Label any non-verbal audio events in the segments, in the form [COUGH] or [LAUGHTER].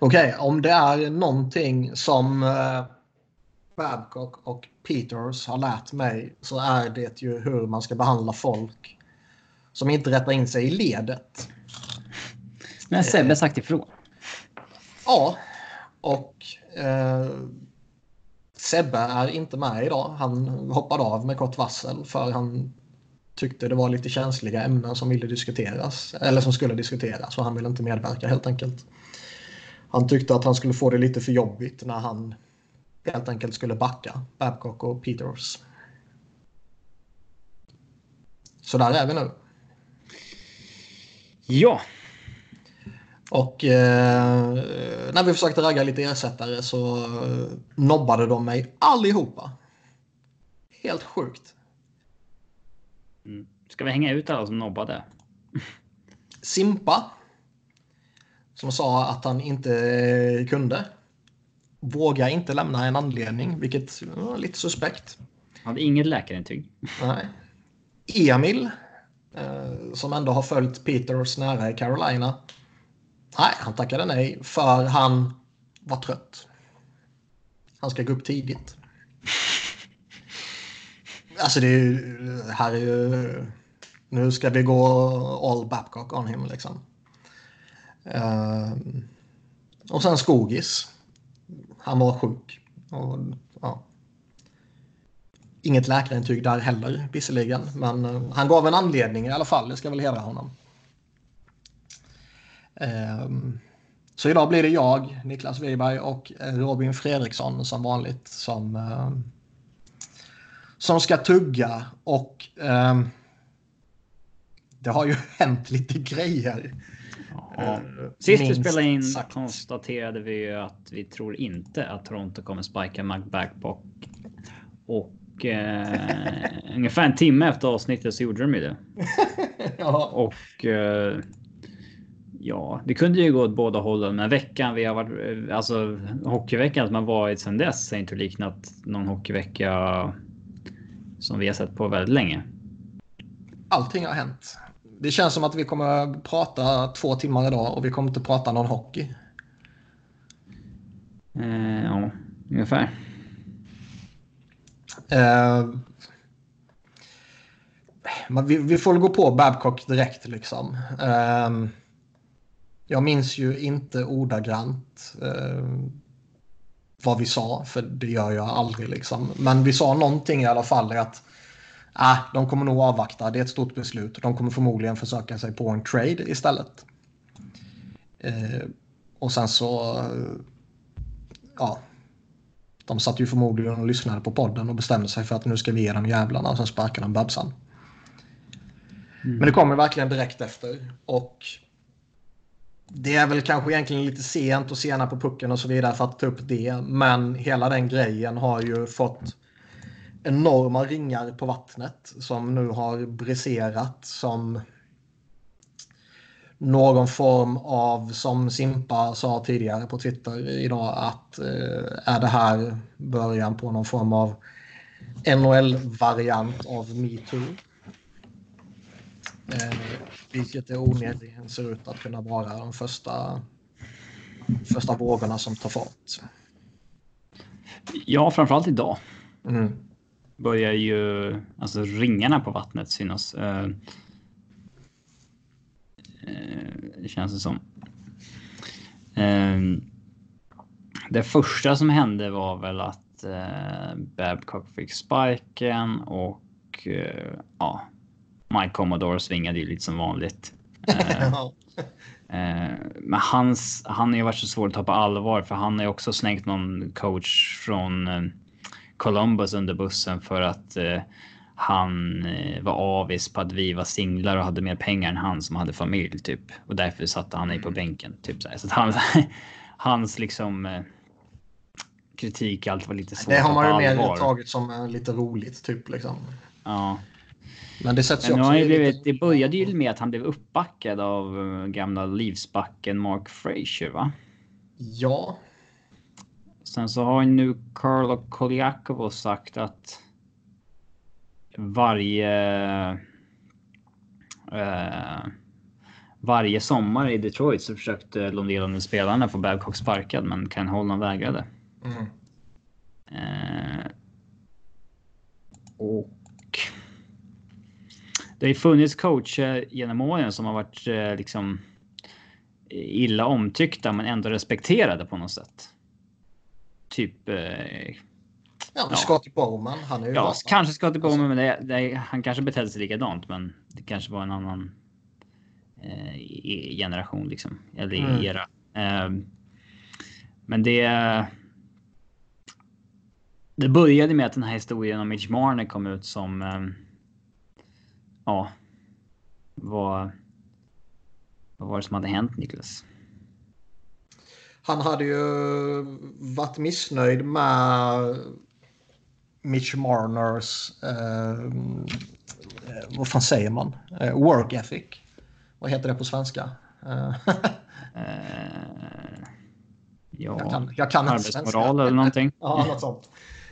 Okej, okay, om det är någonting som uh, Babcock och Peters har lärt mig så är det ju hur man ska behandla folk som inte rättar in sig i ledet. Men Sebbe sagt ifrån. Ja, och uh, Sebbe är inte med idag. Han hoppade av med kort varsel för han tyckte det var lite känsliga ämnen som ville diskuteras. Eller som skulle diskuteras och han ville inte medverka helt enkelt. Han tyckte att han skulle få det lite för jobbigt när han helt enkelt skulle backa Babcock och Peters. Så där är vi nu. Ja. Och eh, när vi försökte ragga lite ersättare så eh, nobbade de mig allihopa. Helt sjukt. Mm. Ska vi hänga ut alla som nobbade? Simpa. Som sa att han inte kunde. Våga inte lämna en anledning, vilket var lite suspekt. Hade inget läkarintyg. Nej. Emil. Eh, som ändå har följt Peters nära i Carolina. Nej, han tackade nej för han var trött. Han ska gå upp tidigt. [LAUGHS] Alltså det är ju, här är ju, nu ska vi gå all Babcock on him liksom. Uh, och sen Skogis. Han var sjuk. Och, ja. Inget läkarintyg där heller visserligen. Men uh, han gav en anledning i alla fall. Det ska väl hedra honom. Uh, så idag blir det jag, Niklas Wiberg och eh, Robin Fredriksson som vanligt som eh, som ska tugga och ehm, det har ju [LAUGHS] hänt lite grejer. Ja. Eh, Sist vi spelade in sagt. konstaterade vi ju att vi tror inte att Toronto kommer spika McBackpock. Och eh, ungefär en timme efter avsnittet så gjorde de ju det. [LAUGHS] ja. Och eh, ja, det kunde ju gå åt båda hållen. Men veckan vi har varit, alltså hockeyveckan som har varit sedan dess är inte liknat någon hockeyvecka som vi har sett på väldigt länge. Allting har hänt. Det känns som att vi kommer prata två timmar idag och vi kommer inte prata någon hockey. Eh, ja, ungefär. Eh, vi, vi, får gå på Babcock direkt liksom. Eh, jag minns ju inte ordagrant eh, vad vi sa, för det gör jag aldrig. Liksom. Men vi sa någonting i alla fall att äh, de kommer nog avvakta, det är ett stort beslut. De kommer förmodligen försöka sig på en trade istället. Eh, och sen så, ja, de satt ju förmodligen och lyssnade på podden och bestämde sig för att nu ska vi ge dem jävlarna och sen sparkar de Babsan. Mm. Men det kommer verkligen direkt efter. Och det är väl kanske egentligen lite sent och sena på pucken och så vidare för att ta upp det. Men hela den grejen har ju fått enorma ringar på vattnet som nu har briserat som någon form av, som Simpa sa tidigare på Twitter idag, att eh, är det här början på någon form av NHL-variant av metoo? Eh, vilket det onekligen ser ut att kunna vara de första, första vågorna som tar fart. Ja, framförallt idag. Mm. Börjar ju alltså ringarna på vattnet synas. Eh, eh, känns det som. Eh, det första som hände var väl att eh, Babcock fick sparken och eh, ja, Mike Commodore svingade ju lite som vanligt. Eh, [LAUGHS] men hans, han har ju varit så svår att ta på allvar för han har ju också slängt någon coach från Columbus under bussen för att eh, han eh, var avis på att vi var singlar och hade mer pengar än han som hade familj typ. Och därför satte han mig på bänken. Typ så, att han, [LAUGHS] hans liksom eh, kritik alltid var lite svårt Det har man ju mer tagit som lite roligt typ liksom. Ja. Men det sätts ju också... Det, blivit, det började ju med att han blev uppbackad av eh, gamla livsbacken Mark Frazier, va? Ja. Sen så har nu Carlo Koljakov sagt att varje... Eh, varje sommar i Detroit så försökte de ledande spelarna få Babcock sparkad, men Ken Holland vägrade. Mm. Eh, och det har ju funnits coacher genom åren som har varit eh, liksom illa omtyckta men ändå respekterade på något sätt. Typ. Eh, ja, Scotty Bowman. Han är ju ja, kanske Scotty Bowman, alltså. men det, det, han kanske betedde sig likadant, men det kanske var en annan eh, generation liksom eller mm. era. Eh, men det. Det började med att den här historien om Mitch Marner kom ut som eh, ja, vad, vad var det som hade hänt Niklas? Han hade ju varit missnöjd med Mitch Marners, eh, vad fan säger man? Eh, work ethic. Vad heter det på svenska? eh, ja, jag kan, jag kan arbetsmoral eller någonting. [LAUGHS] ja, något sånt.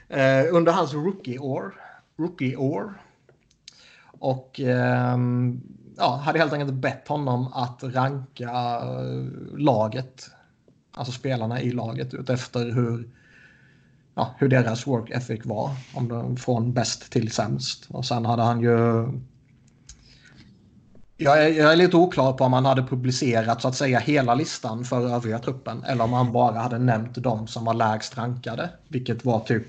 Eh, under hans rookie-år rookie år och eh, ja, hade helt enkelt bett honom att ranka eh, laget, alltså spelarna i laget utefter hur, ja, hur deras work ethic var. Om de, från bäst till sämst. Och sen hade han ju... Jag är, jag är lite oklar på om han hade publicerat så att säga hela listan för övriga truppen eller om han bara hade nämnt de som var lägst rankade. Vilket var typ...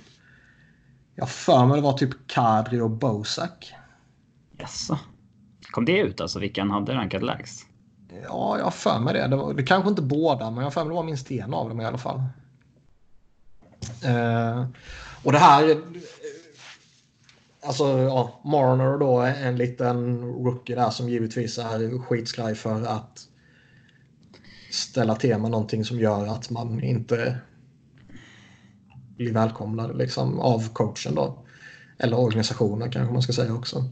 Jag för mig det var typ Kadri och Bosak. Jaså? Kom det ut alltså vilka han hade rankat lägst? Ja, jag har för mig det. Det, var, det kanske inte båda, men jag har för mig det var minst en av dem i alla fall. Eh, och det här... Eh, alltså, ja, Marner då är en liten rookie där som givetvis är skitskraj för att ställa till med någonting som gör att man inte blir välkomnad liksom, av coachen då. Eller organisationen kanske man ska säga också.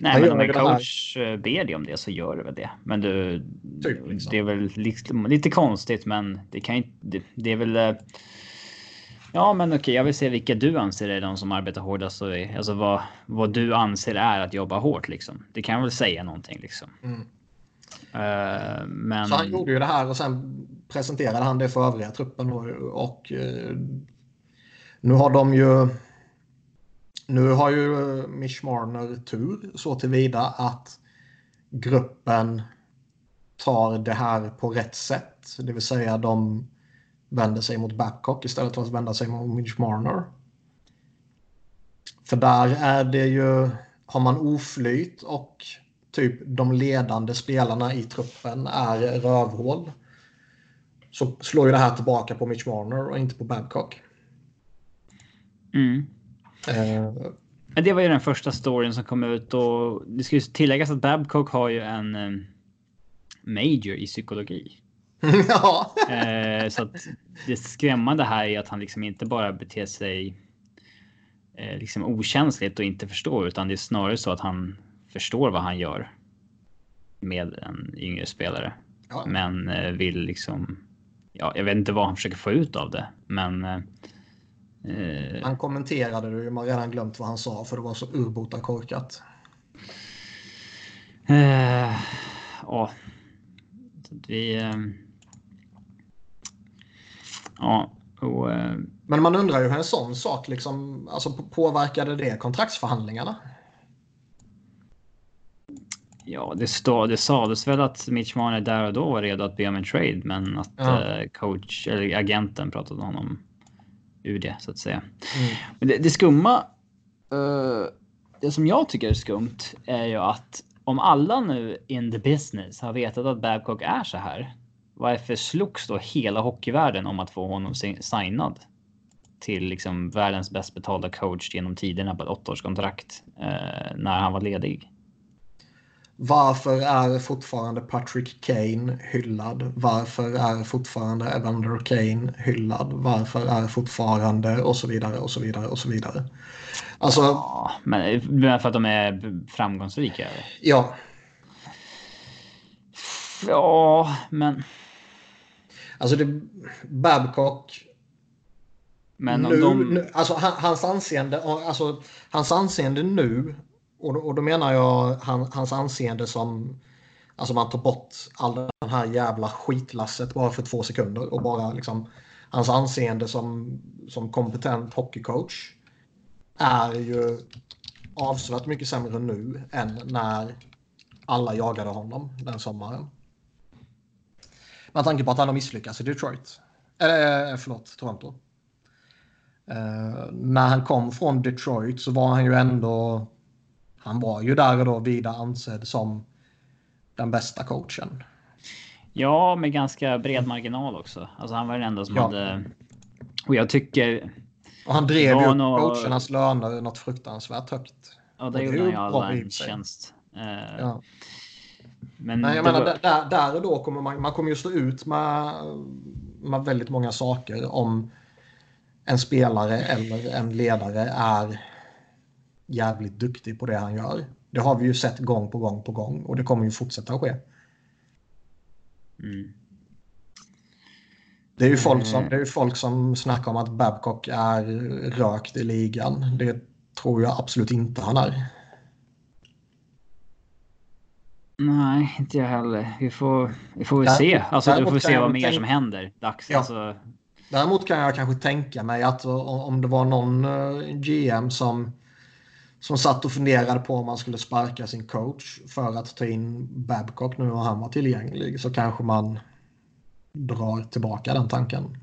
Nej, men om en coach här... ber dig om det så gör du väl det. Men du, typ, liksom. det är väl lite, lite, konstigt, men det kan inte. Det, det är väl. Eh, ja, men okej, jag vill se vilka du anser är de som arbetar hårdast. Och, alltså vad, vad du anser är att jobba hårt liksom. Det kan väl säga någonting liksom. Mm. Uh, men... Så han gjorde ju det här och sen presenterade han det för övriga truppen och, och uh, nu har de ju nu har ju eh, Mish Marner tur så tillvida att gruppen tar det här på rätt sätt. Det vill säga de vänder sig mot Babcock istället för att vända sig mot Mitch Marner. För där är det ju, har man oflyt och typ de ledande spelarna i truppen är rövhål. Så slår ju det här tillbaka på Mitch Marner och inte på Babcock. Mm. Uh, det var ju den första storyn som kom ut och det ska ju tilläggas att Babcock har ju en um, major i psykologi. [LAUGHS] ja. uh, så att det skrämmande här är att han liksom inte bara beter sig liksom okänsligt och inte förstår utan det är snarare så att han förstår vad han gör med en yngre spelare. Ja. Men vill liksom. Ja, jag vet inte vad han försöker få ut av det, men Eh. Han kommenterade det, man har redan glömt vad han sa för det var så urbota korkat. Eh, ja. Vi... Eh, ja. Och, eh, Men man undrar ju hur en sån sak liksom, alltså påverkade det kontraktsförhandlingarna? Ja, det, stod, det sades väl att Mitch Marner där och då var redo att be om en trade, men att ja. coach eller agenten pratade honom ur det så att säga. Mm. Men det, det skumma, uh, det som jag tycker är skumt är ju att om alla nu in the business har vetat att Babcock är så här. Varför slogs då hela hockeyvärlden om att få honom signad? Till liksom världens bäst betalda coach genom tiderna på ett åttaårskontrakt uh, när han var ledig. Varför är fortfarande Patrick Kane hyllad? Varför är fortfarande Evander Kane hyllad? Varför är fortfarande och så vidare och så vidare och så vidare. Alltså. Ja, men för att de är framgångsrika? Eller? Ja. Ja, men. Alltså det Babcock. Men nu, de... nu, alltså hans anseende, alltså hans anseende nu och då, och då menar jag han, hans anseende som Alltså man tar bort all den här jävla skitlasset bara för två sekunder och bara liksom hans anseende som, som kompetent hockeycoach är ju avsevärt mycket sämre nu än när alla jagade honom den sommaren. Med tanke på att han har misslyckats i Detroit. Eller eh, förlåt, Toronto. Uh, när han kom från Detroit så var han ju ändå... Han var ju där och då vida ansedd som den bästa coachen. Ja, med ganska bred marginal också. Alltså han var den enda som ja. hade... Och jag tycker... Och han drev ju något... coachernas löner något fruktansvärt högt. Ja, det gjorde han ju alla en tjänst. Uh, ja. Men, Men jag menar, var... där, där och då kommer man, man kommer ju stå ut med, med väldigt många saker om en spelare eller en ledare är jävligt duktig på det han gör. Det har vi ju sett gång på gång på gång och det kommer ju fortsätta ske. Mm. Det är ju folk som, det är folk som snackar om att Babcock är rökt i ligan. Det tror jag absolut inte han är. Nej, inte jag heller. Vi får, vi får väl se. Alltså, vi får se vad mer som händer. Dags, ja. alltså. Däremot kan jag kanske tänka mig att om det var någon eh, GM som, som satt och funderade på om man skulle sparka sin coach för att ta in Babcock nu och han var tillgänglig så kanske man drar tillbaka den tanken.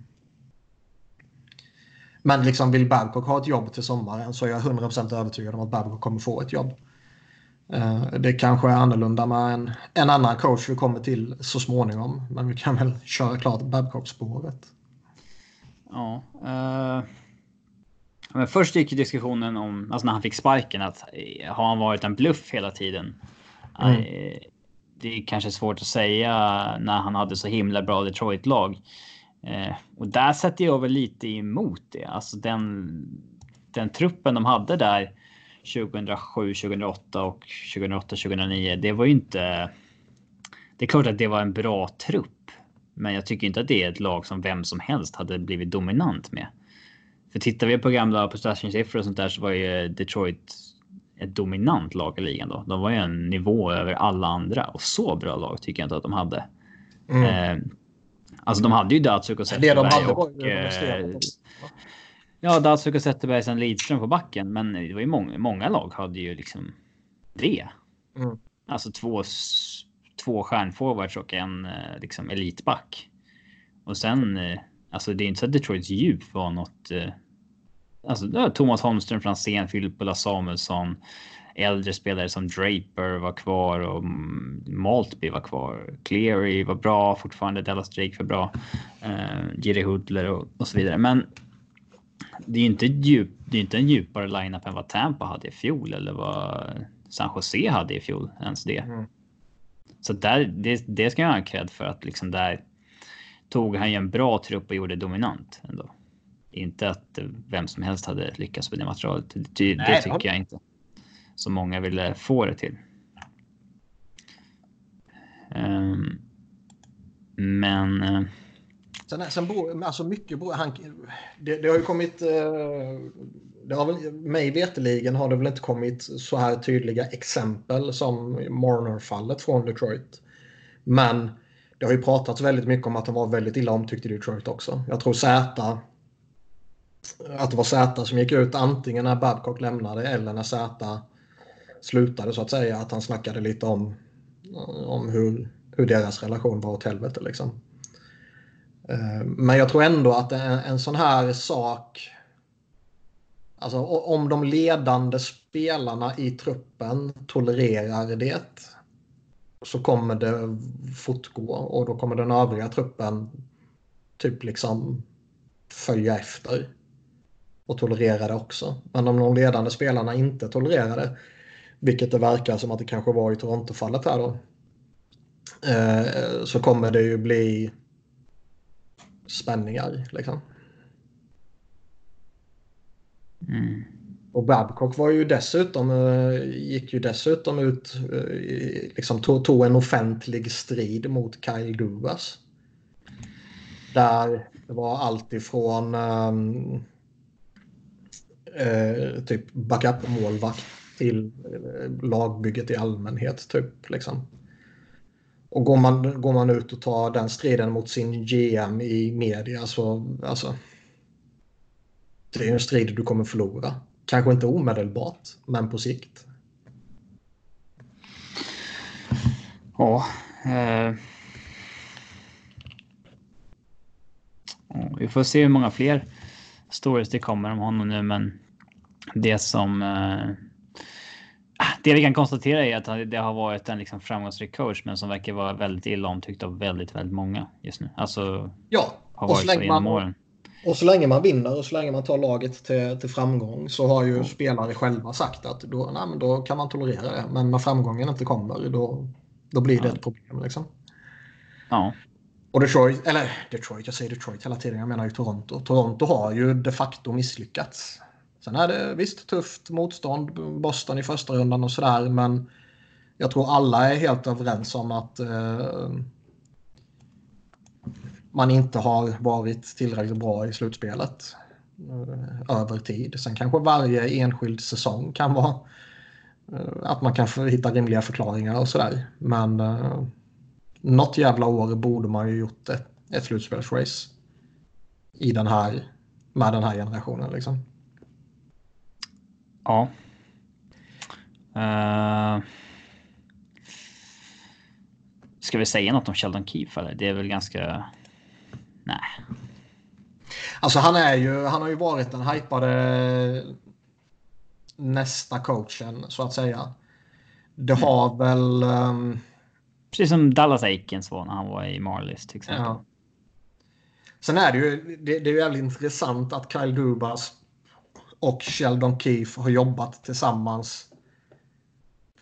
Men liksom vill Babcock ha ett jobb till sommaren så är jag 100% övertygad om att Babcock kommer få ett jobb. Eh, det kanske är annorlunda med en, en annan coach vi kommer till så småningom. Men vi kan väl köra klart Babcock-spåret. Ja. Uh, men först gick diskussionen om, alltså när han fick sparken, att eh, har han varit en bluff hela tiden? Mm. Uh, det är kanske svårt att säga när han hade så himla bra Detroit-lag. Uh, och där sätter jag väl lite emot det. Alltså den, den truppen de hade där 2007, 2008 och 2008, 2009. Det var ju inte. Det är klart att det var en bra trupp, men jag tycker inte att det är ett lag som vem som helst hade blivit dominant med. För tittar vi på gamla possession-siffror och sånt där så var ju Detroit ett dominant lag i ligan då. De var ju en nivå över alla andra och så bra lag tycker jag inte att de hade. Mm. Eh, alltså de hade ju Datsuk och Zetterberg och... Eh, Ja, Datsuk och Zetterberg sen Lidström på backen. Men det var ju många, många lag hade ju liksom det. Mm. Alltså två, två stjärnforwards och en eh, liksom elitback. Och sen, eh, alltså det är inte så att Detroits djup var något. Eh, alltså Thomas Holmström, Franzén, Filippola Samuelsson. Äldre spelare som Draper var kvar och Maltby var kvar. Cleary var bra fortfarande. Dallas Drake var bra. Uh, Jiri Hudler och, och så vidare. Men det är inte djup, det är inte en djupare lineup än vad Tampa hade i fjol eller vad San Jose hade i fjol ens det. Mm. Så där, det, det ska jag ha cred för att liksom där tog han ju en bra trupp och gjorde dominant ändå. Inte att vem som helst hade lyckats med det materialet. Det, Nej, det tycker jag inte. Så många ville få det till. Um, men uh, Sen, sen beror, alltså mycket beror, han, det, det, har ju kommit, eh, det har väl, mig veteligen har det väl inte kommit så här tydliga exempel som Marner-fallet från Detroit. Men det har ju pratats väldigt mycket om att han var väldigt illa omtyckt i Detroit också. Jag tror Z, att det var Z som gick ut antingen när Babcock lämnade eller när Z slutade så att säga. Att han snackade lite om, om hur, hur deras relation var åt helvete liksom. Eh, men jag tror ändå att en, en sån här sak Alltså om de ledande spelarna i truppen tolererar det så kommer det fortgå och då kommer den övriga truppen typ liksom följa efter och tolerera det också. Men om de ledande spelarna inte tolererar det, vilket det verkar som att det kanske var i Toronto-fallet här då, eh, så kommer det ju bli spänningar. Liksom. Mm. Och Babcock var ju dessutom, eh, gick ju dessutom ut, eh, liksom tog, tog en offentlig strid mot Kyle Dubas. Där det var allt ifrån um, uh, typ backup-målvakt till uh, lagbygget i allmänhet. Typ, liksom. Och går man, går man ut och tar den striden mot sin GM i media så alltså. Det är en strid du kommer förlora. Kanske inte omedelbart, men på sikt. Ja. Eh. Vi får se hur många fler stories det kommer om honom nu, men det som eh, det vi kan konstatera är att det har varit en liksom framgångsrik coach, men som verkar vara väldigt illa omtyckt av väldigt, väldigt många just nu. Alltså. Ja, och så, så man, åren. Och så länge man vinner och så länge man tar laget till, till framgång så har ju mm. spelare själva sagt att då, nej, då kan man tolerera det. Men när framgången inte kommer då, då blir det ja. ett problem. Liksom. Ja. Och Detroit, eller Detroit, jag säger Detroit hela tiden, jag menar ju Toronto. Toronto har ju de facto misslyckats. Sen är det visst tufft motstånd, Boston i första rundan och sådär, men jag tror alla är helt överens om att eh, man inte har varit tillräckligt bra i slutspelet eh, över tid. Sen kanske varje enskild säsong kan vara eh, att man kan hitta rimliga förklaringar och sådär. Men eh, något jävla år borde man ju gjort ett, ett slutspelsrace i den här, med den här generationen. Liksom. Ja. Uh... Ska vi säga något om Sheldon Keefe eller? Det är väl ganska... Nej. Alltså han är ju, han har ju varit den hypade nästa coachen så att säga. Det mm. har mm. väl... Um... Precis som Dallas Aikens var när han var i Marlies till exempel. Ja. Sen är det ju, det, det är jävligt intressant att Kyle Dubas och Sheldon Keefe har jobbat tillsammans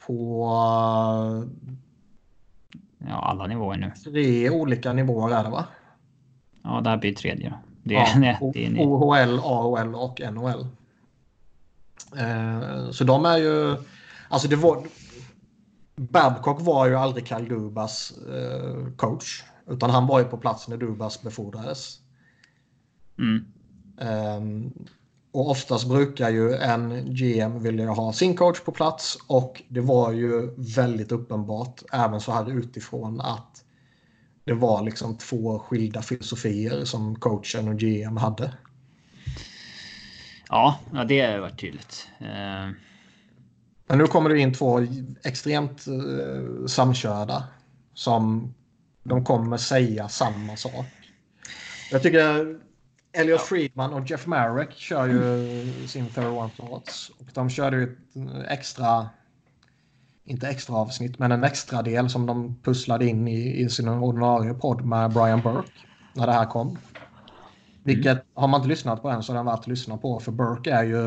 på ja, alla nivåer nu. Tre olika nivåer är det va? Ja, det här blir tredje. Det, ja, nej, det är OHL, AHL och NHL. Eh, så de är ju... Alltså det var... Babcock var ju aldrig Kyle Dubas eh, coach. Utan han var ju på plats när Dubas befordrades. Mm. Um, och oftast brukar ju en GM vilja ha sin coach på plats och det var ju väldigt uppenbart även så här utifrån att det var liksom två skilda filosofier som coachen och GM hade. Ja, ja det har varit tydligt. Uh... Men nu kommer det in två extremt uh, samkörda som de kommer säga samma sak. Jag tycker Elliot ja. Friedman och Jeff Marek kör ju sin Third One Thoughts. Och de körde ju ett extra, inte extra avsnitt, men en extra del som de pusslade in i, i sin ordinarie podd med Brian Burke när det här kom. Vilket mm. har man inte lyssnat på än så är den värt att lyssna på för Burke är ju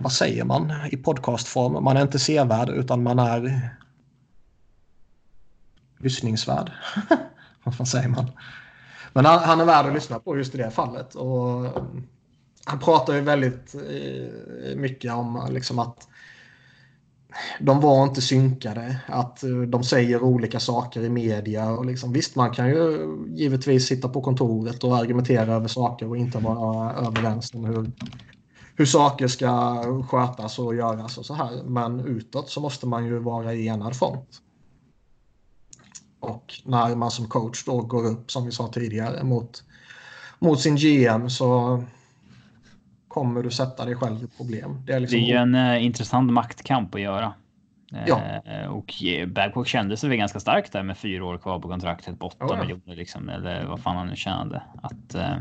vad säger man i podcastform? Man är inte sevärd utan man är lyssningsvärd. [LAUGHS] vad säger man? Men han, han, är värd att lyssna på just i det fallet. Och han pratar ju väldigt eh, mycket om eh, liksom att de var inte synkade, att eh, de säger olika saker i media. Och liksom, visst, man kan ju givetvis sitta på kontoret och argumentera över saker och inte vara överens om hur, hur saker ska skötas och göras och så här. Men utåt så måste man ju vara i enad front. Och när man som coach då går upp, som vi sa tidigare, mot, mot sin GM så kommer du sätta dig själv i problem. Det är, liksom... det är ju en uh, intressant maktkamp att göra. Ja. Uh, och Babcock kände sig väl ganska starkt där med fyra år kvar på kontraktet på 8 ja, ja. miljoner liksom, eller vad fan han nu tjänade. Att, uh...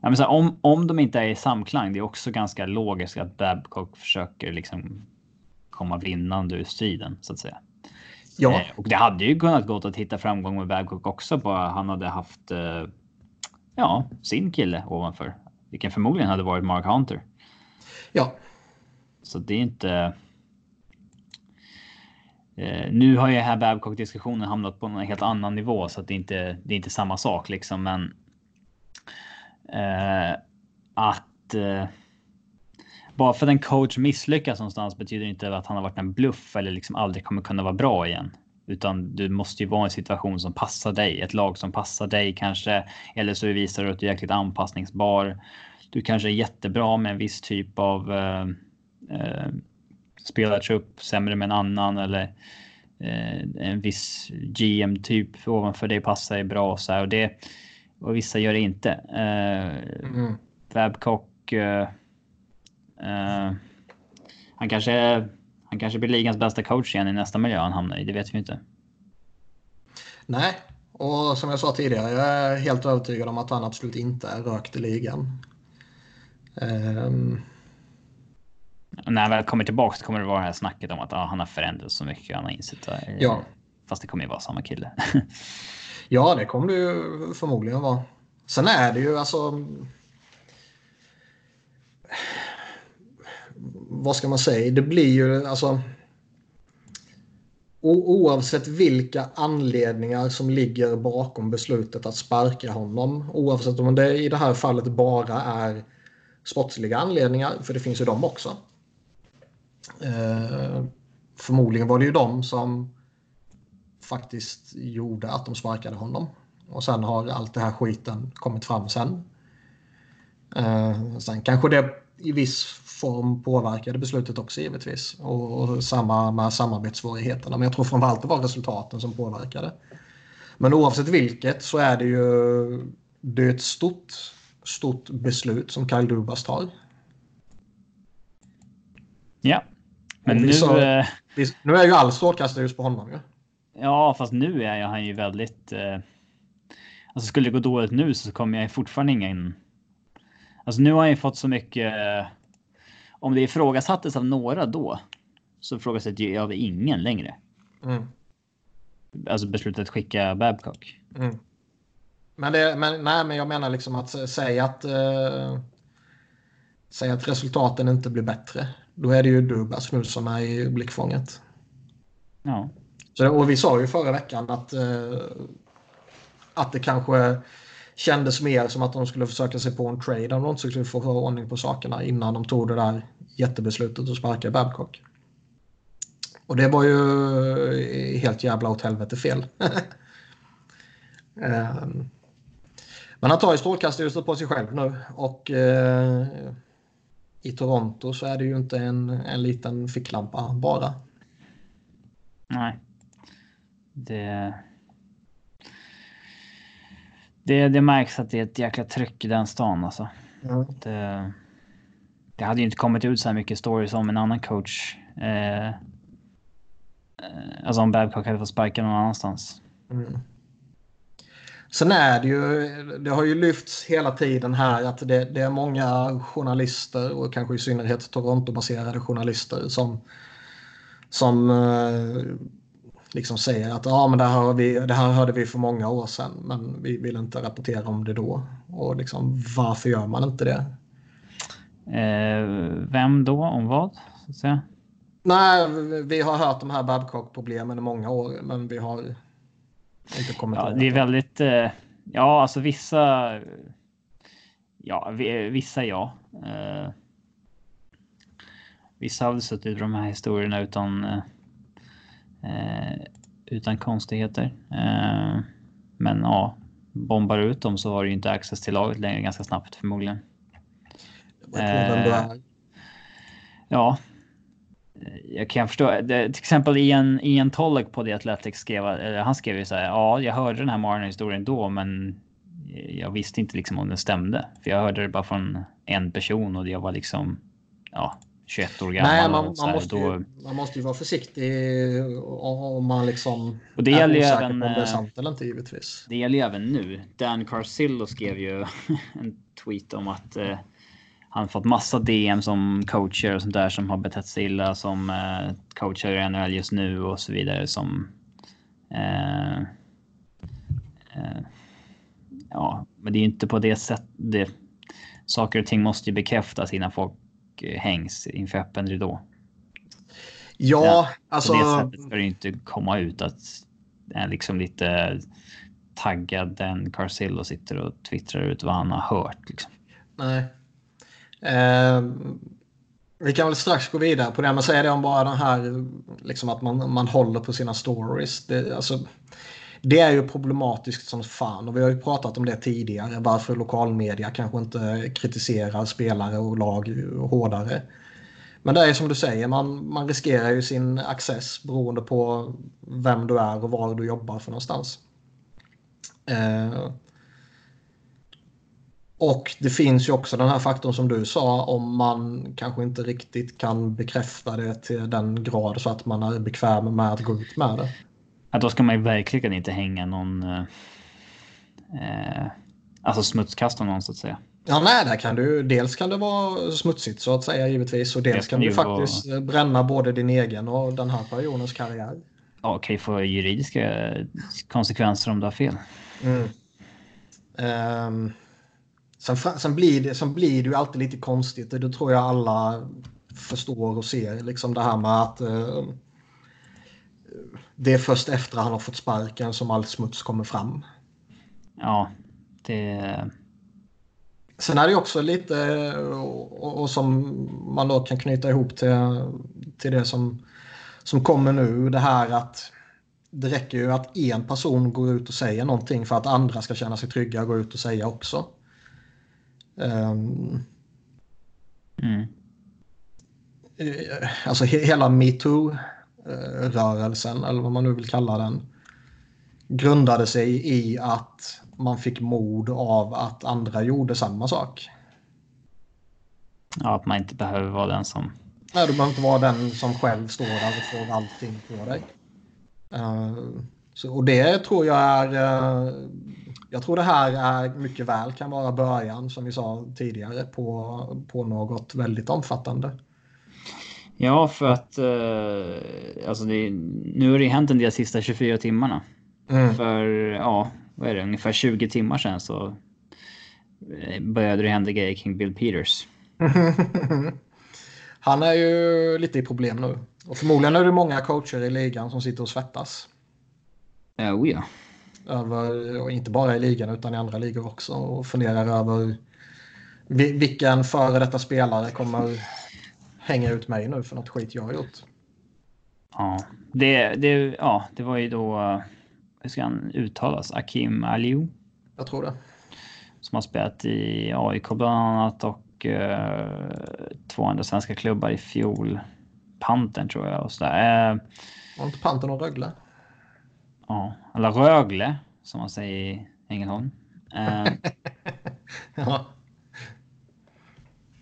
ja, men så här, om, om de inte är i samklang, det är också ganska logiskt att Babcock försöker liksom komma vinnande ur striden så att säga. Ja. Eh, och det hade ju kunnat gått att hitta framgång med Babcock också. Bara han hade haft eh, ja, sin kille ovanför. Vilken förmodligen hade varit Mark Hunter. Ja. Så det är inte... Eh, nu har ju här Babcock diskussionen hamnat på en helt annan nivå så att det inte det är inte samma sak liksom. Men. Eh, att. Eh, bara för att en coach misslyckas någonstans betyder inte att han har varit en bluff eller liksom aldrig kommer kunna vara bra igen. Utan du måste ju vara i en situation som passar dig, ett lag som passar dig kanske. Eller så visar du att du är jäkligt anpassningsbar. Du kanske är jättebra med en viss typ av eh, eh, spelartrupp sämre med en annan eller eh, en viss GM-typ ovanför dig passar är bra så här, och det och vissa gör det inte. Eh, mm. Babcock. Eh, eh, han kanske han kanske blir ligans bästa coach igen i nästa miljö han hamnar i. Det vet vi inte. Nej, och som jag sa tidigare, jag är helt övertygad om att han absolut inte är rökt i ligan. Um... När han väl kommer tillbaka så kommer det vara det här snacket om att ah, han har förändrats så mycket. Han har insett det. Ja. Fast det kommer ju vara samma kille. [LAUGHS] ja, det kommer det ju förmodligen vara. Sen är det ju alltså... Vad ska man säga? Det blir ju alltså oavsett vilka anledningar som ligger bakom beslutet att sparka honom. Oavsett om det i det här fallet bara är sportsliga anledningar, för det finns ju de också. Eh, förmodligen var det ju de som faktiskt gjorde att de sparkade honom. Och sen har allt det här skiten kommit fram sen. Eh, sen kanske det i viss form påverkade beslutet också givetvis. Och, och samma med samarbetssvårigheterna. Men jag tror framförallt det var resultaten som påverkade. Men oavsett vilket så är det ju det är ett stort, stort beslut som Kyle Dubas tar. Ja, men nu... Så, eh, nu är ju all strålkastarljus på honom ju. Ja. ja, fast nu är han ju väldigt... Eh, alltså skulle det gå dåligt nu så kommer jag fortfarande ingen Alltså nu har han ju fått så mycket. Om det ifrågasattes av några då så ifrågasätter jag av ingen längre. Mm. Alltså beslutet att skicka Babcock. Mm. Men, det, men, nej, men jag menar liksom att säga att, uh, säga att resultaten inte blir bättre. Då är det ju Dubas nu som är i blickfånget. Ja. Så, och vi sa ju förra veckan att, uh, att det kanske kändes mer som att de skulle försöka sig på en trade om de inte skulle få ordning på sakerna innan de tog det där jättebeslutet att sparka Babcock. Och det var ju helt jävla åt helvete fel. um, [LAUGHS] men han tar ju strålkastarljuset på sig själv nu och uh, i Toronto så är det ju inte en, en liten ficklampa bara. Nej. Det det, det märks att det är ett jäkla tryck i den stan alltså. Mm. Det, det, hade ju inte kommit ut så här mycket stories om en annan coach. Eh, eh alltså om Babcock hade fått sparka någon annanstans. Mm. Sen är det ju, det har ju lyfts hela tiden här att det, det är många journalister och kanske i synnerhet Toronto-baserade journalister som, som eh, liksom säger att ja, men det, här vi, det här hörde vi för många år sedan men vi vill inte rapportera om det då. Och liksom, varför gör man inte det? Eh, vem då? Om vad? Så? Nej, vi har hört de här Babcock-problemen i många år men vi har inte kommit Ja, det är väldigt... Eh, ja, alltså vissa... Ja, vissa ja. Eh, vissa väl suttit i de här historierna utan Eh, utan konstigheter. Eh, men ja, bombar ut dem så har du inte access till laget längre ganska snabbt förmodligen. Eh, ja, jag kan förstå. Det, till exempel Ian, Ian Tollek på The Athletic skrev, han skrev ju så här. Ja, jag hörde den här Marner-historien då, men jag visste inte liksom om den stämde. För jag hörde det bara från en person och jag var liksom, ja, 21 år gammal. Nej, man, man, måste, ju, då... man måste ju vara försiktig om man liksom och det är osäker även, på om det är sant eller inte givetvis. Det gäller ju även nu. Dan Carcillo skrev ju [LAUGHS] en tweet om att eh, han fått massa DM som coacher och sånt där som har betett sig illa som eh, coacher i NHL just nu och så vidare som eh, eh, ja, men det är ju inte på det sättet. Saker och ting måste ju bekräftas innan folk hängs inför öppen ridå. Ja, ja alltså. På det sättet ska det inte komma ut att är liksom lite taggad den Carcillo sitter och twittrar ut vad han har hört. Liksom. Nej. Eh, vi kan väl strax gå vidare på det, men säga det om bara den här liksom att man, man håller på sina stories. Det, alltså, det är ju problematiskt som fan och vi har ju pratat om det tidigare. Varför lokalmedia kanske inte kritiserar spelare och lag hårdare. Men det är som du säger, man, man riskerar ju sin access beroende på vem du är och var du jobbar för någonstans. Eh, och det finns ju också den här faktorn som du sa om man kanske inte riktigt kan bekräfta det till den grad så att man är bekväm med att gå ut med det. Ja, då ska man ju verkligen inte hänga någon eh, eh alltså smutskasta någon så att säga. Ja, nej, där kan du, dels kan det vara smutsigt så att säga givetvis och dels kan du faktiskt vara... bränna både din egen och den här personens karriär. Ja, kan ju få juridiska konsekvenser om du har fel. Mm. Um, sen, sen, blir det, sen blir det ju alltid lite konstigt och det tror jag alla förstår och ser. Liksom det här med att uh, det är först efter han har fått sparken som all smuts kommer fram. Ja, det... Sen är det också lite, och, och, som man då kan knyta ihop till, till det som, som kommer nu, det här att det räcker ju att en person går ut och säger någonting för att andra ska känna sig trygga och gå ut och säga också. Um, mm. Alltså hela metoo-rörelsen, eller vad man nu vill kalla den, grundade sig i att man fick mod av att andra gjorde samma sak. Ja, att man inte behöver vara den som... Nej, du behöver inte vara den som själv står där och får allting på dig. Uh, så, och det tror jag är... Uh, jag tror det här är mycket väl kan vara början, som vi sa tidigare, på, på något väldigt omfattande. Ja, för att uh, alltså det, nu har det hänt en del sista 24 timmarna. Mm. För ja, vad är det, ungefär 20 timmar sedan så eh, började det hända grejer kring Bill Peters. [LAUGHS] Han är ju lite i problem nu. Och förmodligen är det många coacher i ligan som sitter och svettas. Oh ja. Över, och inte bara i ligan utan i andra ligor också. Och funderar över vilken före detta spelare kommer hänga ut mig nu för något skit jag har gjort. Ja, det, det, ja, det var ju då hur ska han uttalas? Akim Aliou? Jag tror det. Som har spelat i AIK bland annat och eh, två andra svenska klubbar i fjol. Panten tror jag och sådär. Eh, var inte Panten och Rögle? Ja, eller Rögle som man säger i Ängelholm. Eh, [LAUGHS] ja.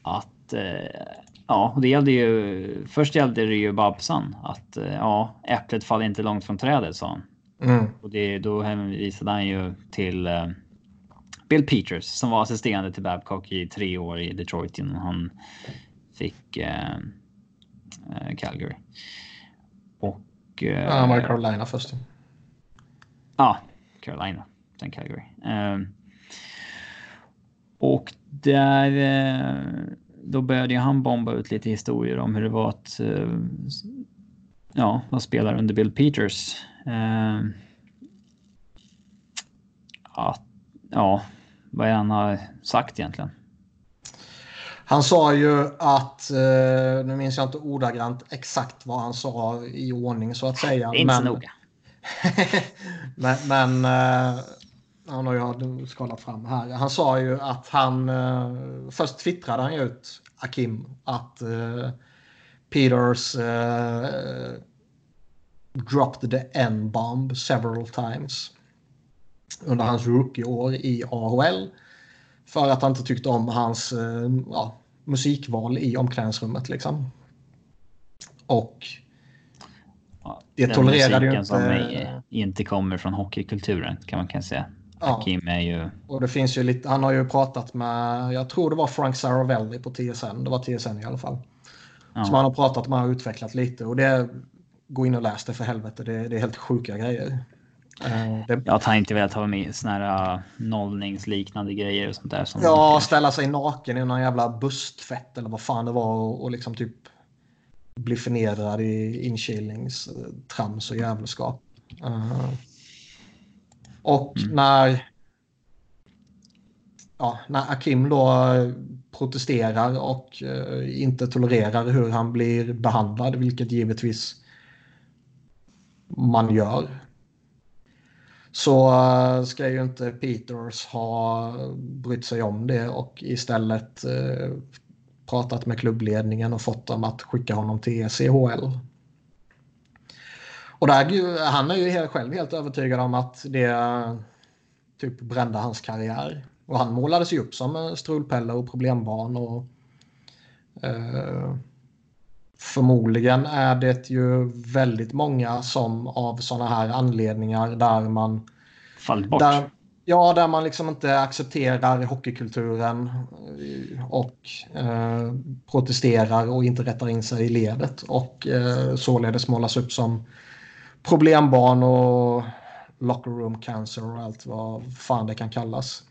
Att eh, ja, det gällde ju. Först gällde det ju Babsan att eh, ja, äpplet faller inte långt från trädet sa han. Mm. Och det, då hänvisade han ju till uh, Bill Peters som var assisterande till Babcock i tre år i Detroit innan han fick uh, uh, Calgary. Och... ja, han var i Carolina först. Ja, Carolina. Sen Calgary. Ehm, och där... då började han bomba ut lite historier om hur det var att ja, vara spelare under Bill Peters. Eh, att, ja, vad är han har sagt egentligen? Han sa ju att, eh, nu minns jag inte ordagrant exakt vad han sa i ordning så att säga. Det är inte men, så noga. [LAUGHS] men, men eh, han har ju skalat fram här. Han sa ju att han, eh, först twittrade han ut Akim att eh, Peters uh, dropped the N-bomb several times under hans rookieår i AHL för att han inte tyckte om hans uh, ja, musikval i omklädningsrummet. Liksom. Och det Den tolererade ju inte... som inte kommer från hockeykulturen kan man kan säga. Ja. Hakim är ju... Och det finns ju lite, han har ju pratat med, jag tror det var Frank Saravelli på TSN, det var TSN i alla fall. Ja. Som han har pratat med och utvecklat lite. Och det, gå in och läs det för helvete. Det, det är helt sjuka grejer. Uh, det... Jag har inte velat ha med såna här uh, nollningsliknande grejer och sånt där. Som ja, ställa sig naken i någon jävla bustfett eller vad fan det var och, och liksom typ bli förnedrad i inkilningstrams och jävelskap. Uh, och mm. när ja, när Akim då protesterar och eh, inte tolererar hur han blir behandlad, vilket givetvis man gör. Så eh, ska ju inte Peters ha brytt sig om det och istället eh, pratat med klubbledningen och fått dem att skicka honom till CHL. Och där, han är ju själv helt övertygad om att det typ brände hans karriär. Och han målades ju upp som strulpelle och problembarn. Och, eh, förmodligen är det ju väldigt många som av sådana här anledningar där man... Fallit bort? Där, ja, där man liksom inte accepterar hockeykulturen och eh, protesterar och inte rättar in sig i ledet och eh, således målas upp som problembarn och locker room cancer och allt vad fan det kan kallas.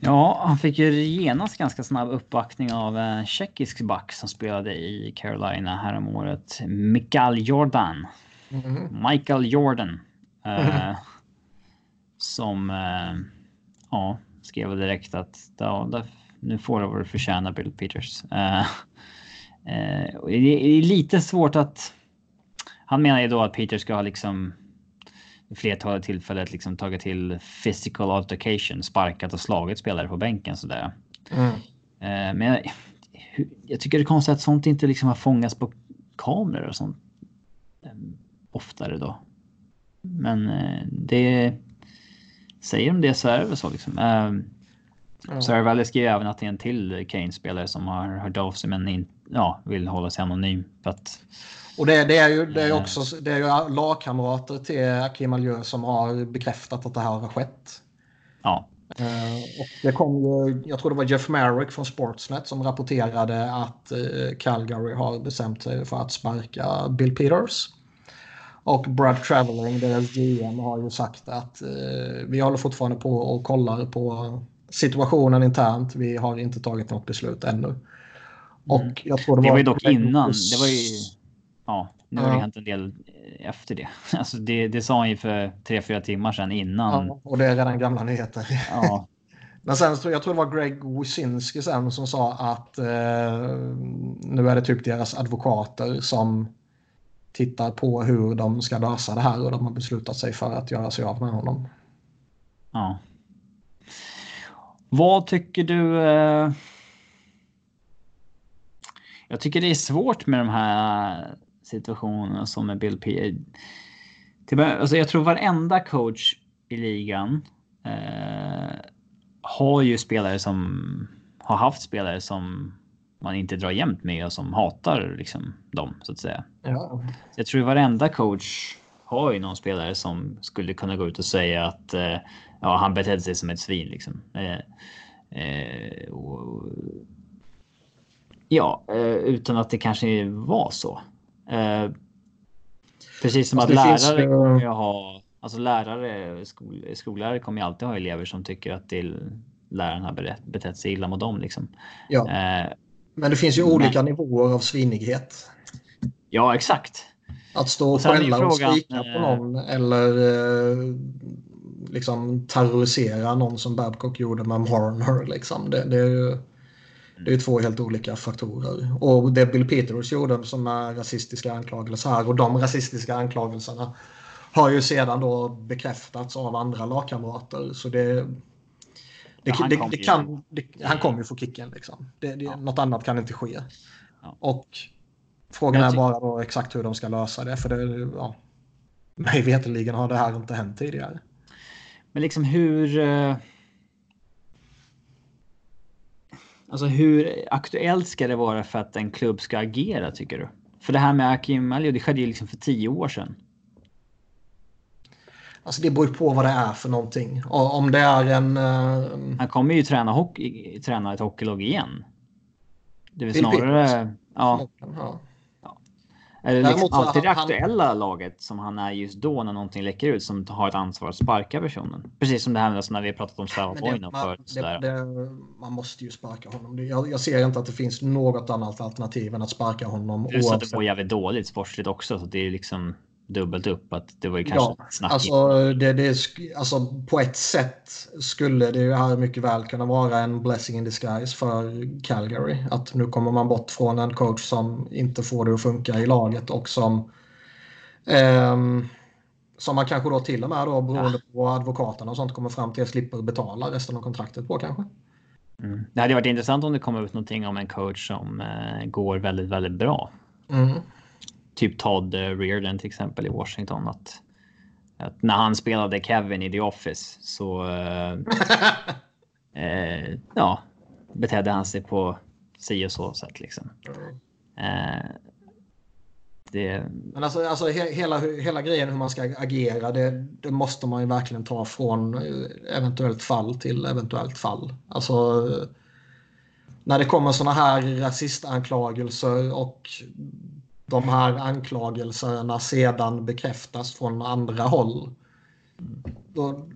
Ja, han fick ju genast ganska snabb uppbackning av en tjeckisk back som spelade i Carolina häromåret. Mikael Jordan. Mm. Michael Jordan. Mm. Eh, som eh, ja, skrev direkt att ja, nu får du vad du förtjänar Bill Peters. Eh, eh det är lite svårt att... Han menar ju då att Peter ska ha liksom flertalet tillfällen liksom tagit till physical altercation, sparkat och slagit spelare på bänken sådär. Mm. Eh, men jag, jag, tycker det är konstigt att sånt inte liksom har fångats på kameror och sånt eh, oftare då. Men eh, det säger de det så är det väl så liksom. Mm. Sarah skrev även att det är en till Kane-spelare som har hört av sig men in, ja, vill hålla sig anonym. För att och det, det, är ju, det är eh. också det är ju lagkamrater till Akim Alieu som har bekräftat att det här har skett. Ja. Uh, och det kom ju, jag tror det var Jeff Merrick från Sportsnet som rapporterade att uh, Calgary har bestämt sig för att sparka Bill Peters. Och Brad Traveling, deras GM, har ju sagt att uh, vi håller fortfarande på och kollar på situationen internt. Vi har inte tagit något beslut ännu. Och mm. jag tror det, det var, var ju dock innan. Det var ju ja, nu har det hänt en del eh, efter det. [LAUGHS] Alltså det, det sa han ju för tre, fyra timmar sedan innan. Ja, och det är redan gamla nyheter. Ja. [LAUGHS] Men sen jag tror det var Greg Wyszynski sen som sa att eh, nu är det typ deras advokater som tittar på hur de ska lösa det här och de har beslutat sig för att göra sig av med honom. Ja. Vad tycker du? Eh... Jag tycker det är svårt med de här situationen som med Bill P. Alltså jag tror varenda coach i ligan eh, har ju spelare som har haft spelare som man inte drar jämnt med och som hatar liksom dem så att säga. Ja. Jag tror varenda coach har ju någon spelare som skulle kunna gå ut och säga att eh, ja, han betedde sig som ett svin liksom. Eh, eh, och, ja, eh, utan att det kanske var så. Eh, precis som alltså, att lärare finns, kommer ju ha, alltså lärare, skol, skollärare kommer ju alltid ha elever som tycker att det, läraren har betett sig illa mot dem. Liksom. Ja. Eh, men det finns ju olika men, nivåer av svinighet. Ja, exakt. Att stå och skälla och skrika på eh, någon eller eh, liksom terrorisera någon som Babcock gjorde med Marner. Liksom. Det, det är ju det är två helt olika faktorer. Och det Bill Peters gjorde som är rasistiska anklagelser här och de rasistiska anklagelserna har ju sedan då bekräftats av andra lagkamrater. Så det, det, ja, det, det kan, han kommer ju få kicken. Liksom. Det, det, ja. Något annat kan inte ske. Ja. Och frågan är bara då exakt hur de ska lösa det. För det, ja, mig veterligen har det här inte hänt tidigare. Men liksom hur... Uh Alltså hur aktuellt ska det vara för att en klubb ska agera tycker du? För det här med Akim Alio, det skedde ju liksom för tio år sedan. Alltså det beror på vad det är för någonting. Om det är en... Uh... Han kommer ju träna, hockey, träna ett hockeylag igen. Det är snarare... Ja. ja. Är det liksom alltid det aktuella han... laget som han är just då när någonting läcker ut som har ett ansvar att sparka personen? Precis som det här med alltså när vi har pratat om Stavapoinen för. Det, det, man måste ju sparka honom. Jag, jag, ser inte att det finns något annat alternativ än att sparka honom. Plus att det går jävligt dåligt sportsligt också. Så det är liksom dubbelt upp att det var ju kanske ja. Alltså, det, det, alltså på ett sätt skulle det ju här mycket väl kunna vara en blessing in disguise för Calgary. Att nu kommer man bort från en coach som inte får det att funka i laget och som eh, som man kanske då till och med då beroende ja. på advokaterna och sånt kommer fram till att slipper betala resten av kontraktet på kanske. Mm. Det hade varit intressant om det kom ut någonting om en coach som eh, går väldigt, väldigt bra. Mm. Typ Todd Reardon till exempel i Washington. Att, att när han spelade Kevin i The Office så eh, [LAUGHS] eh, ja, betedde han sig på si och så sätt liksom. Eh, det... Men alltså, alltså he hela, hela grejen hur man ska agera det, det, måste man ju verkligen ta från eh, eventuellt fall till eventuellt fall. Alltså när det kommer sådana här rasistanklagelser och de här anklagelserna sedan bekräftas från andra håll. Då,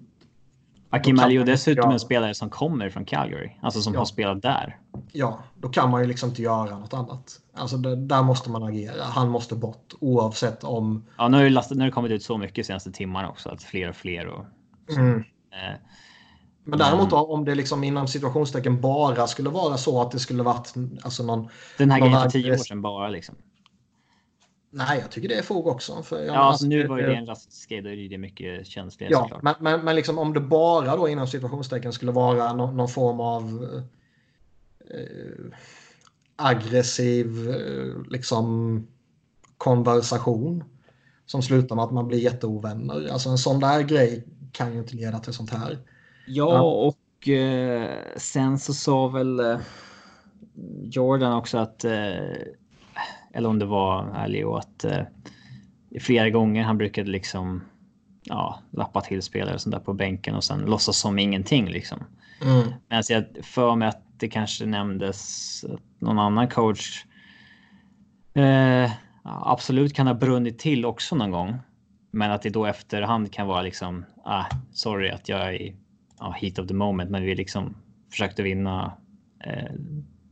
Akim Ali är dessutom en spelare som kommer från Calgary, alltså som ja. har spelat där. Ja, då kan man ju liksom inte göra något annat. Alltså det, där måste man agera. Han måste bort oavsett om. Ja, nu har, det lastat, nu har det kommit ut så mycket senaste timmarna också att fler och fler och. Mm. Eh, men däremot mm. om det liksom inom situationstecken bara skulle vara så att det skulle varit alltså någon. Den här grejen för tio år sedan bara liksom. Nej, jag tycker det är fog också. För ja, alltså, nu var det en rasistisk grej, då är det mycket känsligare ja, såklart. Men, men, men liksom, om det bara då inom situationstecken skulle vara någon, någon form av eh, aggressiv eh, liksom konversation som slutar med att man blir jätteovänner. Alltså en sån där grej kan ju inte leda till sånt här. Ja, och eh, sen så sa väl eh, Jordan också att eh, eller om det var Alio att eh, flera gånger han brukade liksom ja, lappa till spelare sånt där på bänken och sen låtsas som ingenting liksom. Mm. Men alltså, jag för mig att det kanske nämndes att någon annan coach eh, absolut kan ha brunnit till också någon gång. Men att det då efterhand kan vara liksom, ah, sorry att jag är i ah, heat of the moment, men vi liksom försökte vinna eh,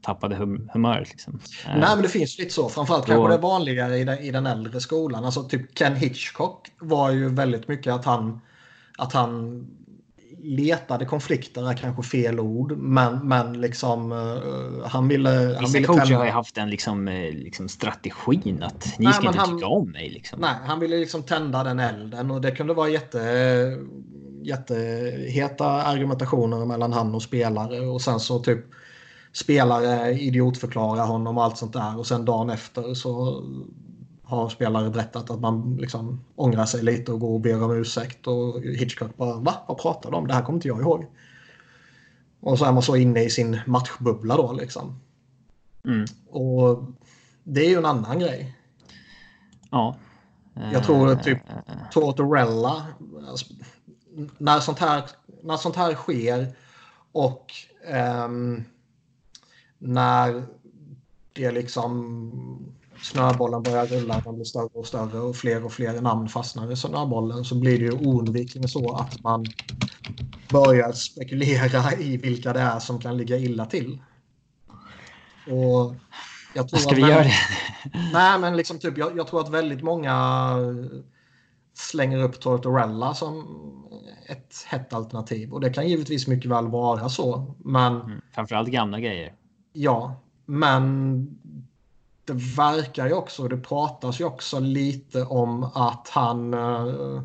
tappade hum humöret. Liksom. Nej, men det finns lite så. Framförallt och... kanske det vanligare i den, i den äldre skolan. Alltså typ Ken Hitchcock var ju väldigt mycket att han, att han letade konflikter är kanske fel ord, men, men liksom uh, han ville... Vissa han ville coacher tända... har ju haft den liksom, eh, liksom strategin att ni nej, ska inte han, tycka om mig. Liksom. Nej, han ville liksom tända den elden och det kunde vara jätte, jätteheta argumentationer mellan han och spelare och sen så typ spelare idiotförklarar honom och allt sånt där. Och sen dagen efter så har spelare berättat att man liksom ångrar sig lite och går och ber om ursäkt. Och Hitchcock bara va? Vad pratar de om? Det här kommer inte jag ihåg. Och så är man så inne i sin matchbubbla då liksom. Mm. Och det är ju en annan grej. Ja. Jag tror typ Tortorella. Alltså, när, sånt här, när sånt här sker och um, när det liksom snöbollen börjar rulla, den blir större och större och fler och fler namn fastnar i snöbollen så blir det ju oundvikligen så att man börjar spekulera i vilka det är som kan ligga illa till. Och jag tror Ska vi göra det? Nej, men liksom typ, jag, jag, tror att väldigt många slänger upp Tortorella som ett hett alternativ. Och det kan givetvis mycket väl vara så. Men... Mm, framförallt gamla grejer. Ja, men det verkar ju också, det pratas ju också lite om att han, uh,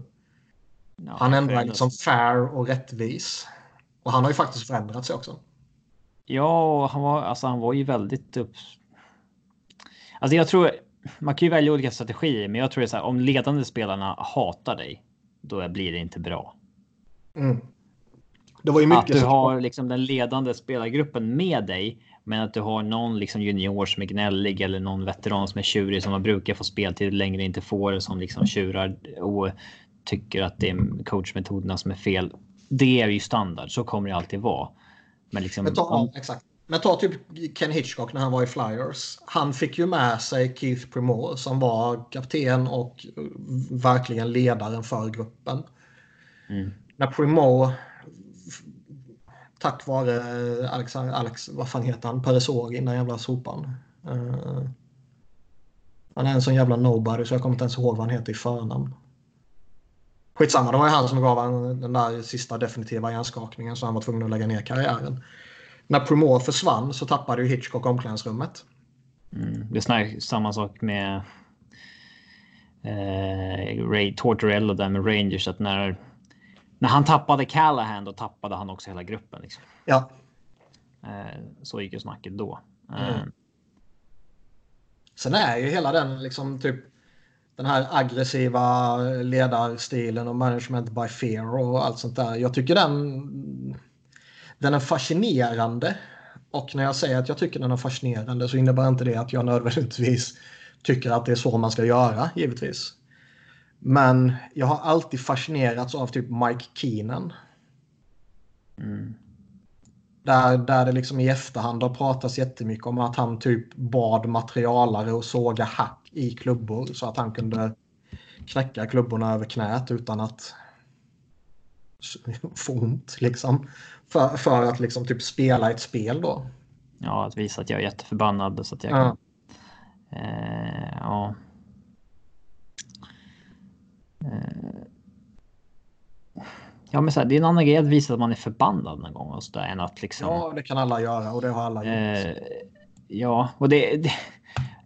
ja, han ändå är liksom fair och rättvis. Och han har ju faktiskt förändrat sig också. Ja, han var, alltså, han var ju väldigt upp... Alltså jag tror, man kan ju välja olika strategier, men jag tror att om ledande spelarna hatar dig, då blir det inte bra. Mm. Det var ju mycket att du har liksom den ledande spelargruppen med dig men att du har någon liksom junior som är gnällig eller någon veteran som är tjurig som man brukar få speltid längre inte får som liksom tjurar och tycker att det är coachmetoderna som är fel. Det är ju standard. Så kommer det alltid vara. Men liksom. Men ta, om... exakt. Men ta typ Ken Hitchcock när han var i Flyers. Han fick ju med sig Keith Primore som var kapten och verkligen ledaren för gruppen. Mm. När Primore tack vare eh, Alex, Alex vad fan heter han, Peresor den jävla sopan. Uh, han är en sån jävla nobody så jag kommer inte ens ihåg vad han heter i förnamn. Skitsamma, det var ju han som gav han den där sista definitiva hjärnskakningen så han var tvungen att lägga ner karriären. När Promore försvann så tappade ju Hitchcock omklädningsrummet. Mm, det är samma sak med eh, Ray Tortorello där med Rangers att när när han tappade Callahan då tappade han också hela gruppen. Liksom. Ja. Så gick ju snacket då. Mm. Sen är ju hela den liksom typ den här aggressiva ledarstilen och management by fear och allt sånt där. Jag tycker den, den är fascinerande. Och när jag säger att jag tycker den är fascinerande så innebär inte det att jag nödvändigtvis tycker att det är så man ska göra, givetvis. Men jag har alltid fascinerats av typ Mike Keenan. Mm. Där, där det liksom i efterhand har pratats jättemycket om att han typ bad materialare och såga hack i klubbor så att han kunde knäcka klubborna över knät utan att [LAUGHS] få ont liksom. För, för att liksom typ spela ett spel då. Ja, att visa att jag är jätteförbannad så att jag kan... Eh, ja. Eh. Ja, men så här, det är en annan grej att visa att man är förbannad någon gång och så där, än att liksom. Ja, det kan alla göra och det har alla gjort. Eh, ja, och det, det,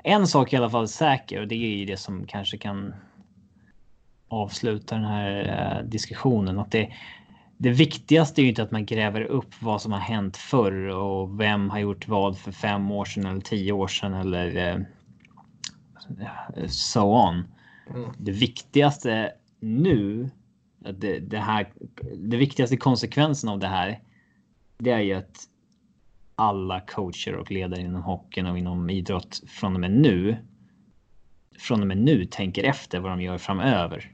en sak i alla fall säker och det är ju det som kanske kan avsluta den här eh, diskussionen. Att det, det viktigaste är ju inte att man gräver upp vad som har hänt förr och vem har gjort vad för fem år sedan eller tio år sedan eller eh, so on. Mm. Det viktigaste nu, det, det, här, det viktigaste konsekvensen av det här, det är ju att alla coacher och ledare inom hockeyn och inom idrott från och med nu. Från och med nu tänker efter vad de gör framöver.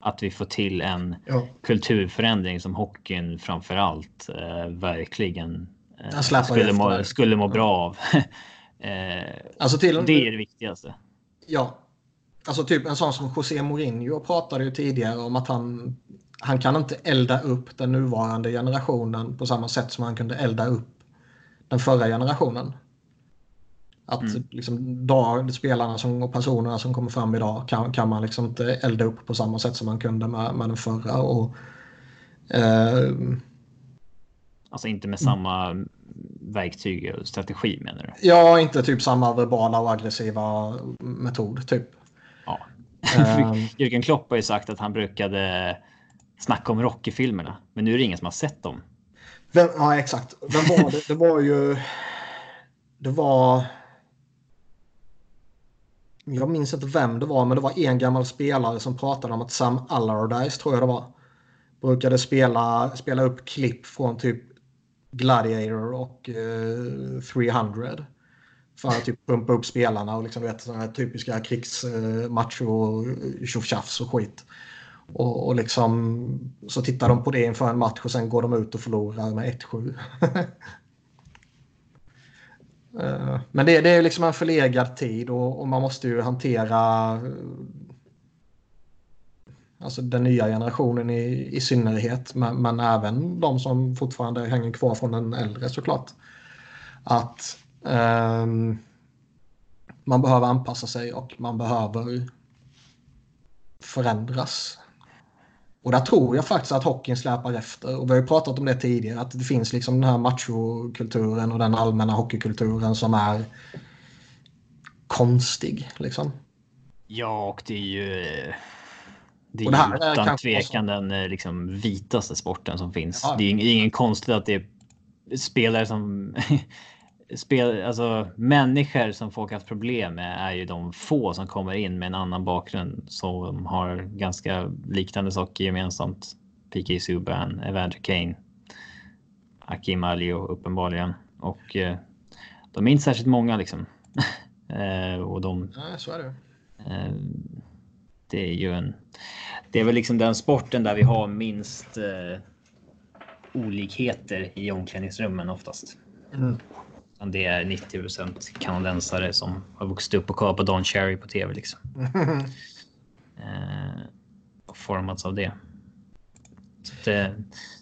Att vi får till en ja. kulturförändring som hockeyn framför allt eh, verkligen eh, skulle, må, skulle må bra av. [LAUGHS] eh, alltså till, det är det viktigaste. Ja, alltså typ en sån som José Mourinho pratade ju tidigare om att han han kan inte elda upp den nuvarande generationen på samma sätt som han kunde elda upp den förra generationen. Att mm. liksom, dag, spelarna som, och personerna som kommer fram idag kan, kan man liksom inte elda upp på samma sätt som man kunde med, med den förra. Och, eh, alltså inte med samma verktyg och strategi menar du? Ja, inte typ samma verbala och aggressiva metod typ. Um, [LAUGHS] Jürgen Klopp har ju sagt att han brukade snacka om Rocky-filmerna. Men nu är det ingen som har sett dem. Vem, ja, exakt. Vem var det? Det var ju... Det var... Jag minns inte vem det var, men det var en gammal spelare som pratade om att Sam Allardyce, tror jag det var, brukade spela, spela upp klipp från typ Gladiator och uh, eh, 300. För att typ pumpa upp spelarna och liksom, vet, sådana här typiska krigsmatcher eh, och eh, tjoftjafs och skit. Och, och liksom, så tittar de på det inför en match och sen går de ut och förlorar med 1-7. [LAUGHS] Eh, men det, det, är liksom en förlegad tid och, och, man måste ju hantera alltså den nya generationen i, i synnerhet. Men, men, även de som fortfarande hänger kvar från den äldre såklart. Att um, man behöver anpassa sig och man behöver förändras. Och där tror jag faktiskt att hockeyn släpar efter. Och vi har ju pratat om det tidigare, att det finns liksom den här machokulturen och den allmänna hockeykulturen som är konstig. Liksom. Ja, och det är ju... Det är, det ju utan tvekan den eh, liksom, vitaste sporten som finns. Ja. Det är ingen konstigt att det är spelare som spel, alltså människor som folk haft problem med är ju de få som kommer in med en annan bakgrund som har ganska liknande saker gemensamt. PK Subban, Evander Kane, Akim Alio uppenbarligen och eh, de är inte särskilt många liksom. [LAUGHS] eh, och de. Nej, så är det. Eh, det är ju en. Det är väl liksom den sporten där vi har minst eh, olikheter i omklädningsrummen oftast. Mm. Det är 90% kanadensare som har vuxit upp och kollat på Don Cherry på tv liksom. [LAUGHS] eh, och formats av det. det,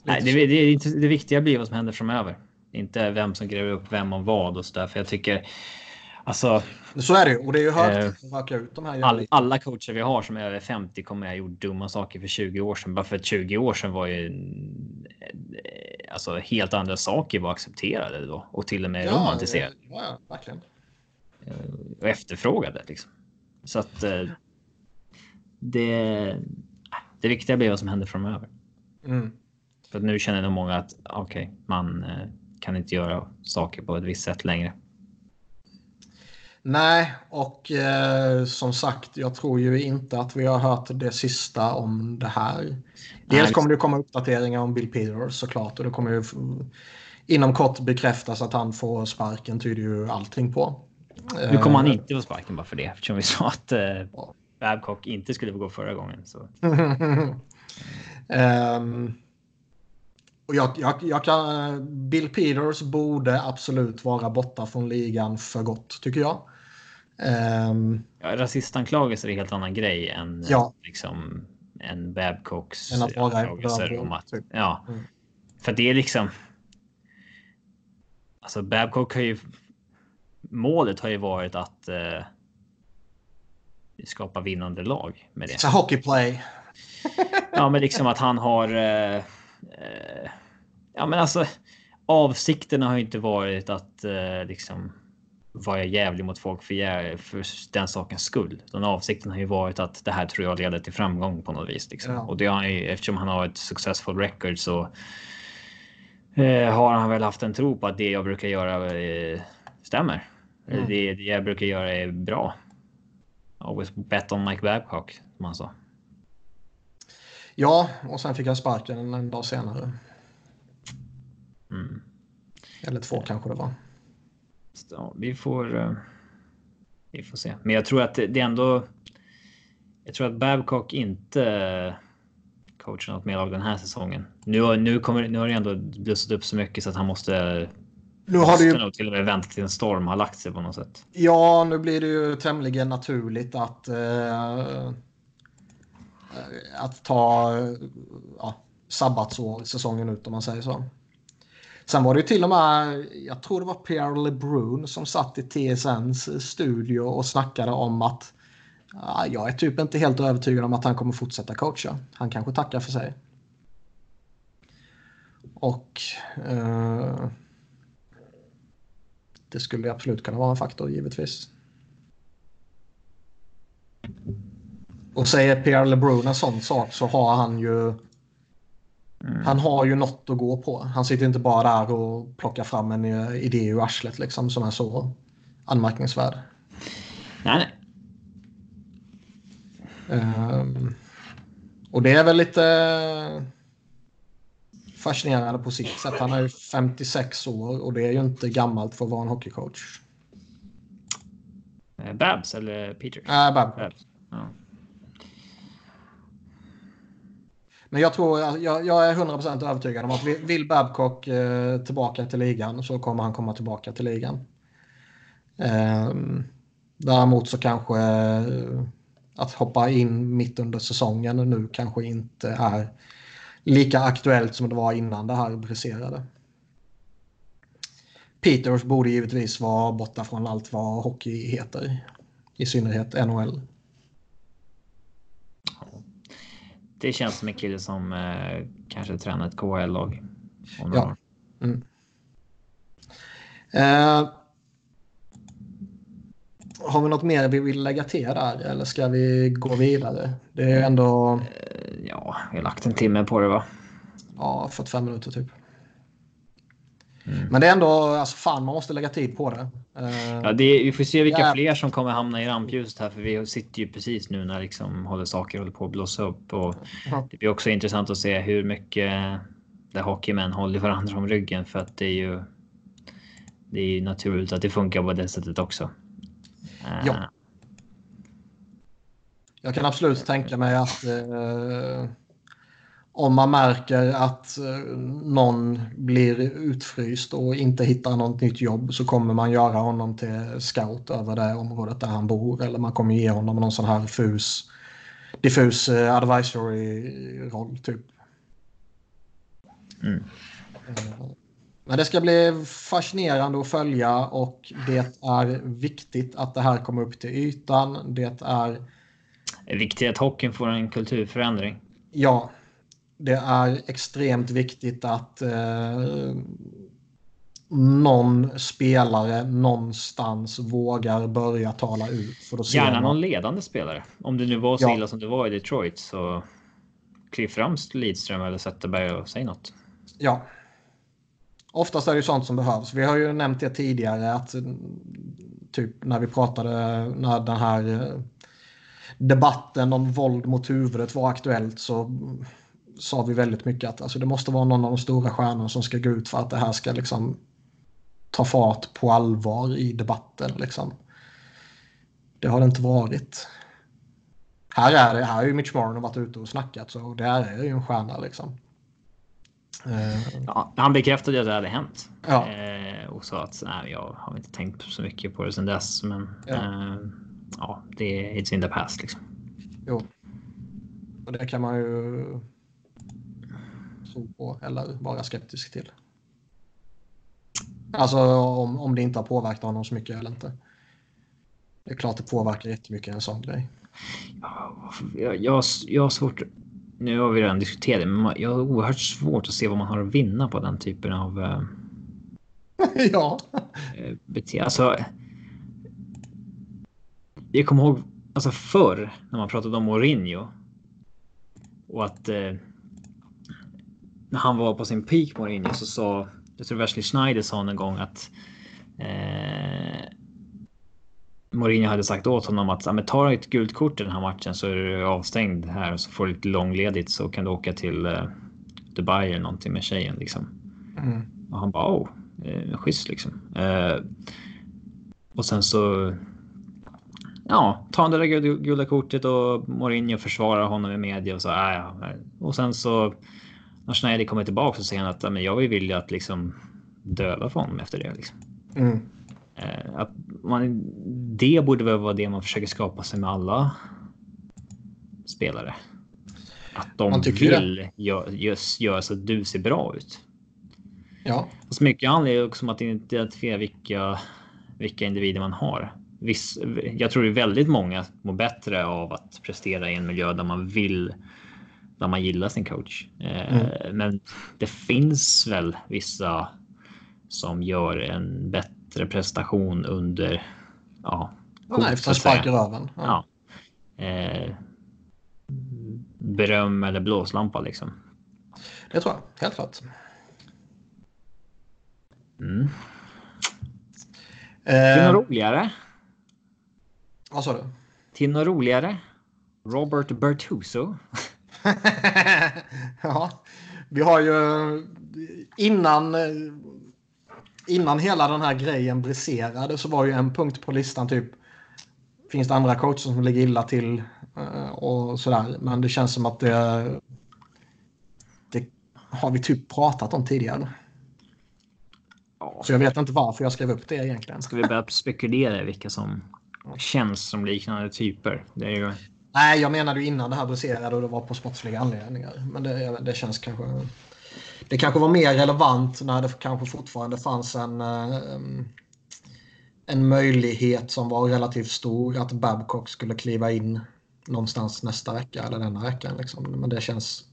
nej, det, det, det, det viktiga blir vad som händer framöver. Inte vem som gräver upp vem och vad och så där. För jag tycker Alltså, så är det och det är ju högt eh, ut de här. All, alla coacher vi har som är över 50 kommer ha gjort dumma saker för 20 år sedan. Bara för att 20 år sedan var ju eh, alltså helt andra saker var accepterade då och till och med ja, romantiserade. Ja, verkligen. Eh, och efterfrågade liksom. Så att eh, det. Det viktiga blir vad som händer framöver. Mm. För att nu känner nog många att okej, okay, man kan inte göra saker på ett visst sätt längre. Nej, och eh, som sagt, jag tror ju inte att vi har hört det sista om det här. Dels kommer det komma uppdateringar om Bill Peters såklart och det kommer ju inom kort bekräftas att han får sparken tyder ju allting på. Nu kommer han eh, inte få sparken bara för det eftersom vi sa att eh, Babcock inte skulle få gå förra gången. Så. um, och jag, jag, jag kan, Bill Peters borde absolut vara borta från ligan för gott tycker jag. Um, ja, rasistanklagelser är en helt annan grej än ja. liksom, en Babcocks vara anklagelser om att... Typ. Ja, mm. för det är liksom... Alltså Babcock har ju... Målet har ju varit att eh, skapa vinnande lag med det. It's a hockey play. ja, men liksom att han har... Eh, eh, ja, men alltså avsikterna har ju inte varit att eh, liksom vara jävlig mot folk för, för den sakens skull. Den avsikten har ju varit att det här tror jag leder till framgång på något vis. Liksom. Ja. Och det har han ju, eftersom han har ett successful record så eh, har han väl haft en tro på att det jag brukar göra eh, stämmer. Mm. Det, det, jag brukar göra är bra. Always bet on Mike Babcock, som han sa. Ja, och sen fick han sparken en dag senare. Mm. Eller två kanske det var. Ja, vi får. Uh, vi får se, men jag tror att det, det ändå. Jag tror att Babcock inte coachar något mer av den här säsongen. Nu, nu, kommer, nu har det ändå blussat upp så mycket så att han måste. Nu har det ju... nog till och med vänta till en storm har lagt sig på något sätt. Ja, nu blir det ju tämligen naturligt att. Uh, att ta uh, sabbatsår säsongen ut om man säger så. Sen var det ju till och med, jag tror det var Pierre LeBrun som satt i TSNs studio och snackade om att ah, jag är typ inte helt övertygad om att han kommer fortsätta coacha. Han kanske tackar för sig. Och eh, det skulle absolut kunna vara en faktor givetvis. Och säger Pierre LeBrun en sån sak så har han ju Mm. Han har ju något att gå på. Han sitter inte bara där och plockar fram en eh, idé ur arslet liksom, som är så anmärkningsvärd. Nej, nej. Um, och det är väl lite fascinerande på sitt sätt. Han är ju 56 år och det är ju inte gammalt för att vara en hockeycoach. Eh, Babs eller Peter? Äh, Babs. Babs. Ja. Men jag tror, alltså, jag, jag är 100% övertygad om att vill Babcock eh, tillbaka till ligan så kommer han komma tillbaka till ligan. Eh, däremot så kanske eh, att hoppa in mitt under säsongen nu kanske inte är lika aktuellt som det var innan det här briserade. Peters borde givetvis vara borta från allt vad hockey heter. I synnerhet NHL. Det känns som en kille som eh, kanske tränar ett KHL-lag. Ja. Mm. Eh, har vi något mer vi vill lägga till där eller ska vi gå vidare? Det är ändå... Eh, ja, vi har lagt en timme på det va? Ja, 45 minuter typ. Mm. Men det är ändå, alltså fan man måste lägga tid på det. Uh, ja, det vi får se vilka yeah. fler som kommer hamna i rampljuset här, för vi sitter ju precis nu när liksom håller saker håller på att blåsa upp och mm. det blir också intressant att se hur mycket där hockeymän håller varandra om ryggen för att det är ju. Det är ju naturligt att det funkar på det sättet också. Ja. Jag kan absolut tänka mig att uh, om man märker att eh, någon blir utfryst och inte hittar något nytt jobb så kommer man göra honom till scout över det området där han bor eller man kommer ge honom någon sån här fus, diffus eh, advisory-roll typ. Mm. Eh, men det ska bli fascinerande att följa och det är viktigt att det här kommer upp till ytan. Det är... Det är viktigt att hockeyn får en kulturförändring. Ja, det är extremt viktigt att eh, någon spelare någonstans vågar börja tala ut. För att Gärna någon ledande spelare. Om det nu var så ja. illa som det var i Detroit så kliv fram Lidström eller Zetterberg och säg något. Ja. Oftast är det ju sånt som behövs. Vi har ju nämnt det tidigare att typ när vi pratade när den här eh, debatten om våld mot huvudet var aktuellt så sa vi väldigt mycket att alltså, det måste vara någon av de stora stjärnorna som ska gå ut för att det här ska liksom ta fart på allvar i debatten. Liksom. Det har det inte varit. Här är det, här har ju Mitch Marner varit ute och snackat så det är ju en stjärna liksom. Ja, han bekräftade att det hade hänt. Ja. Eh, och sa att nej, jag har inte tänkt så mycket på det sedan dess. Men ja, eh, ja det är it's in the past liksom. Jo. Och det kan man ju tro på eller vara skeptisk till. Alltså om, om det inte har påverkat honom så mycket eller inte. Det är klart det påverkar jättemycket en sån grej. Ja, jag, jag, jag har svårt nu har vi redan diskuterat det, men jag har oerhört svårt att se vad man har att vinna på den typen av... Uh, [LAUGHS] ja. Uh, bete alltså... Jag kommer ihåg alltså förr när man pratade om Mourinho. Och att... Uh, när han var på sin peak Mourinho så sa... Jag tror Wesley Schneider sa en gång att... Mourinho hade sagt åt honom att men, ta ett gult kort i den här matchen så är du avstängd här och så får du lite långledigt så kan du åka till eh, Dubai eller någonting med tjejen liksom. Mm. Och han bara oh, eh, schysst liksom. Eh, och sen så. Ja, ta det där gula kortet och Mourinho försvarar honom i media och så. Äh, ja. Och sen så när Schneider kommer tillbaka så säger han att men jag vill vilja att liksom döva för honom efter det. Liksom. Mm. Eh, att man, det borde väl vara det man försöker skapa sig med alla spelare. Att de vill göra gör så att du ser bra ut. Ja. Så mycket handlar också om att identifiera vilka, vilka individer man har. Viss, jag tror det är väldigt många mår bättre av att prestera i en miljö där man vill där man gillar sin coach. Eh, mm. Men det finns väl vissa som gör en bättre prestation under. Ja. Nej, efter spark i röven. Ja. ja. Eh, beröm eller blåslampa liksom. Det tror jag, helt klart. Mm. Eh, Till något roligare. Vad sa du? Till något roligare. Robert Bertuso. [LAUGHS] [LAUGHS] ja, vi har ju innan innan hela den här grejen briserade så var ju en punkt på listan typ finns det andra coacher som ligger illa till eh, och sådär. Men det känns som att det, det har vi typ pratat om tidigare. Ja. Så jag vet inte varför jag skrev upp det egentligen. Ska vi börja spekulera vilka som känns som liknande typer? Det är ju... Nej, jag menade ju innan det här briserade och det var på sportsliga anledningar. Men det, det känns kanske det kanske var mer relevant när det kanske fortfarande fanns en, eh, en möjlighet som var relativt stor att Babcock skulle kliva in någonstans nästa vecka eller denna veckan. Liksom. Men det känns,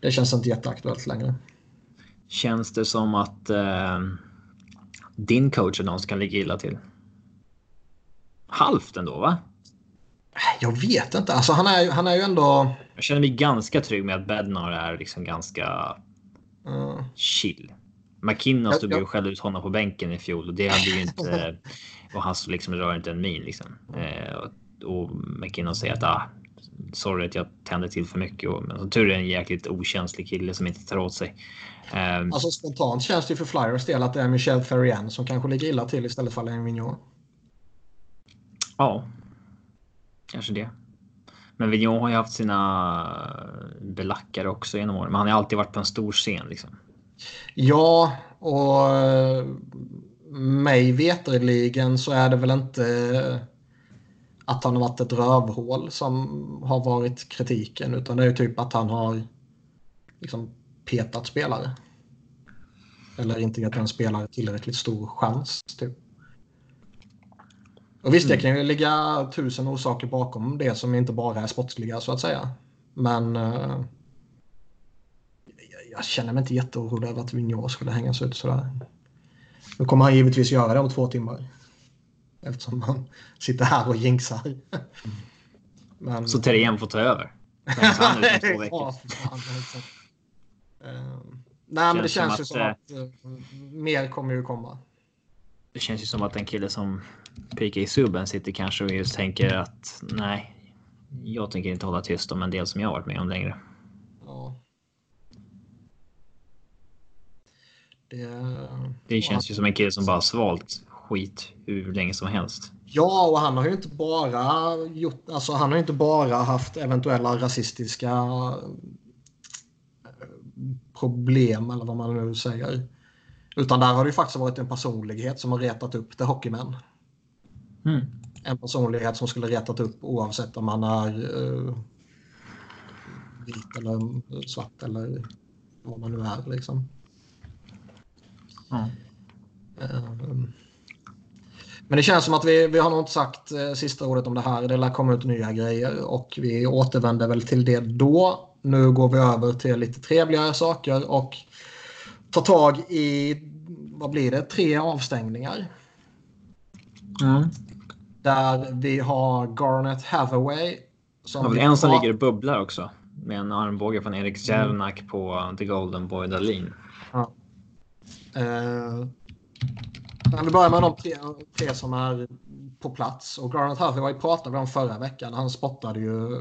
det känns inte jätteaktuellt längre. Känns det som att eh, din coach är någon som kan ligga illa till? Halvt ändå va? Jag vet inte. Alltså, han, är, han är ju ändå... Jag känner mig ganska trygg med att Bednar är liksom ganska Mm. Chill. McKinnon stod ju skällde ut honom på bänken i fjol och det hade ju inte... [LAUGHS] och han liksom rör inte en min liksom. Eh, och, McKinnon säger att ah, sorry att jag tände till för mycket. Och, men som tur är en jäkligt okänslig kille som inte tar åt sig. Um, alltså spontant känns det ju för Flyers del att det är Michel Ferrien som kanske ligger illa till istället för Alain Vignon. Ja, kanske det. Men Vignon har ju haft sina eh, belackare också genom åren. Men han har alltid varit på en stor scen liksom. Ja, och eh, mig veterligen så är det väl inte eh, att han har varit ett rövhål som har varit kritiken. Utan det är ju typ att han har liksom petat spelare. Eller inte gett en spelare tillräckligt stor chans. Typ. Och visst, det mm. kan ju ligga tusen orsaker bakom det som inte bara är sportsliga så att säga. Men uh, jag känner mig inte jätteorolig över att Vigneault skulle hängas ut sådär. Nu kommer han givetvis göra det om två timmar. Eftersom han sitter här och jinxar. Men, så Terrien får ta över? Han ut två [LAUGHS] veckor. uh, Nej, men det känns ju som att, att uh, mer kommer ju komma. Det känns ju som att en kille som PK Subban sitter kanske och just tänker att nej, jag tänker inte hålla tyst om en del som jag varit med om längre. Ja. Det, det känns ju som en kille som bara svalt skit hur länge som helst. Ja, och han har ju inte bara gjort, alltså han har inte bara haft eventuella rasistiska eh, problem eller vad man nu säger. Utan där har det ju faktiskt varit en personlighet som har retat upp det hockeymän. Mm. En personlighet som skulle retat upp oavsett om man är uh, vit eller svart eller vad man nu är liksom. Mm. Uh, men det känns som att vi, vi har nog inte sagt eh, sista ordet om det här. Det lär komma ut nya grejer och vi återvänder väl till det då. Nu går vi över till lite trevligare saker och tar tag i, vad blir det, tre avstängningar. Mm. Där vi har Garnet Hathaway. Som har en som ligger och bubblar också. Med en armbåge från Erik Järnak mm. på The Golden Boy Dahlin. Ja. Uh, men vi börjar med de tre, tre som är på plats. Och Garnet Hathaway pratade vi om förra veckan. Han spottade ju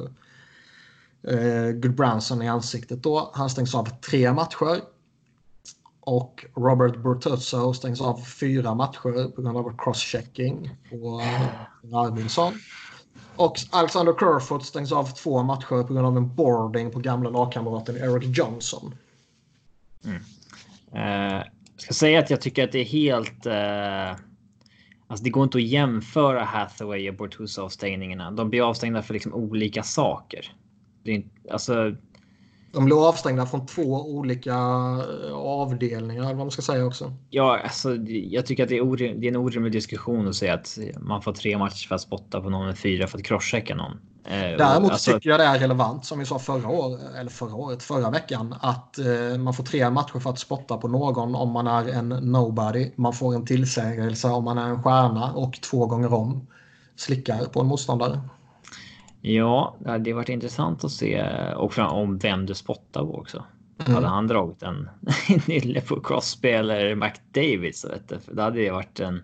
eh, Goodbranson i ansiktet då. Han stängs av tre matcher. Och Robert Bertuzzo stängs av fyra matcher på grund av crosschecking på Arvidsson. Och Alexander Kerfoot stängs av två matcher på grund av en boarding på gamla lagkamraten Eric Johnson. Mm. Uh, ska säga att jag tycker att det är helt... Uh, alltså det går inte att jämföra Hathaway och Bortuzzo-avstängningarna. De blir avstängda för liksom olika saker. Det är inte, alltså, de blev avstängda från två olika eh, avdelningar, vad man ska säga också. Ja, alltså, jag tycker att det är, orim, det är en orimlig diskussion att säga att man får tre matcher för att spotta på någon, och fyra för att crosschecka någon. Eh, Däremot alltså, tycker jag det är relevant, som vi sa förra året, eller förra året, förra veckan, att eh, man får tre matcher för att spotta på någon om man är en nobody. Man får en tillsägelse om man är en stjärna och två gånger om slickar på en motståndare. Ja, det hade varit intressant att se och om vem du spottar på också. Mm. Hade han dragit en [LAUGHS] nylle på Crosby eller McDavid så vet du, för då hade det varit en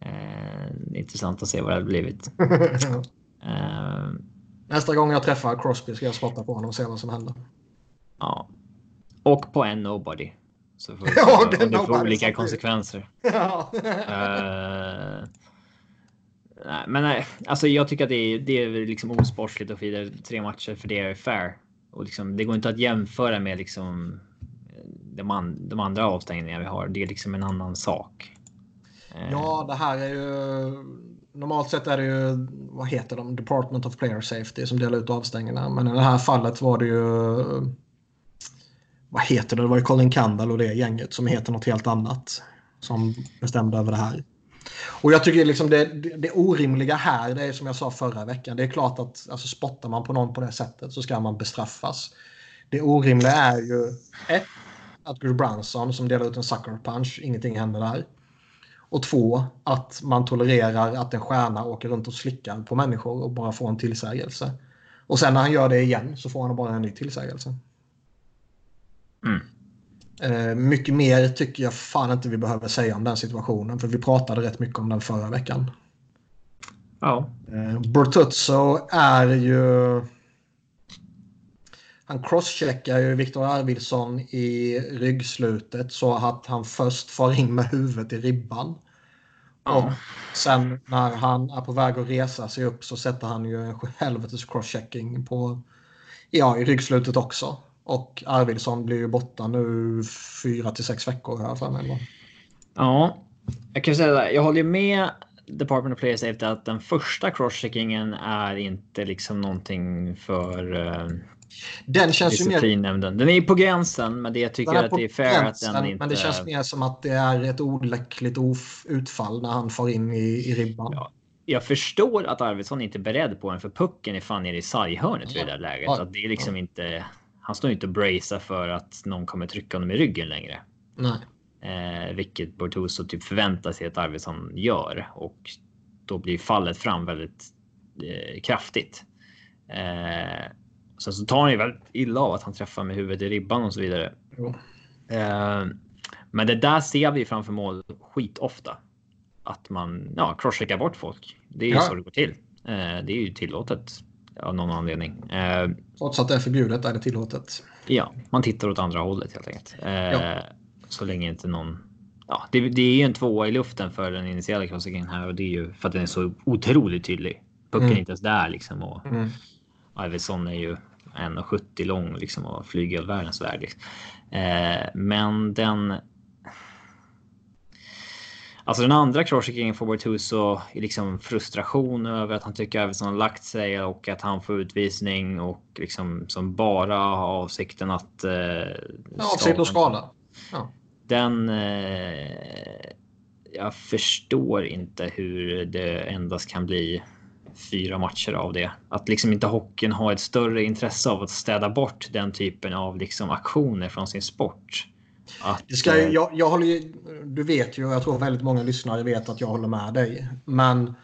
eh, intressant att se vad det hade blivit. [LAUGHS] eh, Nästa gång jag träffar Crosby ska jag spotta på honom och se vad som händer. Ja. Och på en nobody. Så får vi [LAUGHS] ja, det, får olika konsekvenser. Ja. eh, Nej, men nej, alltså jag tycker att det är, det är liksom osportsligt att fira tre matcher för det är fair. Och liksom, det går inte att jämföra med liksom eh, de, an, de andra avstängningar vi har. Det är liksom en annan sak. Eh. Ja, det här är ju... Normalt sett är det ju, vad heter de, Department of Player Safety som delar ut avstängningarna. Men i det här fallet var det ju... Vad heter det? Det var ju Colin Kandal och det gänget som heter något helt annat. Som bestämde över det här. Och jag tycker liksom det, det, det, orimliga här, det är som jag sa förra veckan. Det är klart att alltså, spottar man på någon på det sättet så ska man bestraffas. Det orimliga är ju ett, att Gru Branson som delar ut en sucker punch, ingenting händer där. Och två, att man tolererar att en stjärna åker runt och slickar på människor och bara får en tillsägelse. Och sen när han gör det igen så får han bara en ny tillsägelse. Mm. Eh, mycket mer tycker jag fan inte vi behöver säga om den situationen. För vi pratade rätt mycket om den förra veckan. Ja. Eh, Bertuzzo är ju... Han crosscheckar ju Viktor Arvidsson i ryggslutet så att han först far in med huvudet i ribban. Ja. Och sen när han är på väg att resa sig upp så sätter han ju en helvetes crosschecking på ja, i ryggslutet också. Och Arvidsson blir ju borta nu fyra till sex veckor här för mig. Ja, jag kan säga det. Jag håller med Department of Player Safety att den första crosscheckingen är inte liksom någonting för uh, den känns ju mer... Den är på gränsen, men det jag tycker att det är fair gränsen, att den inte... Men det känns mer som att det är ett olyckligt utfall när han får in i, i ribban. Ja. Jag förstår att Arvidsson inte är beredd på den för pucken är fan nere i sarghörnet ja. i det där läget. Ja. Att det är liksom inte han står inte och bracear för att någon kommer trycka honom i ryggen längre. Nej. Eh, vilket Bortoso typ förväntar sig att Arvidsson gör och då blir fallet fram väldigt eh, kraftigt. Eh, sen så tar han ju väldigt illa av att han träffar med huvudet i ribban och så vidare. Uh, men det där ser vi framför mål skitofta. Att man ja, crosscheckar bort folk. Det är ju ja. så det går till. Uh, det är ju tillåtet av någon anledning. Trots att det är förbjudet är det tillåtet. Ja, man tittar åt andra hållet helt enkelt. Ja. Så länge inte någon ja, det, det, är ju en tvåa i luften för den initiala crossingen här och det är ju för att den är så otroligt tydlig. Pucken mm. är inte ens där liksom och mm. Iverson är ju 1,70 lång liksom och flyger världens värld. Liksom. Eh, men den. Alltså den andra crosscheckingen får Bortuso i liksom frustration över att han tycker Iverson har lagt sig och att han får utvisning och liksom som bara har avsikten att. Eh, ja, avsikt att skada. Ja den... Eh, jag förstår inte hur det endast kan bli fyra matcher av det. Att liksom inte hockeyn har ett större intresse av att städa bort den typen av liksom aktioner från sin sport. Att, det ska, eh, jag, jag håller, du vet ju, jag tror väldigt många lyssnare vet att jag håller med dig. Men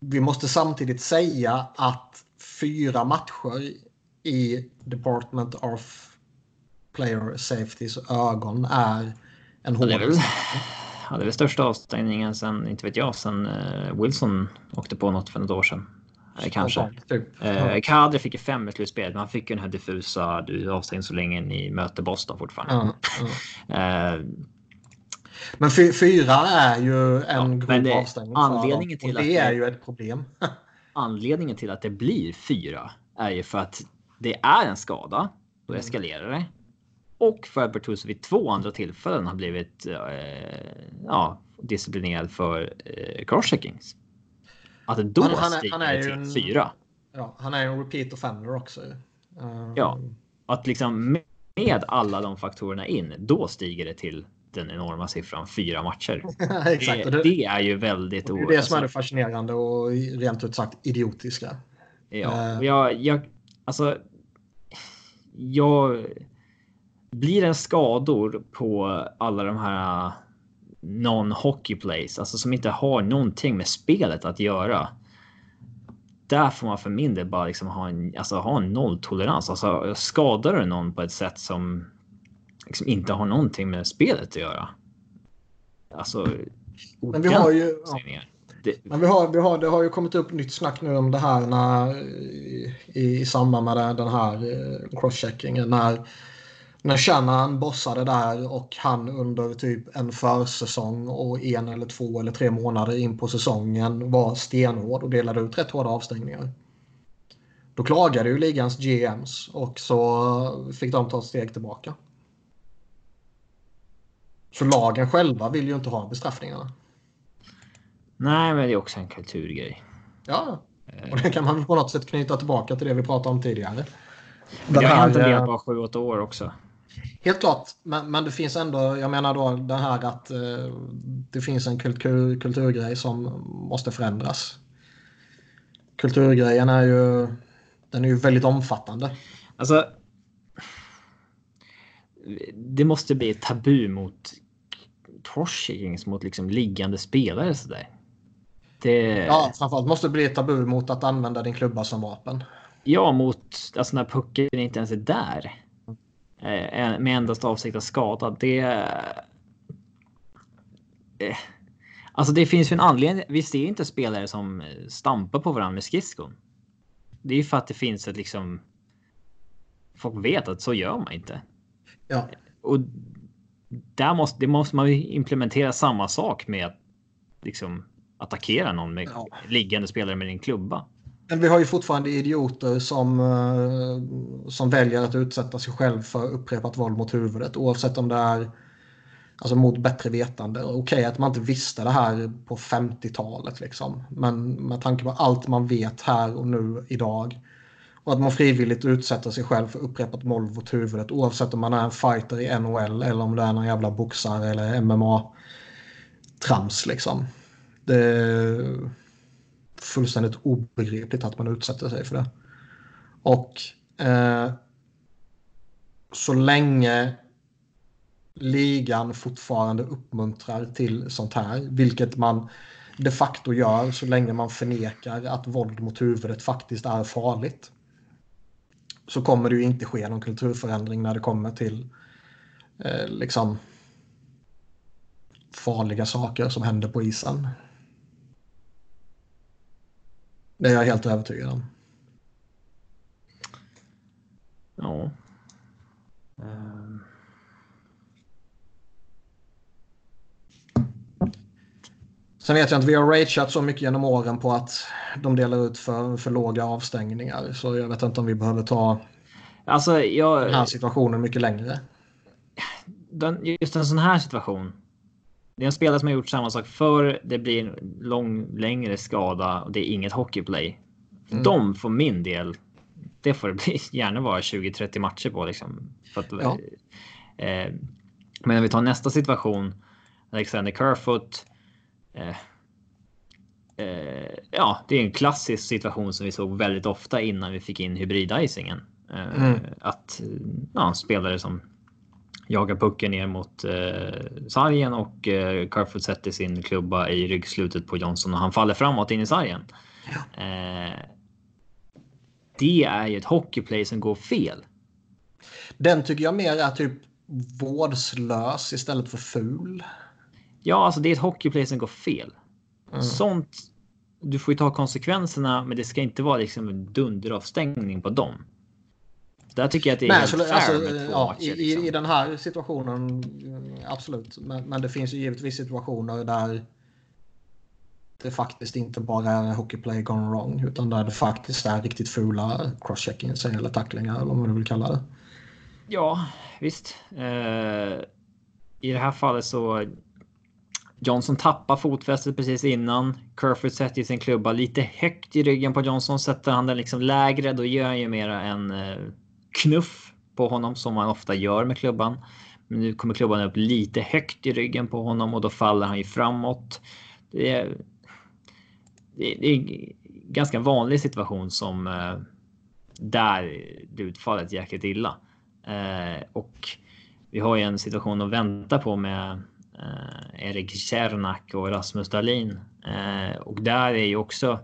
vi måste samtidigt säga att fyra matcher i Department of player safetys ögon är en hård... Ja, det är väl, ja, det är väl största avstängningen sen, inte vet jag, sen uh, Wilson åkte på något för något år sedan. Kanske. Typ. Eh, Kadri fick ju fem i slutspelet, men han fick ju den här diffusa du avstängd så länge ni möter Boston fortfarande. Ja, [LAUGHS] ja. eh, men fyra är ju en ja, grov avstängning. Anledningen till det, att är ju ett problem. [LAUGHS] anledningen till att det blir fyra är ju för att det är en skada. Då mm. eskalerar det och för att Bertuzzi vid två andra tillfällen har blivit eh, ja, disciplinerad för eh, crosscheckings. Att då han, han, stiger han är till en, fyra. Ja, han är en repeat offender också. Um... Ja, att liksom med alla de faktorerna in, då stiger det till den enorma siffran fyra matcher. [LAUGHS] Exakt, det, det, det, är ju väldigt... Det är det som är det fascinerande och rent ut sagt idiotiska. Ja, uh... jag, jag, alltså. Jag blir det skador på alla de här non-hockey plays, alltså som inte har någonting med spelet att göra. Där får man för min del bara liksom ha en, alltså ha en nolltolerans. Alltså skadar du någon på ett sätt som liksom inte har någonting med spelet att göra. Alltså. Men vi har ju. Ja. Det, men vi har, vi har, det har ju kommit upp nytt snack nu om det här när, i, i samband med den här eh, crosscheckingen. När när Shannon bossade där och han under typ en försäsong och en eller två eller tre månader in på säsongen var stenhård och delade ut rätt hårda avstängningar. Då klagade ju ligans GMs och så fick de ta ett steg tillbaka. Så lagen själva vill ju inte ha bestraffningarna. Nej, men det är också en kulturgrej. Ja, och det kan man på något sätt knyta tillbaka till det vi pratade om tidigare. Det har hänt en del på 7-8 år också. Helt klart, men, men det finns ändå, jag menar då det här att eh, det finns en kultur, kulturgrej som måste förändras. Kulturgrejen är ju, den är ju väldigt omfattande. Alltså, det måste bli ett tabu mot crosschickings mot liksom liggande spelare sådär. Det... Ja, framförallt måste det bli ett tabu mot att använda din klubba som vapen. Ja, mot alltså när pucken inte ens är där. Eh, med endast avsikt att skada. Det... Eh, alltså det finns ju en anledning. Vi ser inte spelare som stampar på varandra med skridskon. Det är ju för att det finns ett liksom. Folk vet att så gör man inte. Ja. Och där måste, det måste man implementera samma sak med att liksom attackera någon med ja. liggande spelare med din klubba. Men vi har ju fortfarande idioter som, eh, som väljer att utsätta sig själv för upprepat våld mot huvudet oavsett om det är alltså mot bättre vetande. Okej okay, att man inte visste det här på 50-talet liksom. Men med tanke på allt man vet här och nu idag. Och att man frivilligt utsätter sig själv för upprepat våld mot huvudet oavsett om man är en fighter i NHL eller om det är någon jävla boxare eller MMA-trams liksom. Det fullständigt obegripligt att man utsätter sig för det. Och eh, så länge ligan fortfarande uppmuntrar till sånt här, vilket man de facto gör så länge man förnekar att våld mot huvudet faktiskt är farligt. Så kommer det ju inte ske någon kulturförändring när det kommer till eh, liksom farliga saker som händer på isen. Det är jag helt övertygad om. Ja. Um. Sen vet jag inte, vi har rageat så mycket genom åren på att de delar ut för, för låga avstängningar. Så jag vet inte om vi behöver ta alltså, jag, den här situationen mycket längre. Den, just en sån här situation. Det är en spelare som har gjort samma sak för Det blir en lång, längre skada och det är inget hockeyplay. Mm. De för min del. Det får det bli, [LAUGHS] gärna vara 20-30 matcher på liksom. Att, ja. eh, men om vi tar nästa situation. Alexander Kerfoot Eh, eh, ja, det är en klassisk situation som vi såg väldigt ofta innan vi fick in hybridicingen. Eh, mm. Att ja, spelare som jagar pucken ner mot eh, sargen och eh, Kerfoot sätter sin klubba i ryggslutet på Johnson och han faller framåt in i sargen. Ja. Eh, det är ju ett hockeyplay som går fel. Den tycker jag mer är typ vårdslös istället för ful. Ja, alltså det är ett hockeyplay som går fel. Mm. Sånt. Du får ju ta konsekvenserna, men det ska inte vara liksom en dunderavstängning på dem. Där tycker jag att det är Nej, helt fair alltså, med två ja, i, liksom. I den här situationen, absolut. Men, men, det finns ju givetvis situationer där det faktiskt inte bara är hockeyplay gone wrong, utan där det faktiskt är riktigt fula crosscheckings eller tacklingar eller vad du vill kalla det. Ja, visst. Uh, I det här fallet så Johnson tappar fotfästet precis innan. Kerfoot sätter sin klubba lite högt i ryggen på Johnson. Sätter han den liksom lägre, då gör han ju mera en eh, knuff på honom som man ofta gör med klubban. Men nu kommer klubban upp lite högt i ryggen på honom och då faller han ju framåt. Det är, det är en ganska vanlig situation som eh, där det utfallet jäkligt illa. Eh, och vi har ju en situation att vänta på med eh, Erik Cernak och Rasmus Dahlin. Eh, och där är ju också.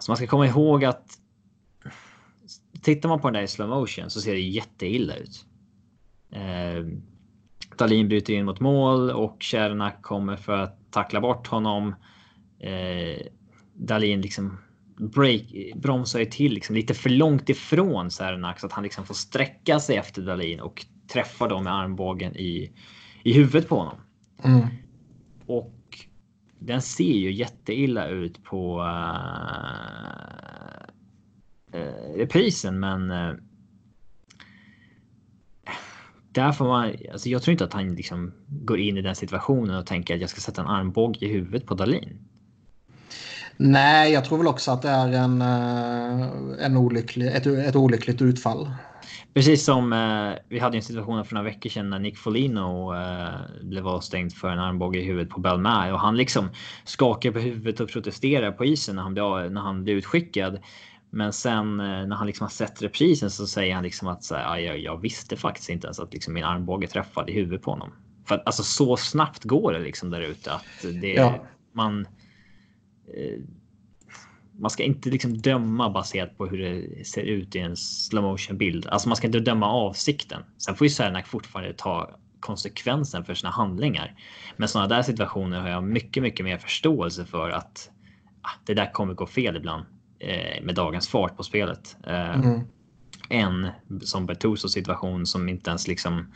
Så man ska komma ihåg att. Tittar man på den där i slow motion så ser det jätteilla ut. Eh, Dahlin bryter in mot mål och Cernak kommer för att tackla bort honom. Eh, Dahlin liksom break, bromsar ju till liksom lite för långt ifrån Cernak så att han liksom får sträcka sig efter Dahlin och träffa dem med armbågen i i huvudet på honom. Mm. Och den ser ju jätteilla ut på uh, uh, reprisen, men uh, där får man. Alltså jag tror inte att han liksom går in i den situationen och tänker att jag ska sätta en armbåge i huvudet på Dalin. Nej, jag tror väl också att det är en, en olycklig, ett, ett olyckligt utfall. Precis som eh, vi hade en situation för några veckor sedan när Nick Folino eh, blev avstängd för en armbåge i huvudet på Belmar och han liksom skakar på huvudet och protesterar på isen när han blir, när han blir utskickad. Men sen eh, när han liksom har sett reprisen så säger han liksom att så här, jag, jag visste faktiskt inte ens att liksom min armbåge träffade i huvudet på honom. För att, alltså så snabbt går det liksom där ute att det ja. man. Eh, man ska inte liksom döma baserat på hur det ser ut i en slow motion bild. Alltså man ska inte döma avsikten. Sen får ju Sernak fortfarande ta konsekvensen för sina handlingar. Men sådana där situationer har jag mycket, mycket mer förståelse för att ah, det där kommer gå fel ibland med dagens fart på spelet. Eh, mm. Än som Bertusos situation som inte ens liksom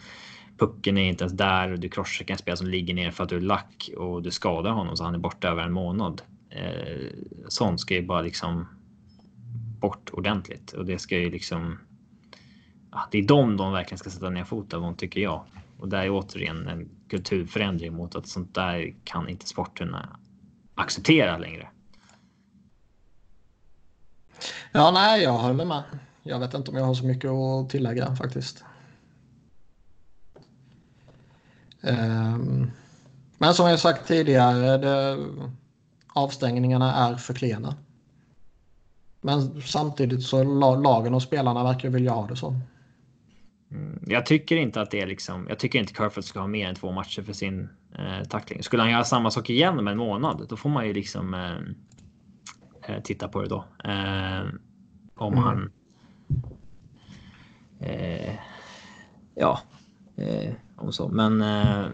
pucken är inte ens där och du crosscheckar en spelare som ligger ner för att du är lack och du skadar honom så han är borta över en månad eh, sånt ska ju bara liksom bort ordentligt och det ska ju liksom. Ja, det är de de verkligen ska sätta ner foten på tycker jag. Och det är återigen en kulturförändring mot att sånt där kan inte sporterna acceptera längre. [LAUGHS] Ja, nej, jag håller med. Jag vet inte om jag har så mycket att tillägga faktiskt. Um, men som jag sagt tidigare, det, avstängningarna är för klena. Men samtidigt så lagen och spelarna verkar vilja ha det så. Mm, jag tycker inte att det är liksom. Jag tycker inte Kerfoot ska ha mer än två matcher för sin eh, tackling. Skulle han göra samma sak igen om en månad, då får man ju liksom eh titta på det då. Eh, om mm. han. Eh, ja, eh, om så. Men. Eh,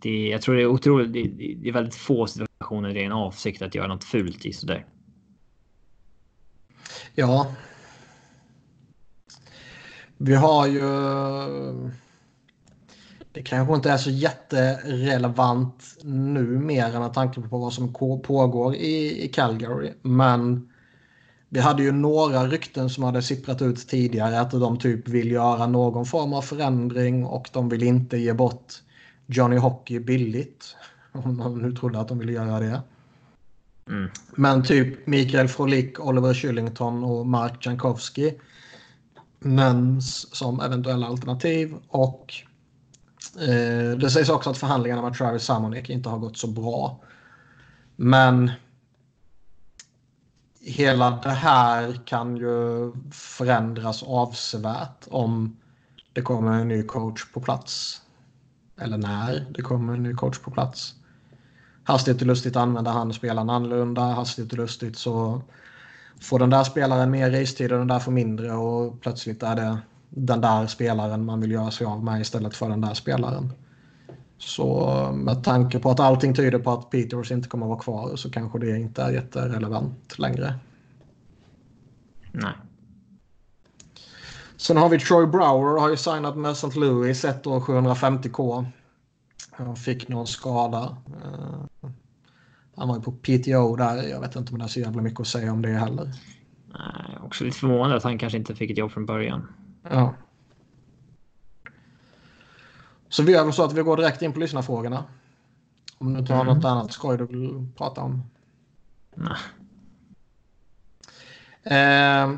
det, jag tror det är otroligt. Det, det, är väldigt få situationer det är en avsikt att göra något fult i sådär. Ja. Vi har ju det kanske inte är så jätterelevant nu mer med tanke på vad som pågår i, i Calgary. Men vi hade ju några rykten som hade sipprat ut tidigare att de typ vill göra någon form av förändring och de vill inte ge bort Johnny Hockey billigt. [LAUGHS] Om man nu trodde att de ville göra det. Mm. Men typ Mikael Frolik, Oliver Kylington och Mark Jankowski nämns som eventuella alternativ. Och Eh, det sägs också att förhandlingarna med Travis Samonik inte har gått så bra. Men hela det här kan ju förändras avsevärt om det kommer en ny coach på plats. Eller när det kommer en ny coach på plats. Hastigt och lustigt använder han spelaren annorlunda. Hastigt och lustigt så får den där spelaren mer racetid och den där får mindre och plötsligt är det den där spelaren man vill göra sig av med istället för den där spelaren. Så med tanke på att allting tyder på att Peters inte kommer att vara kvar så kanske det inte är jätterelevant längre. Nej. Sen har vi Troy Brower har ju signat med St. Louis ett år 750k. Han fick någon skada. Eh, han var ju på PTO där. Jag vet inte om det är så jävla mycket att säga om det heller. Nej, också lite förvånad att han kanske inte fick ett jobb från början. Ja. Så vi gör väl så att vi går direkt in på lyssnarfrågorna. Om du inte har mm. något annat skoj du vill prata om. Nej. Eh,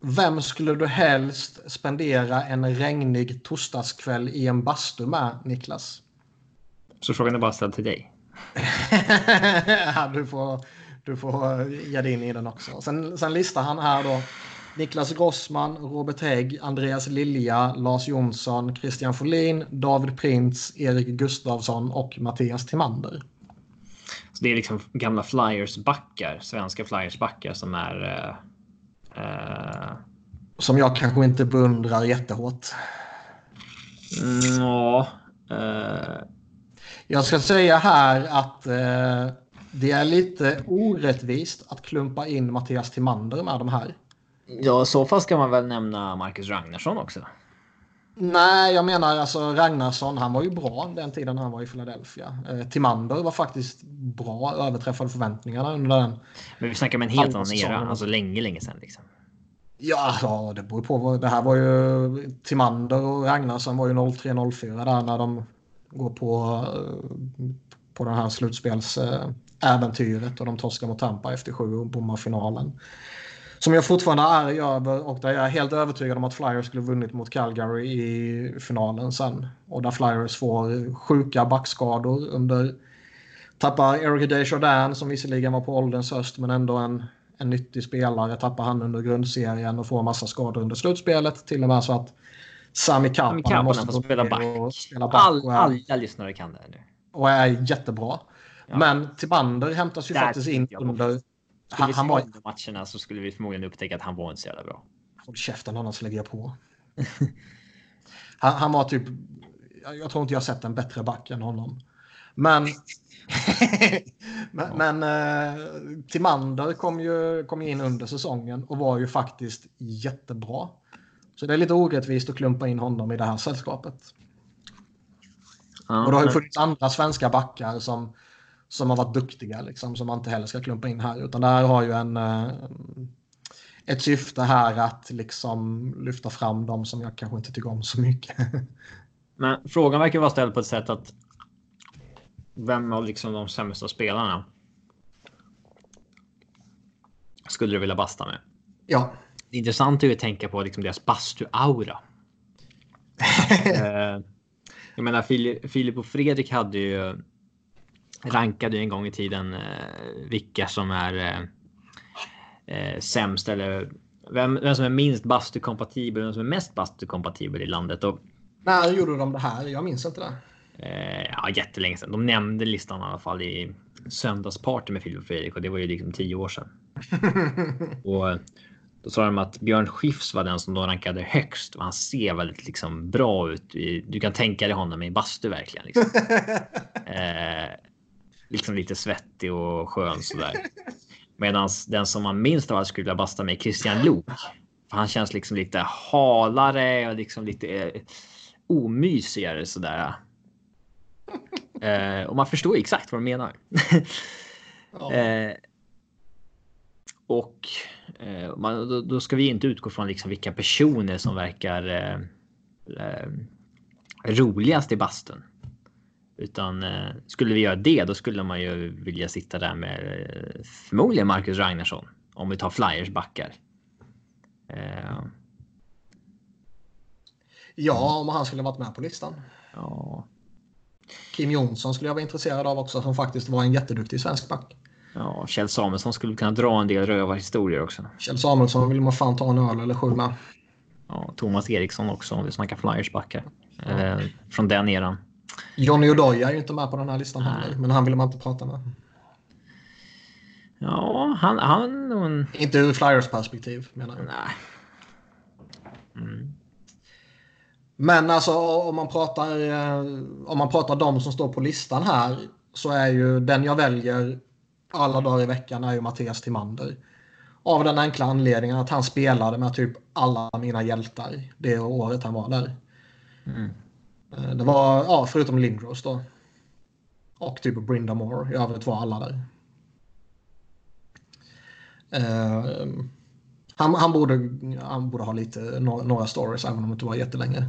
vem skulle du helst spendera en regnig torsdagskväll i en bastu med, Niklas? Så frågan är bara ställd till dig. [LAUGHS] ja, du, får, du får ge dig in i den också. Sen, sen listar han här då Niklas Grossman, Robert Hägg, Andreas Lilja, Lars Jonsson, Christian Folin, David Prins, Erik Gustavsson och Mattias Timander. Så det är liksom gamla Flyers-backar, svenska Flyers-backar som är... Uh, uh... Som jag kanske inte beundrar jättehårt. Ja. Uh... Jag ska säga här att det är lite orättvist att klumpa in Mattias Timander med de här. Ja, i så fall ska man väl nämna Marcus Ragnarsson också. Nej, jag menar alltså Ragnarsson. Han var ju bra den tiden han var i Philadelphia. Eh, Timander var faktiskt bra, överträffade förväntningarna under den. Men vi snackar om en helt annan era, alltså länge, länge sedan liksom. Ja, ja, det beror på. Det här var ju Timander och Ragnarsson var ju 03-04 där när de går på, eh, på den här slutspelsäventyret och de torskar mot Tampa efter sju och bommar finalen som jag fortfarande är arg över och där jag är helt övertygad om att Flyers skulle vunnit mot Calgary i finalen sen. Och där Flyers får sjuka backskador under... Tappar Eric Desjardins som visserligen var på ålderns höst men ändå en, en nyttig spelare. Tappar han under grundserien och får massa skador under slutspelet. Till och med så att Sami Kapanen måste få spela back. Spela back All, är, alla lyssnare kan det nu. Och är jättebra. Ja. Men Tibander hämtas ju Där faktiskt in under skulle han, han var... matcherna så skulle vi förmodligen upptäcka att han var inte så jävla bra. Håll käften annars lägger jag på. [LAUGHS] han, han, var typ... Jag tror inte jag sett en bättre back än honom. Men... [LAUGHS] men, men eh, Timander kom ju kom in under säsongen och var ju faktiskt jättebra. Så det är lite orättvist att klumpa in honom i det här sällskapet. Ja, och det har ju funnits andra svenska backar som som har varit duktiga liksom, som man inte heller ska klumpa in här. Utan det här har ju en, eh, ett syfte här att liksom lyfta fram dem som jag kanske inte tycker om så mycket. [LAUGHS] Men frågan verkar vara ställd på ett sätt att vem av liksom de sämsta spelarna skulle du vilja basta med? Ja. Det är intressant att tänka på liksom deras bastu-aura. [LAUGHS] Eh, jag menar, Filip och Fredrik hade ju rankade en gång i tiden eh, vilka som är eh, eh, sämst eller vem, vem som är minst bastukompatibel och vem som är mest bastukompatibel i landet. Och, När gjorde de det här? Jag minns inte det. Eh, ja, jättelänge sedan. De nämnde listan i alla fall i söndagsparty med Filip och Fredrik och det var ju liksom tio år sedan. [LAUGHS] och Då sa de att Björn Skifs var den som de rankade högst och han ser väldigt liksom bra ut. Du kan tänka dig honom i bastu verkligen. Liksom. [LAUGHS] eh, liksom lite svettig och skön sådär. Medan den som man minst av allt skulle vilja basta med är Christian. För han känns liksom lite halare och liksom lite eh, omysigare sådär. Eh, och man förstår exakt vad de menar. ja. [LAUGHS] eh, och eh, man, då, då, ska vi inte utgå från liksom vilka personer som verkar eh, eh, roligast i bastun. Utan eh, skulle vi göra det, då skulle man ju vilja sitta där med eh, förmodligen Marcus Ragnarsson. Om vi tar Flyers backar. Eh. Ja, om han skulle varit med på listan. Ja. Kim Jonsson skulle jag vara intresserad av också, som faktiskt var en jätteduktig svensk back. Ja, Kjell Samuelsson skulle kunna dra en del rövarhistorier också. Kjell Samuelsson vill man fan ta en öl eller sju med. Ja, Thomas Eriksson också om vi snackar Flyers backar. Ja. Eh, från den eran. Johnny Odoja är ju inte med på den här listan Nej. heller, men han vill man inte prata med. Ja, han... han Inte ur Flyers perspektiv menar jag. Nej. Mm. Men alltså om man pratar eh, om man pratar de som står på listan här så är ju den jag väljer alla dagar i veckan är ju Mattias Timander. Av den enkla anledningen att han spelade med typ alla mina hjältar det året han var där. Mm. Eh, det var, ja, förutom Lindros då. Och typ Brinda Moore. I övrigt var alla där. Uh, han, han, borde, han borde ha lite, några stories även om det inte var jättelänge.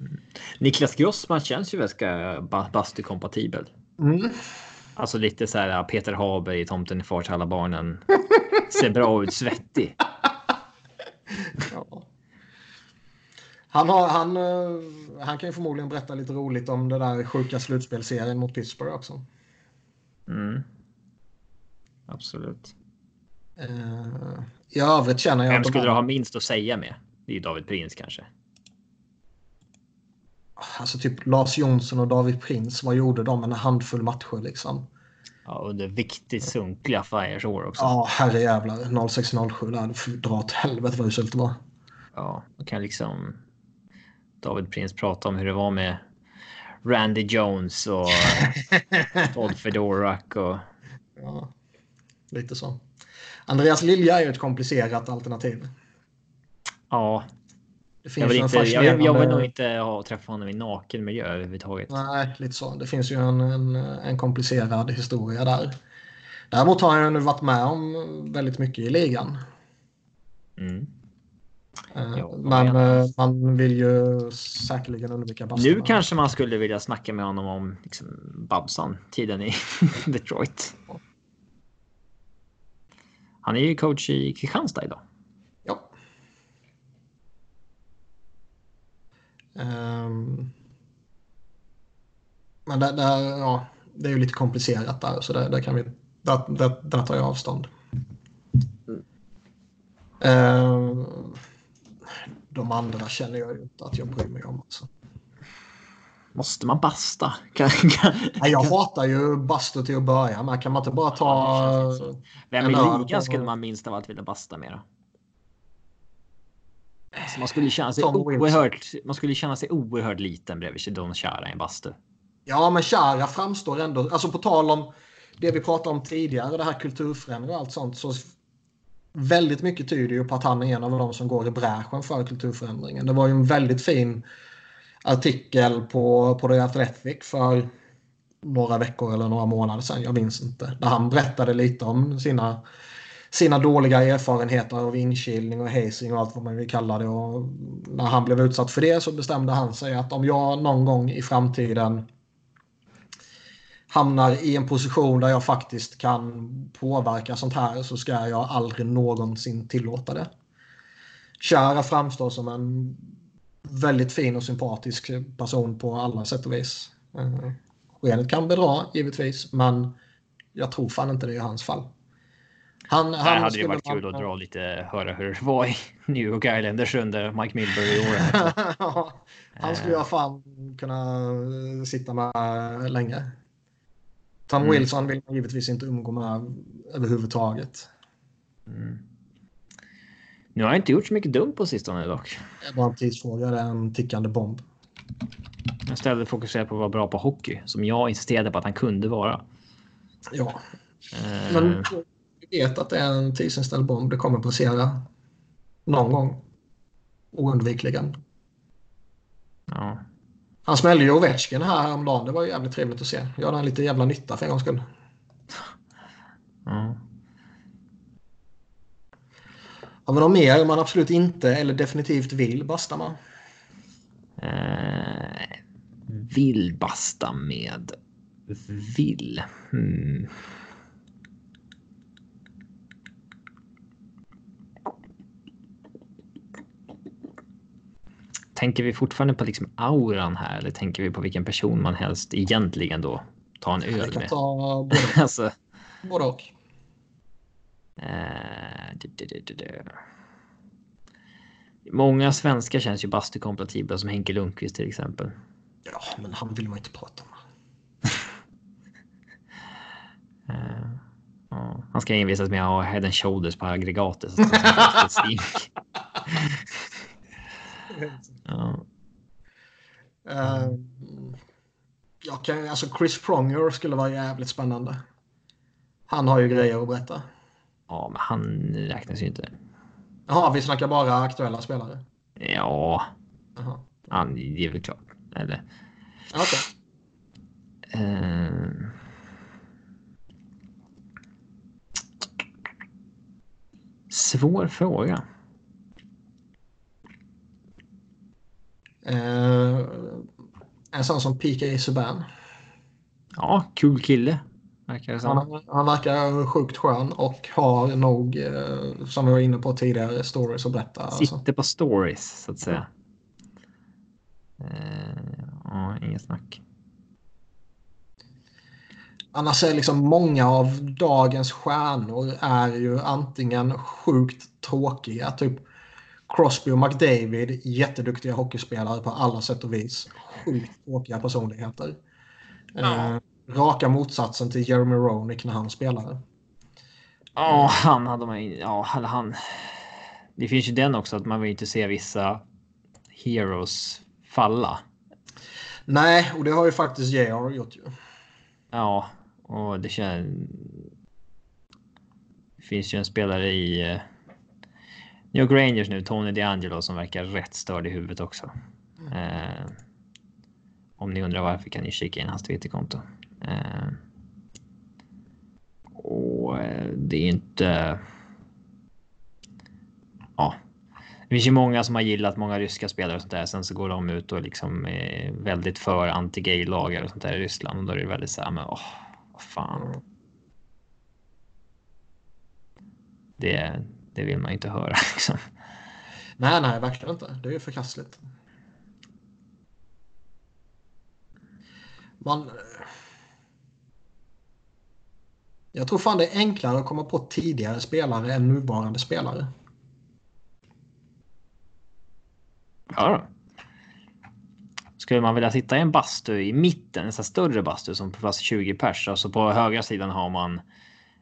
Mm. Niklas Grossman känns ju ganska bastukompatibel. Mm. Alltså lite så här Peter Haber i Tomten i till alla barnen. Ser bra ut, svettig. [LAUGHS] Han, har, han, eh, han kan ju förmodligen berätta lite roligt om det där sjuka slutspelserien mot Pittsburgh också. Mm. Absolut. Uh, I övrigt känner jag... Vem skulle du ha minst att säga med? Det är ju David Prins kanske. Alltså typ Lars Jonsson och David Prins, vad gjorde de en handfull matcher liksom? Ja, under viktigt sunkliga Flyers år också. Ja, herrejävlar. 0607 där. Dra åt helvete vad uselt det var. Ja, man kan liksom David Prins prata om hur det var med Randy Jones och [LAUGHS] Todd Fedorak och... Ja, lite så. Andreas Lilja är ju ett komplicerat alternativ. Ja. jag, vill inte, jag, jag vill nog inte ha, träffa honom i naken miljö överhuvudtaget. Nej, lite så. Det finns ju en, en, en komplicerad historia där. Däremot har jag nu varit med om väldigt mycket i ligan. Mm. Ja, men eh, man vill ju säkerligen undvika Bastarna. Nu kanske man skulle vilja snacka med honom om liksom, Babsan, tiden i [LAUGHS] Detroit. Han är ju coach i Kristianstad idag. Ja. Um, men det, det, ja, det är ju lite komplicerat där, så det, det kan vi, där, där, där tar jag avstånd. Mm. Uh, de andra känner jag ju inte att jag bryr mig om. Alltså. Måste man basta? [LAUGHS] Nej, jag hatar ju bastu till att börja med. Kan man inte bara ta... Vem i ligan skulle man minst av allt vilja basta med då? Så man skulle känna sig oerhört, man skulle känna sig oerhört liten bredvid Don Chara i en bastu. Ja, men Chara framstår ändå, alltså på tal om det vi pratade om tidigare, det här kulturförändring och allt sånt, så väldigt mycket tyder ju på att han är en av de som går i bräschen för kulturförändringen. Det var ju en väldigt fin artikel på, på The Athletic för några veckor eller några månader sedan, jag minns inte. Där han berättade lite om sina, sina dåliga erfarenheter av inkilning och hazing och allt vad man vill kalla det. Och när han blev utsatt för det så bestämde han sig att om jag någon gång i framtiden hamnar i en position där jag faktiskt kan påverka sånt här så ska jag aldrig någonsin tillåta det. Chara framstår som en väldigt fin och sympatisk person på alla sätt och vis. Eh, skenet kan bedra givetvis, men jag tror fan inte det är hans fall. Han, det han hade ju varit kul att dra lite, höra hur det var i New York Islanders under Mike Milbury i år. [LAUGHS] han skulle jag fan kunna sitta med länge. Tom mm. Wilson vill man givetvis inte umgå med överhuvudtaget. Mm. Nu har jag inte gjort så mycket dumt på sistone dock. Det är bara en tidsfråga. Det är en tickande bomb. Jag ställde fokuserat på att vara bra på hockey som jag insisterade på att han kunde vara. Ja, uh... men vi vet att det är en tidsinställd bomb. Det kommer passera någon gång. Oundvikligen. Ja. Han smällde ju Ovechkin här häromdagen. Det var ju jävligt trevligt att se. Gör han lite jävla nytta för en gångs skull. Ja. Har vi något mer man absolut inte eller definitivt vill basta med? Eh, vill basta med. Vill. Hmm. Tänker vi fortfarande på liksom auran här eller tänker vi på vilken person man helst egentligen då tar en öl med? Ta [LAUGHS] både, alltså, både och. Eh, du, du, du, Många svenskar känns ju bastukompatibla som Henke Lundqvist till exempel. Ja, men han vill man inte prata med. uh, uh, han ska envisas med att ha head and shoulders på aggregatet. [LAUGHS] [LAUGHS] ja. Uh, jag kan, alltså Chris Pronger skulle vara jävligt spännande. Han har ju grejer att berätta. Ja, men han räknas ju inte. Jaha, vi snackar bara aktuella spelare? Ja. Jaha. Ja, det är väl klart. Eller... Okej. Okay. Uh... Eh. Svår fråga. Uh, en sån som PK Subban. Ja, kul kille. Verkar det han, han verkar sjukt skön och har nog, eh, som vi var inne på tidigare, stories att berätta. Sitter alltså. på stories, så att säga. Uh, ja, inget snack. Annars är liksom många av dagens stjärnor är ju antingen sjukt tråkiga, typ Crosby och McDavid, jätteduktiga hockeyspelare på alla sätt och vis. Sjukt tråkiga personligheter. Ja. Uh, raka motsatsen till Jeremy Roenick när han spelade. Ja, han hade man ja, han. Det finns ju den också att man vill inte se vissa heroes falla. Nej, och det har ju faktiskt JR gjort ju. Ja, och det känns. Det finns ju en spelare i uh, New York Rangers nu, Tony DeAngelo, som verkar rätt störd i huvudet också. Mm. Om ni undrar varför kan ni kika in hans Twitterkonto. Eh, och eh, det är inte... Ja. Det finns ju många som har gillat många ryska spelare och sånt där. Sen så går de ut och liksom är väldigt för anti-gay-lagar och sånt där i Ryssland. Och då är det väldigt så här, men åh, vad fan. Det, det vill man inte höra [LAUGHS] liksom. Nej, nej, verkligen inte. Det är ju förkastligt. Man, jag tror fan det är enklare att komma på tidigare spelare än nuvarande spelare. Ja. Skulle man vilja sitta i en bastu i mitten, en sån större bastu som plats 20 pers. Alltså på högra sidan har man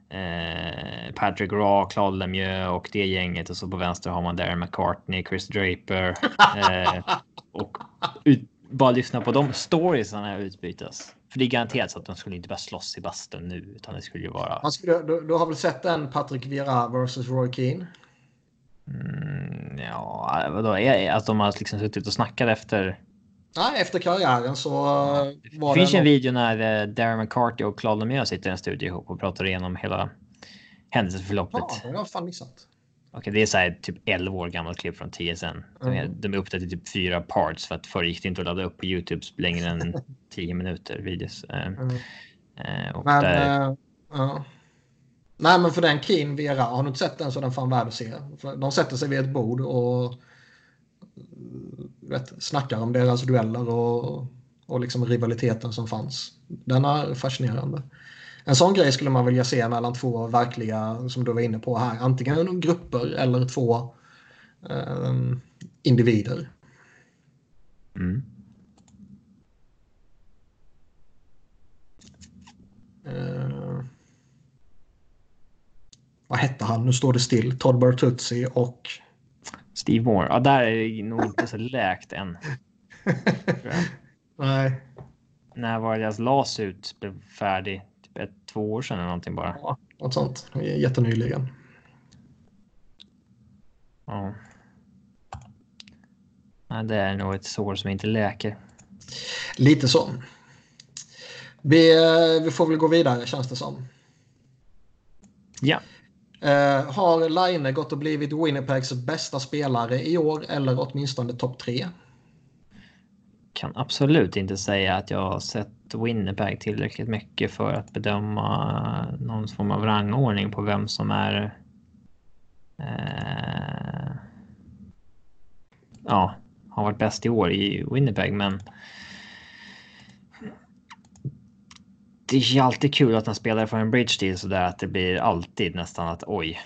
eh, Patrick Raw, Claude Lemieux och det gänget och så på vänster har man Darren McCartney, Chris Draper eh, och ut, bara lyssna på de storiesarna utbytas. För det är garanterat så att de skulle inte bara slåss i bastun nu, utan det skulle ju vara... Man skulle, du, du har väl sett den Patrick Vieira versus Roy Keane? Mm, ja, vadå? Att de har liksom suttit och snackat efter... Nej, efter karriären så ja, var det... finns det en video när eh, Darren McCarthy och Claude Lemieux sitter i en studio ihop och pratar igenom hela händelseförloppet. Ja, det har jag fan missat. Okej, det är så här typ 11 år gammalt klipp från TSN. De är, mm. de är uppdaterade i typ fyra parts för att förr gick det inte att ladda upp på Youtube längre än [LAUGHS] 10 minuter videos. Eh, mm. Eh, men, där... uh, uh. Nej, men för den Keen Vera, har du inte sett den så är den fan värd att se. De sätter sig vid ett bord och vet, snackar om deras dueller och, och liksom rivaliteten som fanns. Den är fascinerande. En sån grej skulle man vilja se mellan två verkliga, som du var inne på här, antingen grupper eller två um, individer. Mm. Uh, vad hette han? Nu står det still. Todd Bertuzzi och Steve Moore. Ja, där är det nog inte så läkt än. [LAUGHS] Nej. När var deras LAS ut blev färdig? Typ ett, två år sedan eller någonting bara. Ja, något sånt. Jättenyligen. Ja. Nej, det är nog ett sår som inte läker. Lite så. Vi, eh, vi får väl gå vidare känns det som. Ja. Uh, har Line gått och blivit Winnipegs bästa spelare i år eller åtminstone topp tre? Kan absolut inte säga att jag har sett Winnipeg tillräckligt mycket för att bedöma någon form av rangordning på vem som är. Uh, ja, har varit bäst i år i Winnipeg, men. Det är ju alltid kul att en spelare får en bridge deal sådär att det blir alltid nästan att oj,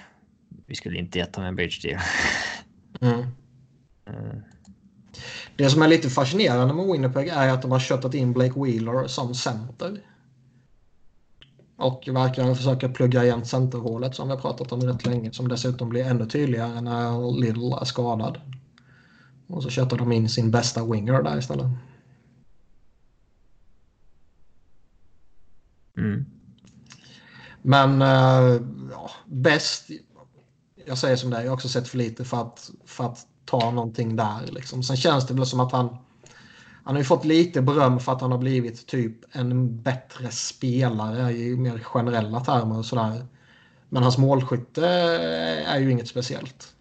vi skulle inte gett honom en bridge deal. Mm. [LAUGHS] Mm. Det som är lite fascinerande med Winnipeg är att de har köttat in Blake Wheeler som center. Och verkar försöka plugga igen centerhålet som vi har pratat om rätt länge. Som dessutom blir ännu tydligare när Little är skadad. Och så köttar de in sin bästa winger där istället. Mm. Men eh, ja, bäst. Jag säger som det är, jag har också sett för lite för att, för att ta någonting där. Liksom. Sen känns det väl som att han, han har ju fått lite beröm för att han har blivit typ en bättre spelare i mer generella termer och sådär. Men hans målskytte är ju inget speciellt.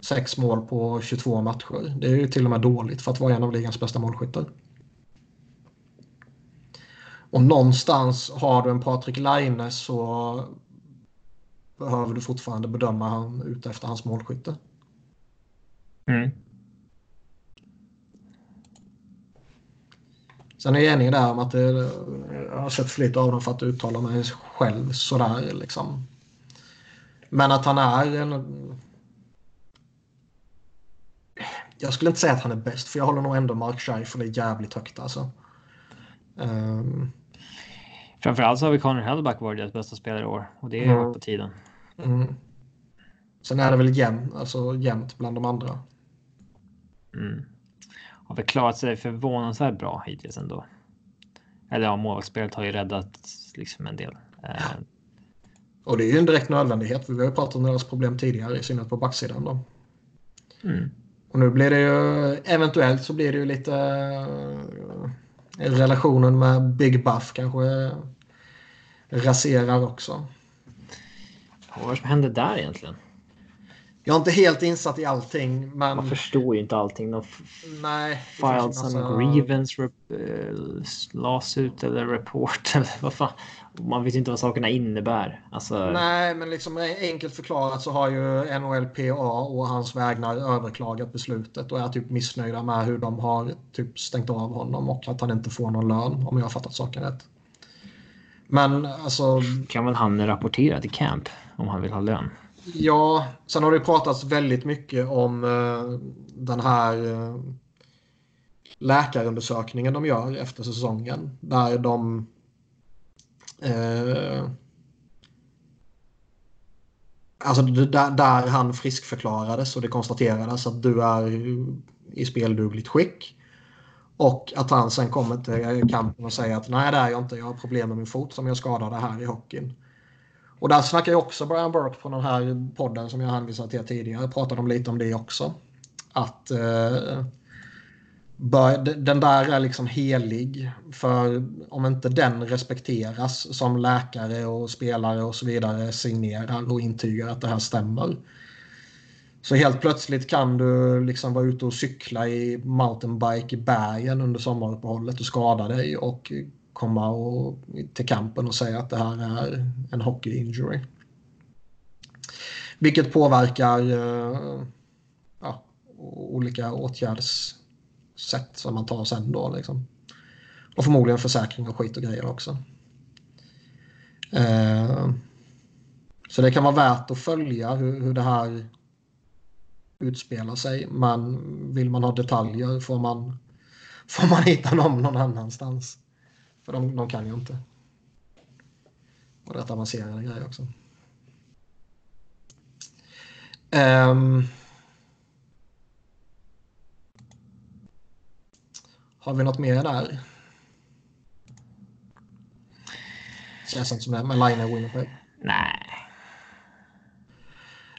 Sex mål på 22 matcher. Det är ju till och med dåligt för att vara en av ligans bästa målskyttar. Och någonstans har du en Patrik Laine så behöver du fortfarande bedöma han ut efter hans målskytte. Mm. Sen är jag enig där om att det, jag har sett för lite av dem för att uttala mig själv sådär liksom. Men att han är en... Jag skulle inte säga att han är bäst för jag håller nog ändå Mark Scheifele jävligt högt alltså. Um... Framförallt så har vi Connor Hellback varit deras bästa spelare i år och det är mm. på tiden. Mm. Sen är det väl jämnt, alltså jämnt bland de andra. Mm. Har väl klarat sig förvånansvärt bra hittills ändå. Eller ja, målvaktsspelet har ju räddat liksom en del. Ja. Eh, och det är ju en direkt nödvändighet. Vi har ju pratat om deras problem tidigare, i synnerhet på backsidan då. Mm. Och nu blir det ju, eventuellt så blir det ju lite relationen med Big Buff kanske raserar också. Vad var det som hände där egentligen? Jag är inte helt insatt i allting. Men... Man förstår ju inte allting. De Nej. Filed some alltså... grievance uh, lawsuit eller report. [LAUGHS] Eller vad fan. Man vet inte vad sakerna innebär. Alltså... Nej, men liksom enkelt förklarat så har ju NHLPA och hans vägnar överklagat beslutet och är typ missnöjda med hur de har typ stängt av honom och att han inte får någon lön om jag har fattat saken rätt. Men alltså... Kan väl han rapportera till camp om han vill ha lön? Ja, sen har det pratats väldigt mycket om uh, den här uh, läkarundersökningen de gör efter säsongen. Där de uh, Alltså där, där han friskförklarades och det konstaterades att du är i speldugligt skick. Och att han sen kommer till kampen och säger att nej det är jag inte, jag har problem med min fot som jag skadade här i hockeyn. Och där snackar ju också Brian Burke på den här podden som jag hänvisade till tidigare. Jag pratade om lite om det också. Att eh, den där är liksom helig. För om inte den respekteras som läkare och spelare och så vidare signerar och intygar att det här stämmer. Så helt plötsligt kan du liksom vara ute och cykla i mountainbike i bergen under sommaruppehållet och skada dig och komma och, till kampen och säga att det här är en hockey injury. Vilket påverkar uh, ja, olika åtgärdssätt som man tar sen då. Liksom. Och förmodligen försäkring och skit och grejer också. Uh, så det kan vara värt att följa hur, hur det här utspelar sig. Men vill man ha detaljer får man, får man hitta dem någon annanstans. För de, de kan ju inte. Och rätt avancerade grejer också. Um, har vi något mer där? Känns inte som det, men Line är Winnipeg. Nej.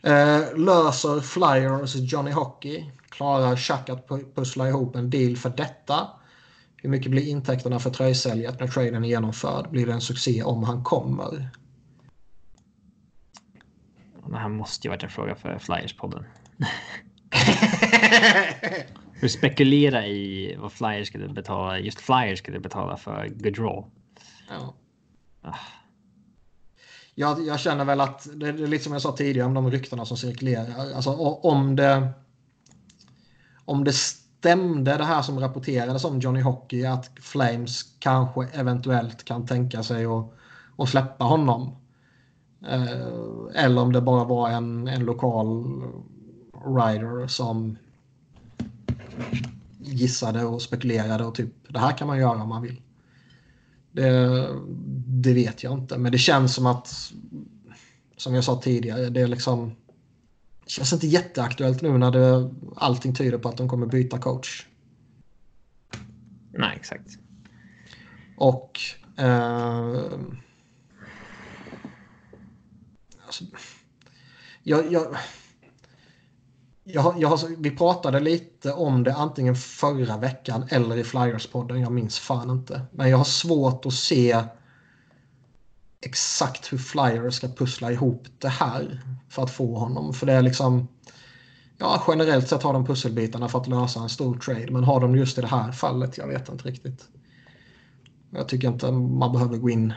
Uh, löser Flyers Johnny Hockey. Klarar Chuck att pussla ihop en deal för detta? Hur mycket blir intäkterna för tröjsäljet när traden är genomförd? Blir det en succé om han kommer? Det här måste ju varit en fråga för Flyers-podden. [LAUGHS] Hur spekulera i vad Flyers skulle betala, just Flyers skulle betala för Gaudreau. Ja. Ah. Jag, jag, känner väl att det är lite som jag sa tidigare om de ryktena som cirkulerar. Alltså om det. Om det stämde det här som rapporterades om Johnny Hockey att Flames kanske eventuellt kan tänka sig att, att släppa honom. Eh, eller om det bara var en, en lokal rider som gissade och spekulerade och typ det här kan man göra om man vill. Det, det vet jag inte, men det känns som att som jag sa tidigare, det är liksom känns inte jätteaktuellt nu när det, allting tyder på att de kommer byta coach. Nej, exakt. Och eh, alltså, jag, jag, jag, jag, vi pratade lite om det antingen förra veckan eller i Flyers-podden. Jag minns fan inte. Men jag har svårt att se exakt hur Flyers ska pussla ihop det här för att få honom. För det är liksom... Ja, generellt sett har de pusselbitarna för att lösa en stor trade. Men har de just i det här fallet? Jag vet inte riktigt. Jag tycker inte man behöver gå in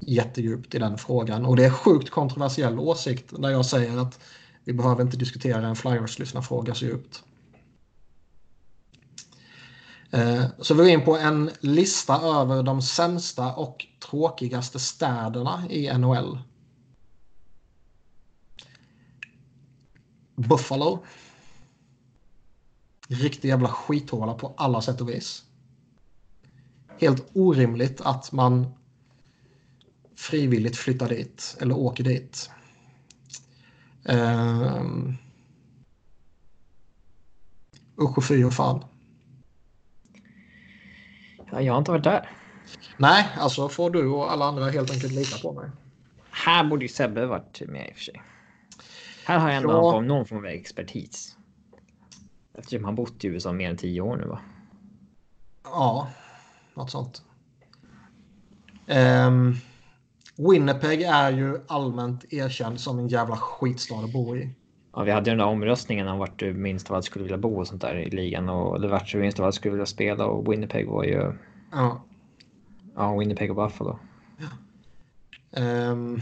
jättedjupt i den frågan. Och det är sjukt kontroversiell åsikt när jag säger att vi behöver inte diskutera en Flyers-lyssnarfråga så djupt. Eh, så vi går in på en lista över de sämsta och tråkigaste städerna i NHL. Buffalo. Riktig jävla skithåla på alla sätt och vis. Helt orimligt att man frivilligt flyttar dit eller åker dit. Um, usch och fy och fan. Ja, jag har inte varit där. Nej, alltså får du och alla andra helt enkelt lita på mig. Här borde ju Sebbe varit med i och för sig. Här har jag ändå ja. någon form av expertis. Eftersom han bott i USA mer än tio år nu va? Ja, något sånt. Um, Winnipeg är ju allmänt erkänd som en jävla skitstad att bo i. Ja, vi hade den där omröstningen om vart du minst av allt skulle vilja bo och sånt där i ligan och det vart du minst av allt skulle vilja spela och Winnipeg var ju. Ja. Ja, Winnipeg och Buffalo. Ja. Um...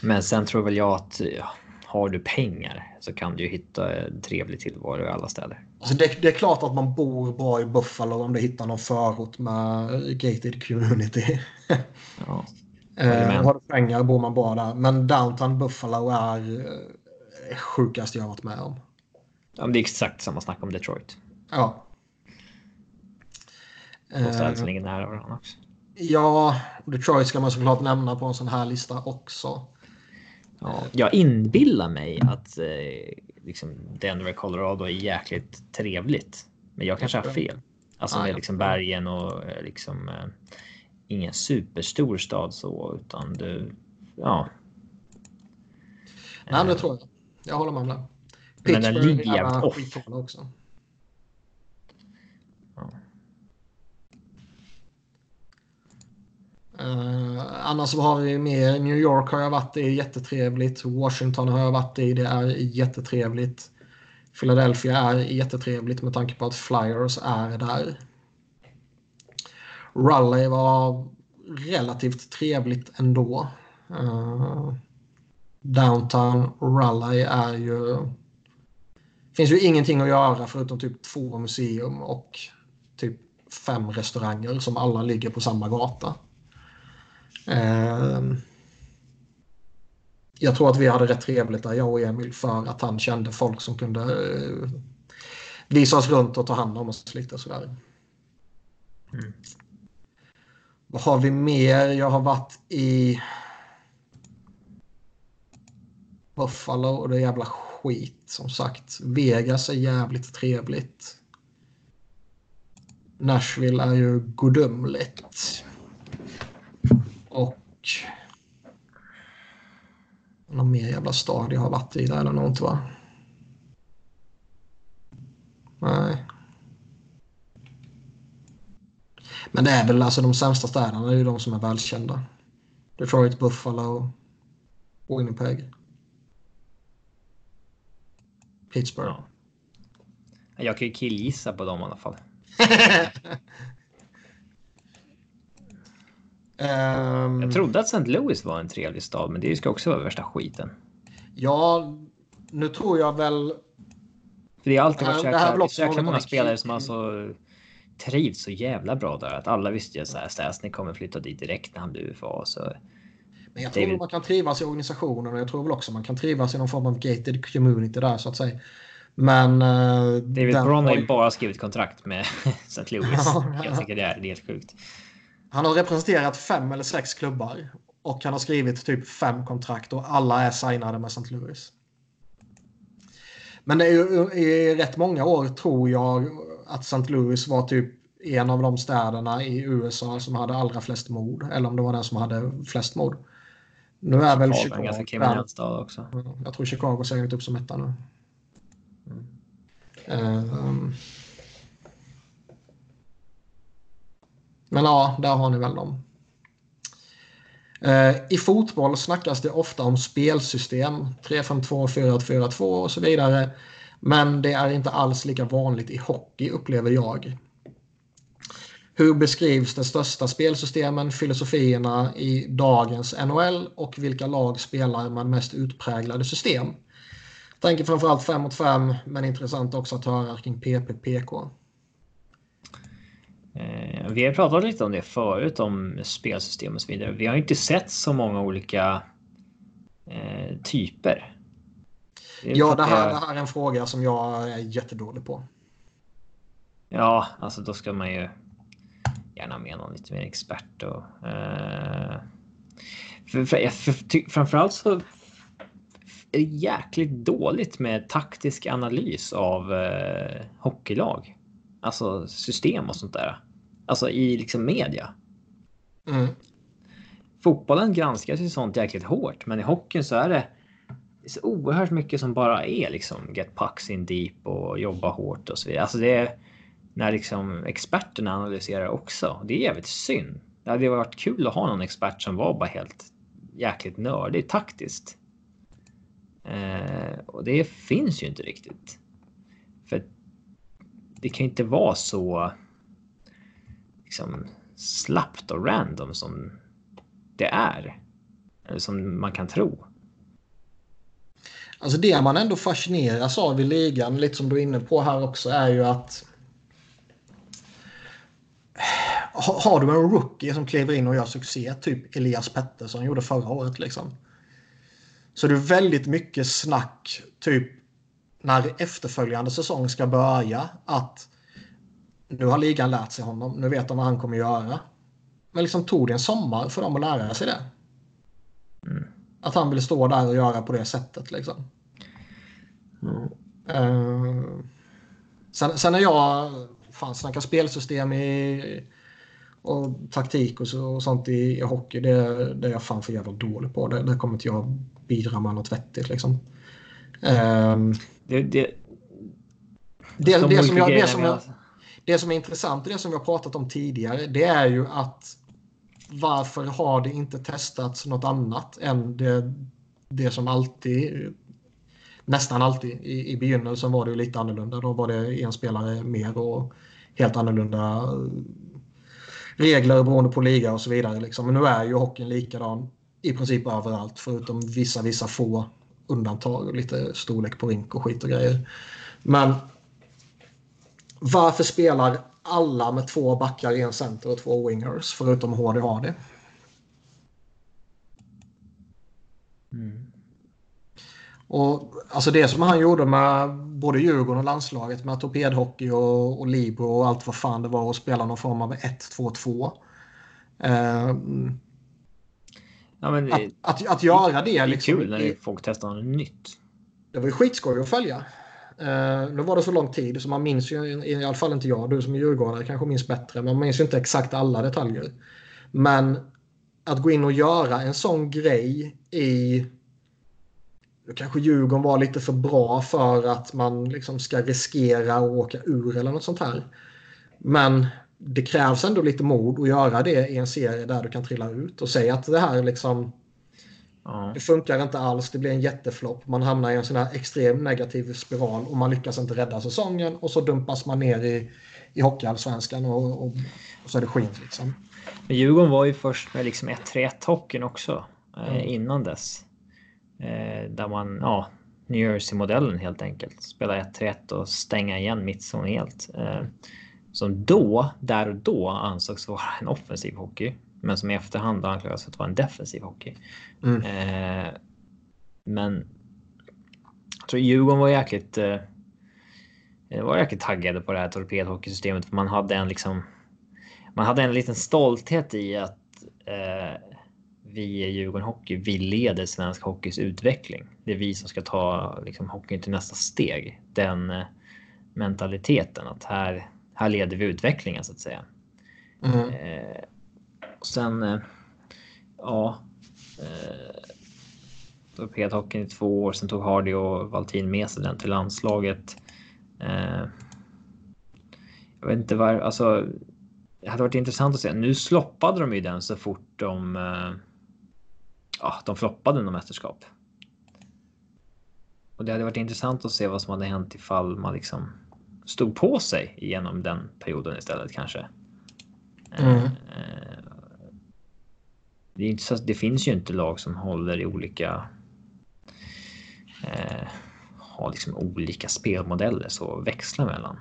Men sen tror väl jag att ja, har du pengar så kan du ju hitta en trevlig tillvaro i alla städer. Alltså det, det, är klart att man bor bra i Buffalo om du hittar någon förort med gated community. Ja. Eh, har du pengar bor man bra där. Men downtown Buffalo är eh, sjukast jag har varit med om. Ja, det är exakt samma snack om Detroit. Ja. Ställen som ligger nära varandra också. Ja, Detroit ska man såklart nämna på en sån här lista också. Ja, jag inbillar mig att eh, liksom Denver, Colorado är jäkligt trevligt. Men jag kanske har fel. Alltså med liksom bergen och eh, liksom eh, ingen superstor stad så utan du, ja. Nej, men det tror jag. Jag håller med om det. Men den ligger jävligt off. Också. Uh, annars har vi mer. New York har jag varit i, jättetrevligt. Washington har jag varit i, det är jättetrevligt. Philadelphia är jättetrevligt med tanke på att Flyers är där. Raleigh var relativt trevligt ändå. Uh, downtown Raleigh är ju... finns ju ingenting att göra förutom typ två museum och typ fem restauranger som alla ligger på samma gata. Uh, jag tror att vi hade rätt trevligt där, jag och Emil, för att han kände folk som kunde uh, visa oss runt och ta hand om oss lite sådär. Mm. Vad har vi mer? Jag har varit i Buffalo och det är jävla skit som sagt. Vegas är jävligt trevligt. Nashville är ju gudomligt. Och... Någon mer jävla stad jag har varit i där eller något va? Nej. Men det är väl alltså de sämsta städerna, det är de som är välkända. Detroit, Buffalo, Winnipeg. Pittsburgh. Ja. Jag kan ju killgissa på dem i alla fall. um, [LAUGHS] jag trodde att St. Louis var en trevlig stad, men det ska också vara värsta skiten. Ja, nu tror jag väl... För det har alltid varit så jäkla många spelare som alltså trivs så jävla bra där. Att alla visste ju här, Stasny kommer flytta dit direkt när han blir UFA. Så men jag tror man kan trivas i organisationen och jag tror väl också man kan trivas i någon form av gated community där så att säga. Men... Uh, David Braun har ju bara skrivit kontrakt med [LAUGHS] St. Louis. jag tycker det är helt sjukt. Han har representerat fem eller sex klubbar och han har skrivit typ fem kontrakt och alla är signade med St. Louis. Men det är ju i rätt många år tror jag att St. Louis var typ en av de städerna i USA som hade allra flest mord. Eller om det var den som hade flest mord. Nu är väl Chicago... En ganska kriminell stad också. Jag tror Chicago ser upp som etta nu. Mm. Um, men ja, där har ni väl dem. Uh, I fotboll snackas det ofta om spelsystem. 3-5-2, 4-4-2 och så vidare. Men det är inte alls lika vanligt i hockey upplever jag. Hur beskrivs de största spelsystemen, filosofierna i dagens NHL och vilka lag spelar med mest utpräglade system? Tänker framförallt 5 mot 5 men intressant också att höra kring PPPK. Eh, vi har pratat lite om det förut om spelsystem och så vidare. Vi har inte sett så många olika eh, typer. Ja, det här, det här är en fråga som jag är jättedålig på. Ja, alltså då ska man ju gärna med någon lite mer expert. Och, eh, för, för, för, framförallt så är det jäkligt dåligt med taktisk analys av eh, hockeylag. Alltså system och sånt där. Alltså i liksom media. Mm. Fotbollen granskas ju sånt jäkligt hårt, men i hockeyn så är det det är så oerhört mycket som bara är liksom get pucks in deep och jobba hårt och så vidare. Alltså det är när liksom experterna analyserar också. Det är jävligt synd. Det hade varit kul att ha någon expert som var bara helt jäkligt nördig taktiskt. Eh, och det finns ju inte riktigt. För det kan ju inte vara så liksom slappt och random som det är. Eller som man kan tro. Alltså det man ändå fascineras av i ligan, lite som du är inne på här också, är ju att har du en rookie som kliver in och gör succé, typ Elias Pettersson gjorde förra året liksom. Så det är väldigt mycket snack, typ när efterföljande säsong ska börja, att nu har ligan lärt sig honom, nu vet de vad han kommer göra. Men liksom tog det en sommar för dem att lära sig det? Mm. Att han vill stå där och göra på det sättet liksom. Mm. Uh, sen, sen är jag fan snackar spelsystem i, och taktik och, så, och sånt i, i hockey. Det, det är jag fan för jävla dålig på. Det, det kommer inte jag bidra med något vettigt liksom. Um, det, det, det, det, som jag, det, som jag, det som är intressant och det som vi har pratat om tidigare det är ju att varför har det inte testats något annat än det, det som alltid nästan alltid i, i begynnelsen var det lite annorlunda. Då var det en spelare mer och helt annorlunda regler beroende på liga och så vidare. Liksom. Men nu är ju hockeyn likadan i princip överallt förutom vissa, vissa få undantag och lite storlek på rink och skit och grejer. Men varför spelar alla med två backar, en center och två wingers förutom HDHD? Mm. Och alltså det som han gjorde med både Djurgården och landslaget med torpedhockey och, och Libro och allt vad fan det var och spela någon form av 1-2-2. Eh, ja, men att, att, att, göra det. Det är liksom, kul när det, folk testar något nytt. Det var ju skitskoj att följa. Uh, nu var det så lång tid så man minns ju, i alla fall inte jag, du som är djurgårdare kanske minns bättre, man minns ju inte exakt alla detaljer. Men att gå in och göra en sån grej i... Kanske Djurgården var lite för bra för att man liksom ska riskera att åka ur eller något sånt här. Men det krävs ändå lite mod att göra det i en serie där du kan trilla ut och säga att det här liksom Ja. Det funkar inte alls, det blir en jätteflopp. Man hamnar i en sån här extrem negativ spiral och man lyckas inte rädda säsongen och så dumpas man ner i, i Hockeyallsvenskan och, och, och så är det skit liksom. Men Djurgården var ju först med liksom 1-3-1 hockeyn också eh, mm. innan dess. Eh, där man, ja, New Jersey-modellen helt enkelt. Spela 1-3-1 och stänga igen mittzon helt. Eh, som då, där och då ansågs vara en offensiv hockey men som i efterhand anklagas för att vara en defensiv hockey. Mm. Eh, men jag tror Djurgården var jäkligt, eh, var jäkligt taggade på det här torpedhockeysystemet. För man hade en liksom, man hade en liten stolthet i att eh, vi i Djurgården Hockey, vi leder svensk hockeys utveckling. Det är vi som ska ta liksom, hockeyn till nästa steg. Den eh, mentaliteten att här, här leder vi utvecklingen så att säga. Mm. Eh, sen, eh, ja. Eh, torpedhockeyn i två år, sen tog Hardy och Valtin med sig den till landslaget. Eh, jag vet inte var, alltså. Det hade varit intressant att se. Nu sloppade de ju den så fort de. Ja, de floppade något mästerskap. Och det hade varit intressant att se vad som hade hänt ifall man liksom stod på sig genom den perioden istället kanske. Mm. Det, är inte så, det finns ju inte lag som håller i olika eh, har liksom olika spelmodeller så växla mellan.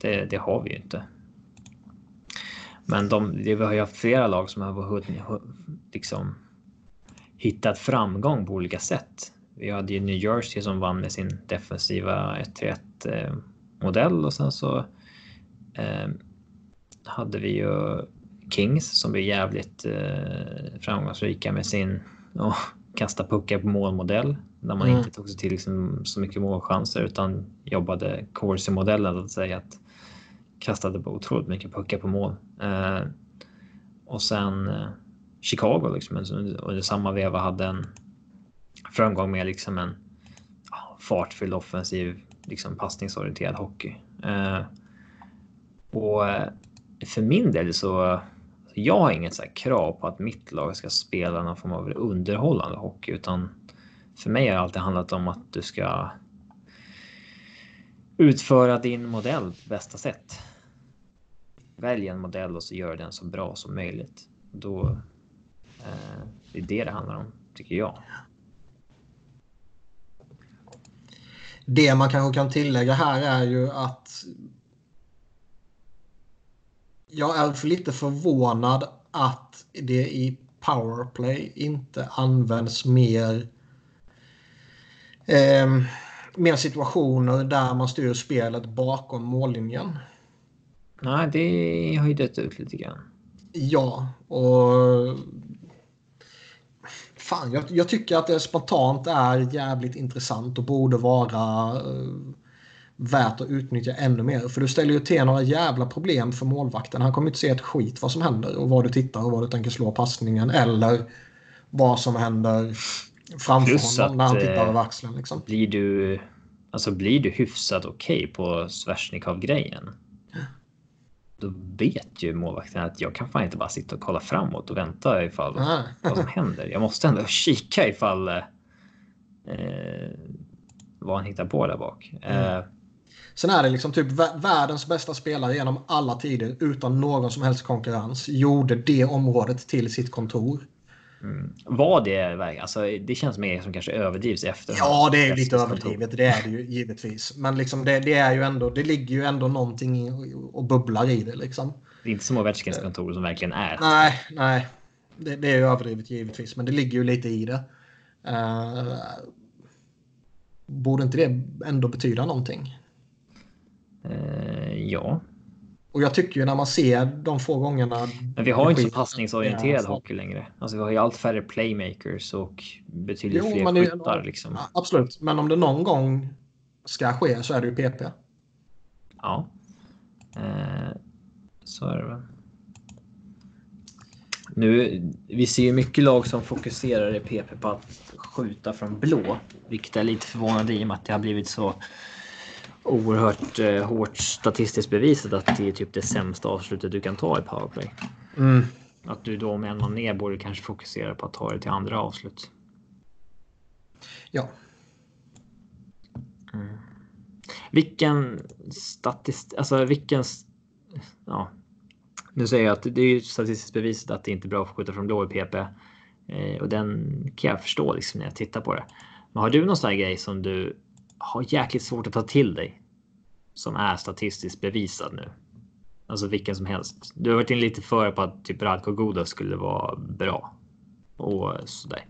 Det, det har vi ju inte. Men de, det, vi har ju haft flera lag som har liksom hittat framgång på olika sätt. Vi hade ju New Jersey som vann med sin defensiva 1-3-1 eh, modell och sen så eh, hade vi ju Kings som blir jävligt eh, framgångsrika med sin oh, kasta puckar på målmodell där man mm. inte tog sig till liksom, så mycket målchanser utan jobbade Corsi-modellen att säga att kastade på otroligt mycket puckar på mål. Eh, och sen eh, Chicago liksom och i samma veva hade en framgång med liksom en fartfylld offensiv liksom passningsorienterad hockey. Eh, och eh, för min del så jag har inget så krav på att mitt lag ska spela någon form av underhållande hockey, utan för mig har det alltid handlat om att du ska utföra din modell på bästa sätt. Välj en modell och så gör den så bra som möjligt. Då eh, det är det det handlar om, tycker jag. Det man kanske kan tillägga här är ju att jag är lite förvånad att det i powerplay inte används mer eh, mer situationer där man styr spelet bakom mållinjen. Nej, det har ju dött ut lite grann. Ja, och... Fan, jag, jag, tycker att det spontant är jävligt intressant och borde vara uh, värt att utnyttja ännu mer. För du ställer ju till några jävla problem för målvakten. Han kommer inte se ett skit vad som händer och vad du tittar och vad du tänker slå passningen eller vad som händer framför Plus honom när han tittar över axeln. Liksom. Blir du, alltså blir du hyfsat okej okay på Svesjnikov-grejen då vet ju målvakten att jag kan fan inte bara sitta och kolla framåt och vänta ifall vad som händer. Jag måste ändå kika ifall eh, vad han hittar på där bak. Mm. Eh, Sen är det liksom typ världens bästa spelare genom alla tider utan någon som helst konkurrens gjorde det området till sitt kontor. Mm. Var det alltså, Det känns mer som kanske överdrivs efter. Ja, det är lite överdrivet. Det är det ju givetvis. Men liksom det, det, är ju ändå. Det ligger ju ändå någonting och bubblar i det liksom. Det är inte som Ovechkins kontor som verkligen är. Nej, nej. Det, det är ju överdrivet givetvis, men det ligger ju lite i det. Uh, borde inte det ändå betyda någonting? Eh, ja. Och jag tycker ju när man ser de få gångerna. Men vi har inte så passningsorienterad hockey längre. Alltså vi har ju allt färre playmakers och betydligt jo, fler skyttar. liksom. Absolut, men om det någon gång ska ske så är det ju PP. Ja. Eh, så är det väl. Nu, vi ser ju mycket lag som fokuserar i PP på att skjuta från blå, vilket är lite förvånande i och med att det har blivit så oerhört eh, hårt statistiskt bevisat att det är typ det sämsta avslutet du kan ta i powerplay. Mm. Att du då med en man ner borde kanske fokusera på att ta det till andra avslut. Ja. Mm. Vilken statistik, alltså vilken, ja. Nu säger jag att det är statistiskt bevisat att det inte är bra att skjuta från blå i PP. Eh, och den kan jag förstå liksom när jag tittar på det. Men har du någon sån här grej som du har jäkligt svårt att ta till dig? Som är statistiskt bevisad nu? Alltså vilken som helst. Du har varit in lite före på att typ Radko Goda skulle vara bra. Och sådär.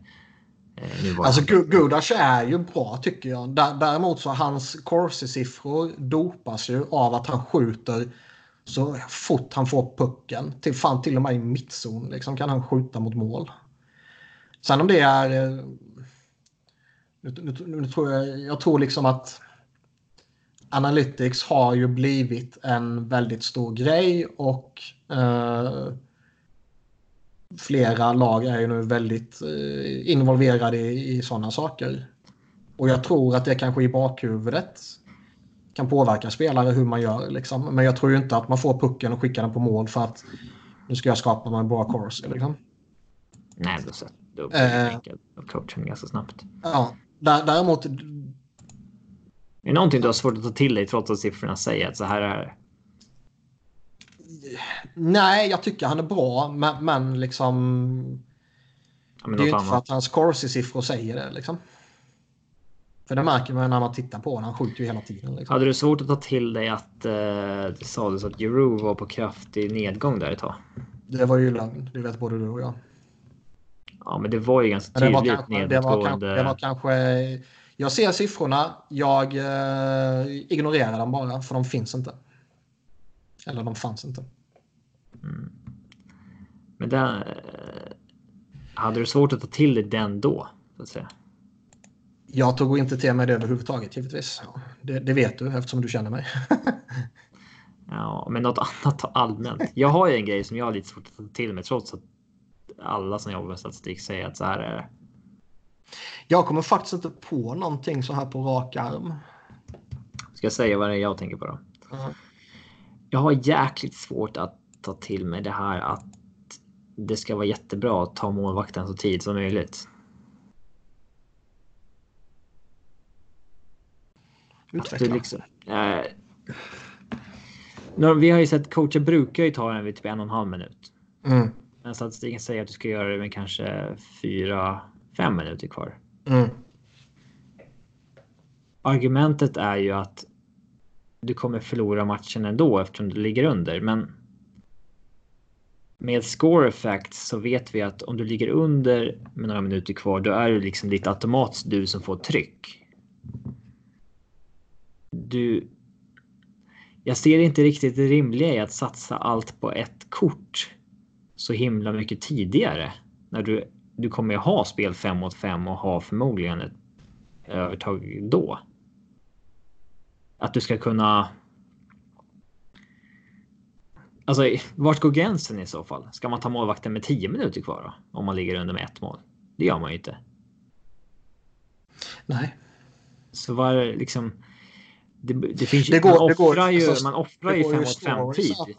Eh, alltså Gudas är ju bra tycker jag. Däremot så hans corsi-siffror dopas ju av att han skjuter så fort han får pucken. Till, fan till och med i mittzon liksom, kan han skjuta mot mål. Sen om det är... Nu, nu, nu tror jag, jag tror liksom att Analytics har ju blivit en väldigt stor grej och eh, flera lag är ju nu väldigt eh, involverade i, i sådana saker. Och jag tror att det kanske i bakhuvudet kan påverka spelare hur man gör. Liksom. Men jag tror ju inte att man får pucken och skickar den på mål för att nu ska jag skapa mig en bra course. Liksom. Nej, då sätter du upp eh, coachen ganska snabbt. Ja, däremot är det någonting du har svårt att ta till dig trots att siffrorna säger att så här är det? Nej, jag tycker han är bra, men, men liksom... Ja, men det är ju inte för att hans corsi-siffror säger det. Liksom. För det märker man när man tittar på honom. Han skjuter ju hela tiden. Liksom. Hade du svårt att ta till dig att eh, det sades att Jero var på kraftig nedgång där ett tag? Det var ju lögn. Det vet både du och jag. Ja, men det var ju ganska tydligt det var kanske, det var, det var kanske jag ser siffrorna, jag eh, ignorerar dem bara för de finns inte. Eller de fanns inte. Mm. Men den, eh, hade du svårt att ta till dig den då? Så att säga? Jag tog inte till mig det överhuvudtaget givetvis. Det, det vet du eftersom du känner mig. [LAUGHS] ja, men något annat allmänt. Jag har ju en grej som jag har lite svårt att ta till mig trots att alla som jobbar med statistik säger att så här är det. Jag kommer faktiskt inte på någonting så här på rak arm. Ska jag säga vad det är jag tänker på då? Mm. Jag har jäkligt svårt att ta till mig det här att det ska vara jättebra att ta målvakten så tid som möjligt. Utveckla. Liksom, eh, vi har ju sett coacher brukar ju ta den vid typ en och en halv minut. Mm. Men statistiken säger att du ska göra det med kanske fyra, fem minuter kvar. Mm. Argumentet är ju att du kommer förlora matchen ändå eftersom du ligger under. Men med score effects så vet vi att om du ligger under med några minuter kvar, då är det liksom lite automatiskt du som får tryck. Du. Jag ser inte riktigt det rimliga i att satsa allt på ett kort så himla mycket tidigare när du du kommer ju ha spel 5 mot 5 och ha förmodligen ett övertag då. Att du ska kunna. Alltså vart går gränsen i så fall? Ska man ta målvakten med 10 minuter kvar då? Om man ligger under med ett mål? Det gör man ju inte. Nej. Så var liksom. Det, det finns det går, man offrar går, ju, alltså, man offrar ju 5 mot 5 tid.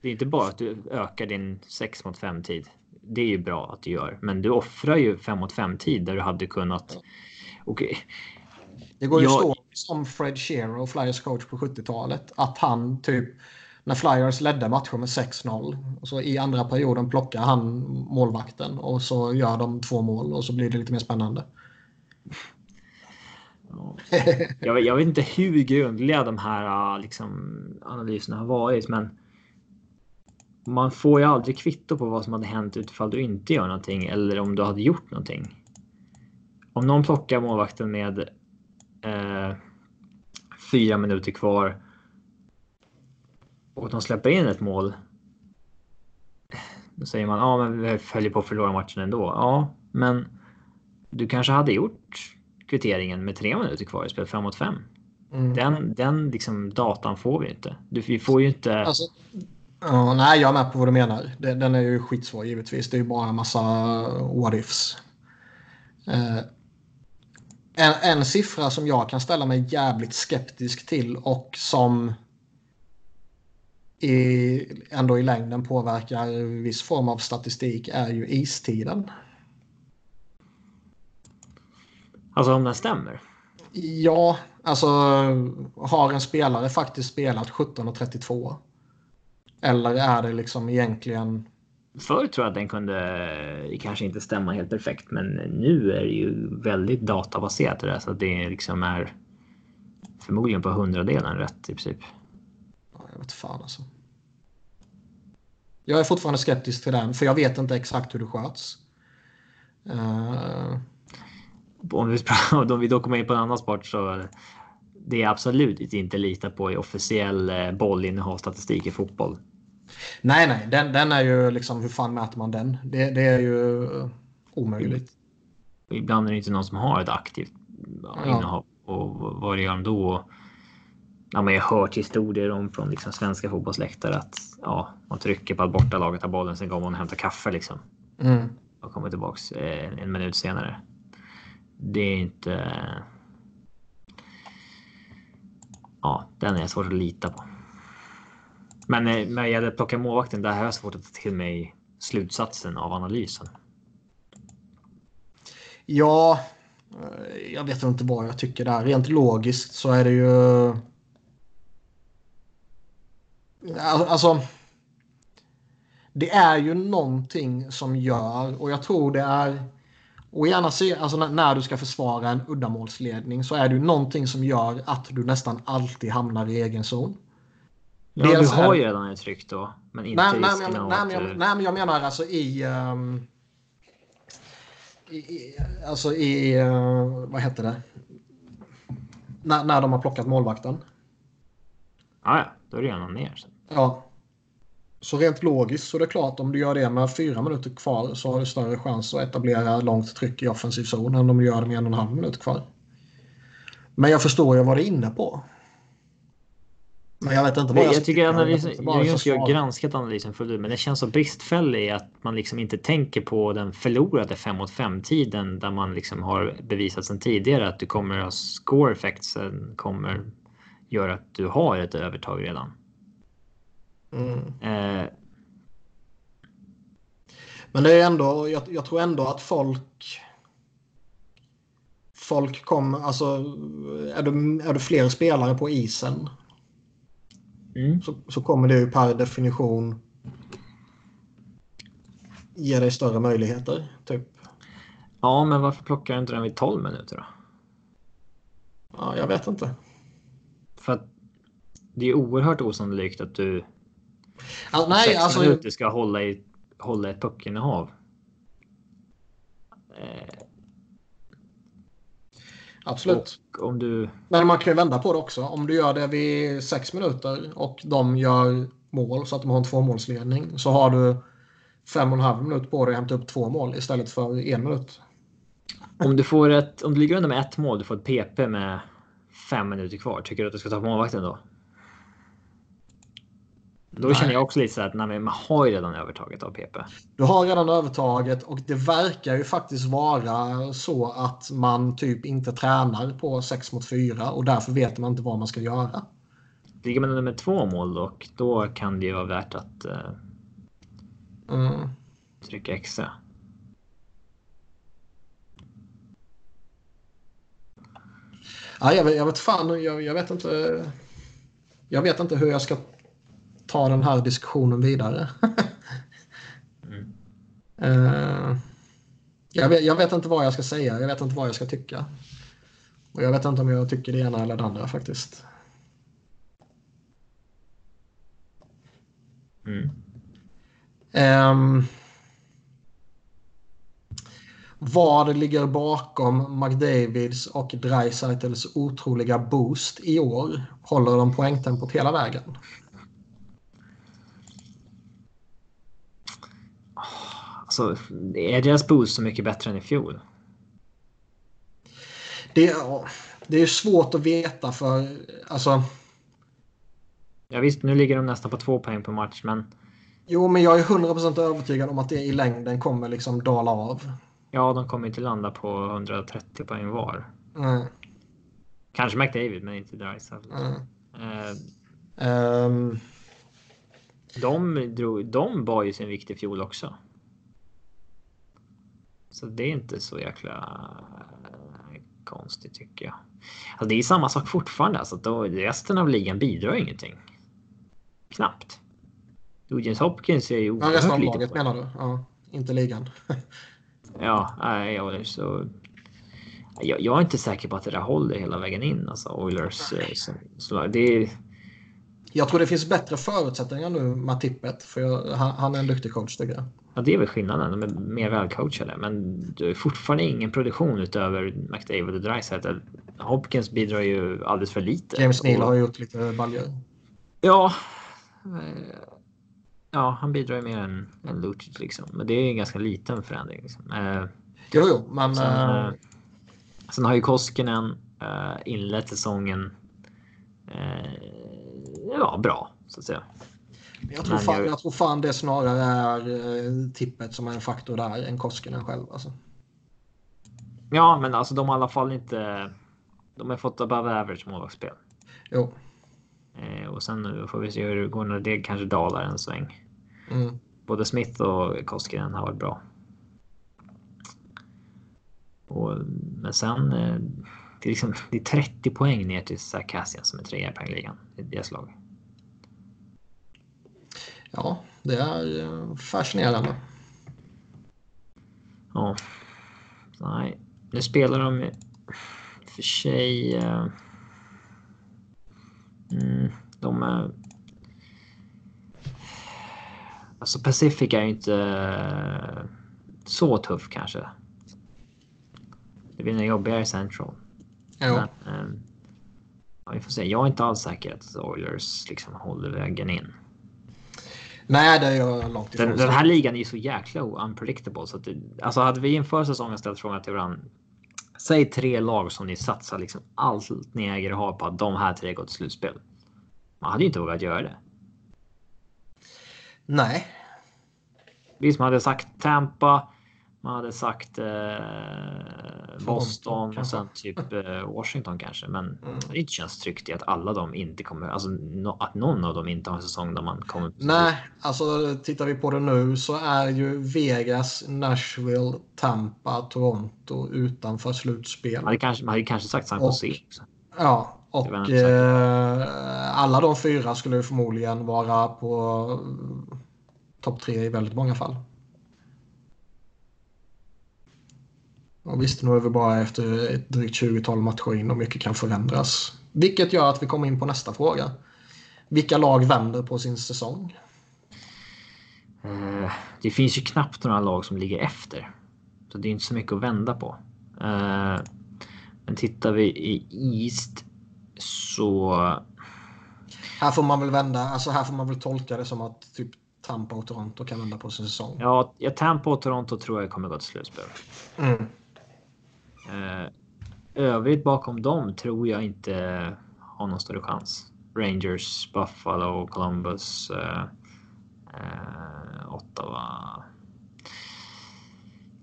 Det är inte bara att du ökar din 6 mot 5 tid det är ju bra att du gör, men du offrar ju 5 mot 5 tid där du hade kunnat. Okay. Det går ju jag... stå som Fred Shearer och Flyers coach på 70-talet att han typ när Flyers ledde matchen med 6-0 och så i andra perioden plockar han målvakten och så gör de två mål och så blir det lite mer spännande. jag, jag vet inte hur grundliga de här liksom, analyserna har varit, men man får ju aldrig kvitto på vad som hade hänt utifall du inte gör någonting eller om du hade gjort någonting. Om någon plockar målvakten med eh, fyra minuter kvar och de släpper in ett mål. Då säger man ja, men vi följer på att förlora matchen ändå. Ja, men du kanske hade gjort kvitteringen med tre minuter kvar i spel 5 mot 5. Mm. Den, den liksom datan får vi inte. Du, vi får ju inte... Alltså, ja, nej, jag är med på vad du menar. Den är ju skitsvår givetvis. Det är ju bara en massa what ifs. Eh, en, en siffra som jag kan ställa mig jävligt skeptisk till och som i, ändå i längden påverkar viss form av statistik är ju istiden. Alltså om den stämmer? Ja, alltså har en spelare faktiskt spelat 17.32? Eller är det liksom egentligen Förr tror jag att den kunde kanske inte stämma helt perfekt, men nu är det ju väldigt databaserat det där så att det liksom är förmodligen på hundradelen rätt i princip. Jag vet fan alltså. Jag är fortfarande skeptisk till den, för jag vet inte exakt hur det sköts. Uh... Om, vi, om vi då kommer in på en annan sport så det är absolut inte lita på i officiell eh, bollinnehavsstatistik i fotboll. Nej, nej, den, den är ju liksom, hur fan mäter man den? Det, det är ju omöjligt. Ibland är det inte någon som har ett aktivt ja. innehav. Och vad gör de då? Ja, men jag har hört historier om från liksom svenska fotbollsläktare att ja, man trycker på att bortalaget har bollen, sen går man och hämtar kaffe liksom. Mm. Och kommer tillbaks eh, en minut senare. Det är inte. Ja, den är svårt att lita på. Men eh, när jag plockar målvakten, där har jag svårt att ta till mig slutsatsen av analysen. Ja, eh, jag vet inte vad jag tycker där. Rent logiskt så är det ju... Eh, alltså... Det är ju någonting som gör, och jag tror det är... Och gärna se, alltså när du ska försvara en uddamålsledning så är det ju någonting som gör att du nästan alltid hamnar i egen zon. Ja, du har ju redan ett tryck då. Men inte nej, nej, nej, nej, nej, jag, nej, men jag menar alltså i... Um, i alltså i... Uh, vad heter det? När, när de har plockat målvakten. Ah, ja, då är det redan ner. Ja. Så rent logiskt så är det klart om du gör det med fyra minuter kvar så har du större chans att etablera långt tryck i offensiv zon än om du gör det med en och en halv minut kvar. Men jag förstår ju vad det är inne på. Men jag vet inte vad jag, jag tycker analysen, jag, jag, jag har granskat analysen fullt ut, men det känns så bristfällig att man liksom inte tänker på den förlorade 5 mot 5 tiden där man liksom har bevisat sedan tidigare att du kommer ha score effects kommer göra att du har ett övertag redan. Mm. Eh. Men det är ändå, jag, jag tror ändå att folk folk kommer, alltså är du, är du fler spelare på isen Mm. Så, så kommer det ju per definition ge dig större möjligheter. Typ. Ja, men varför plockar du inte den vid 12 minuter då? Ja, jag vet inte. För att det är oerhört osannolikt att du ja, nej, sex alltså, minuter ska hålla, i, hålla ett puckinnehav. Eh, Absolut. Och om du... Men man kan ju vända på det också. Om du gör det vid sex minuter och de gör mål så att de har en tvåmålsledning så har du fem och en halv minut på dig att hämta upp två mål istället för en minut. Om du, får ett, om du ligger under med ett mål, du får ett PP med fem minuter kvar. Tycker du att du ska ta på målvakten då? Då nej. känner jag också lite så att nej, man har ju redan övertaget av PP. Du har redan övertaget och det verkar ju faktiskt vara så att man typ inte tränar på 6 mot 4 och därför vet man inte vad man ska göra. Ligger man under med två mål dock, då kan det ju vara värt att uh, mm. trycka extra. Ja, jag, vet, jag vet fan, jag, jag vet inte. Jag vet inte hur jag ska ta den här diskussionen vidare. [LAUGHS] mm. uh, jag, vet, jag, vet, inte vad jag ska säga. Jag vet inte vad jag ska tycka. Och jag vet inte om jag tycker det ena eller det andra faktiskt. Mm. Um, vad ligger bakom McDavids och Dreisaitls otroliga boost i år? Håller de poängtempot hela vägen? Alltså, är deras boost så mycket bättre än i fjol? Det, ja, det är svårt att veta för alltså. Ja visst, nu ligger de nästan på två poäng per match, men. Jo, men jag är 100% övertygad om att det i längden kommer liksom dala av. Ja, de kommer inte landa på 130 poäng var. Mm. Kanske McDavid, men inte Dreisaitl. Mm. Uh, um. de, drog, de bar ju sin vikt i fjol också. Så det är inte så jäkla eh, konstigt tycker jag. Alltså det är samma sak fortfarande. Alltså då, resten av ligan bidrar ingenting. Knappt. Nugent Hopkins är ju oerhört ja, resten av laget menar du? Ja, inte ligan. ja, nej, jag, så, jag, jag, är inte säker på att det där håller hela vägen in. Alltså Oilers. Eh, så, så, det är... Jag tror det finns bättre förutsättningar nu med tippet. För jag, han, han, är en duktig coach tycker jag. Ja, det är väl skillnaden. De är mer välcoachade. Men det är fortfarande ingen produktion utöver McDavid och Dreisaitl. Hopkins bidrar ju alldeles för lite. James Neal har gjort lite baljor. Ja. Ja, han bidrar ju mer än, än Lucic liksom. Men det är en ganska liten förändring. Liksom. Eh, jo, jo, men... Sen, uh... sen har ju Koskinen uh, inlett säsongen uh, ja, bra, så att säga. Jag tror, fan, jag... tror fan det snarare är eh, tippet som är en faktor där än Koskinen själv. Alltså. Ja, men alltså de har i alla fall inte. De har fått above average målvaktsspel. Jo. Eh, och sen får vi se hur det går när det kanske dalar en sväng. Mm. Både Smith och Koskinen har varit bra. Och, men sen. Eh, det, är liksom, det är 30 poäng ner till Zach Cassian som är trea i poängligan i deras lag. Ja, det är eh, fascinerande. Ja. Nej, nu spelar de för sig. Uh, mm, de är. Alltså Pacific är inte uh, så tuff kanske. Det blir nog jobbigare i Central. Jo. Men, ja, vi får se. Jag är inte alls säker att Oilers liksom håller vägen in. Nej, det är långt ifrån. Den, den här ligan är ju så jäkla unpredictable. Så att det, alltså hade vi inför säsongen ställt frågan till varandra. Säg tre lag som ni satsar liksom allt ni äger och har på att de här tre går till slutspel. Man hade ju inte vågat göra det. Nej. Visst, man hade sagt Tampa, man hade sagt eh, Boston och sen typ eh, Washington kanske. Men mm. det känns tryggt i att alla de inte kommer, alltså no, att någon av dem inte har en säsong där man kommer. Nej, alltså tittar vi på det nu så är ju Vegas, Nashville, Tampa, Toronto utanför slutspel. Man hade kanske, man hade kanske sagt San Jose. Ja, och eh, alla de fyra skulle förmodligen vara på topp tre i väldigt många fall. Och visst, nu är vi bara efter ett drygt 20-tal matcher in och mycket kan förändras. Vilket gör att vi kommer in på nästa fråga. Vilka lag vänder på sin säsong? Uh, det finns ju knappt några lag som ligger efter. Så det är inte så mycket att vända på. Uh, men tittar vi i East så... Här får man väl vända, alltså här får man väl tolka det som att typ Tampa och Toronto kan vända på sin säsong. Ja, ja Tampa och Toronto tror jag kommer gå till slutspel. Mm. Eh, övrigt bakom dem tror jag inte har någon större chans. Rangers, Buffalo, Columbus, eh, eh, Ottawa.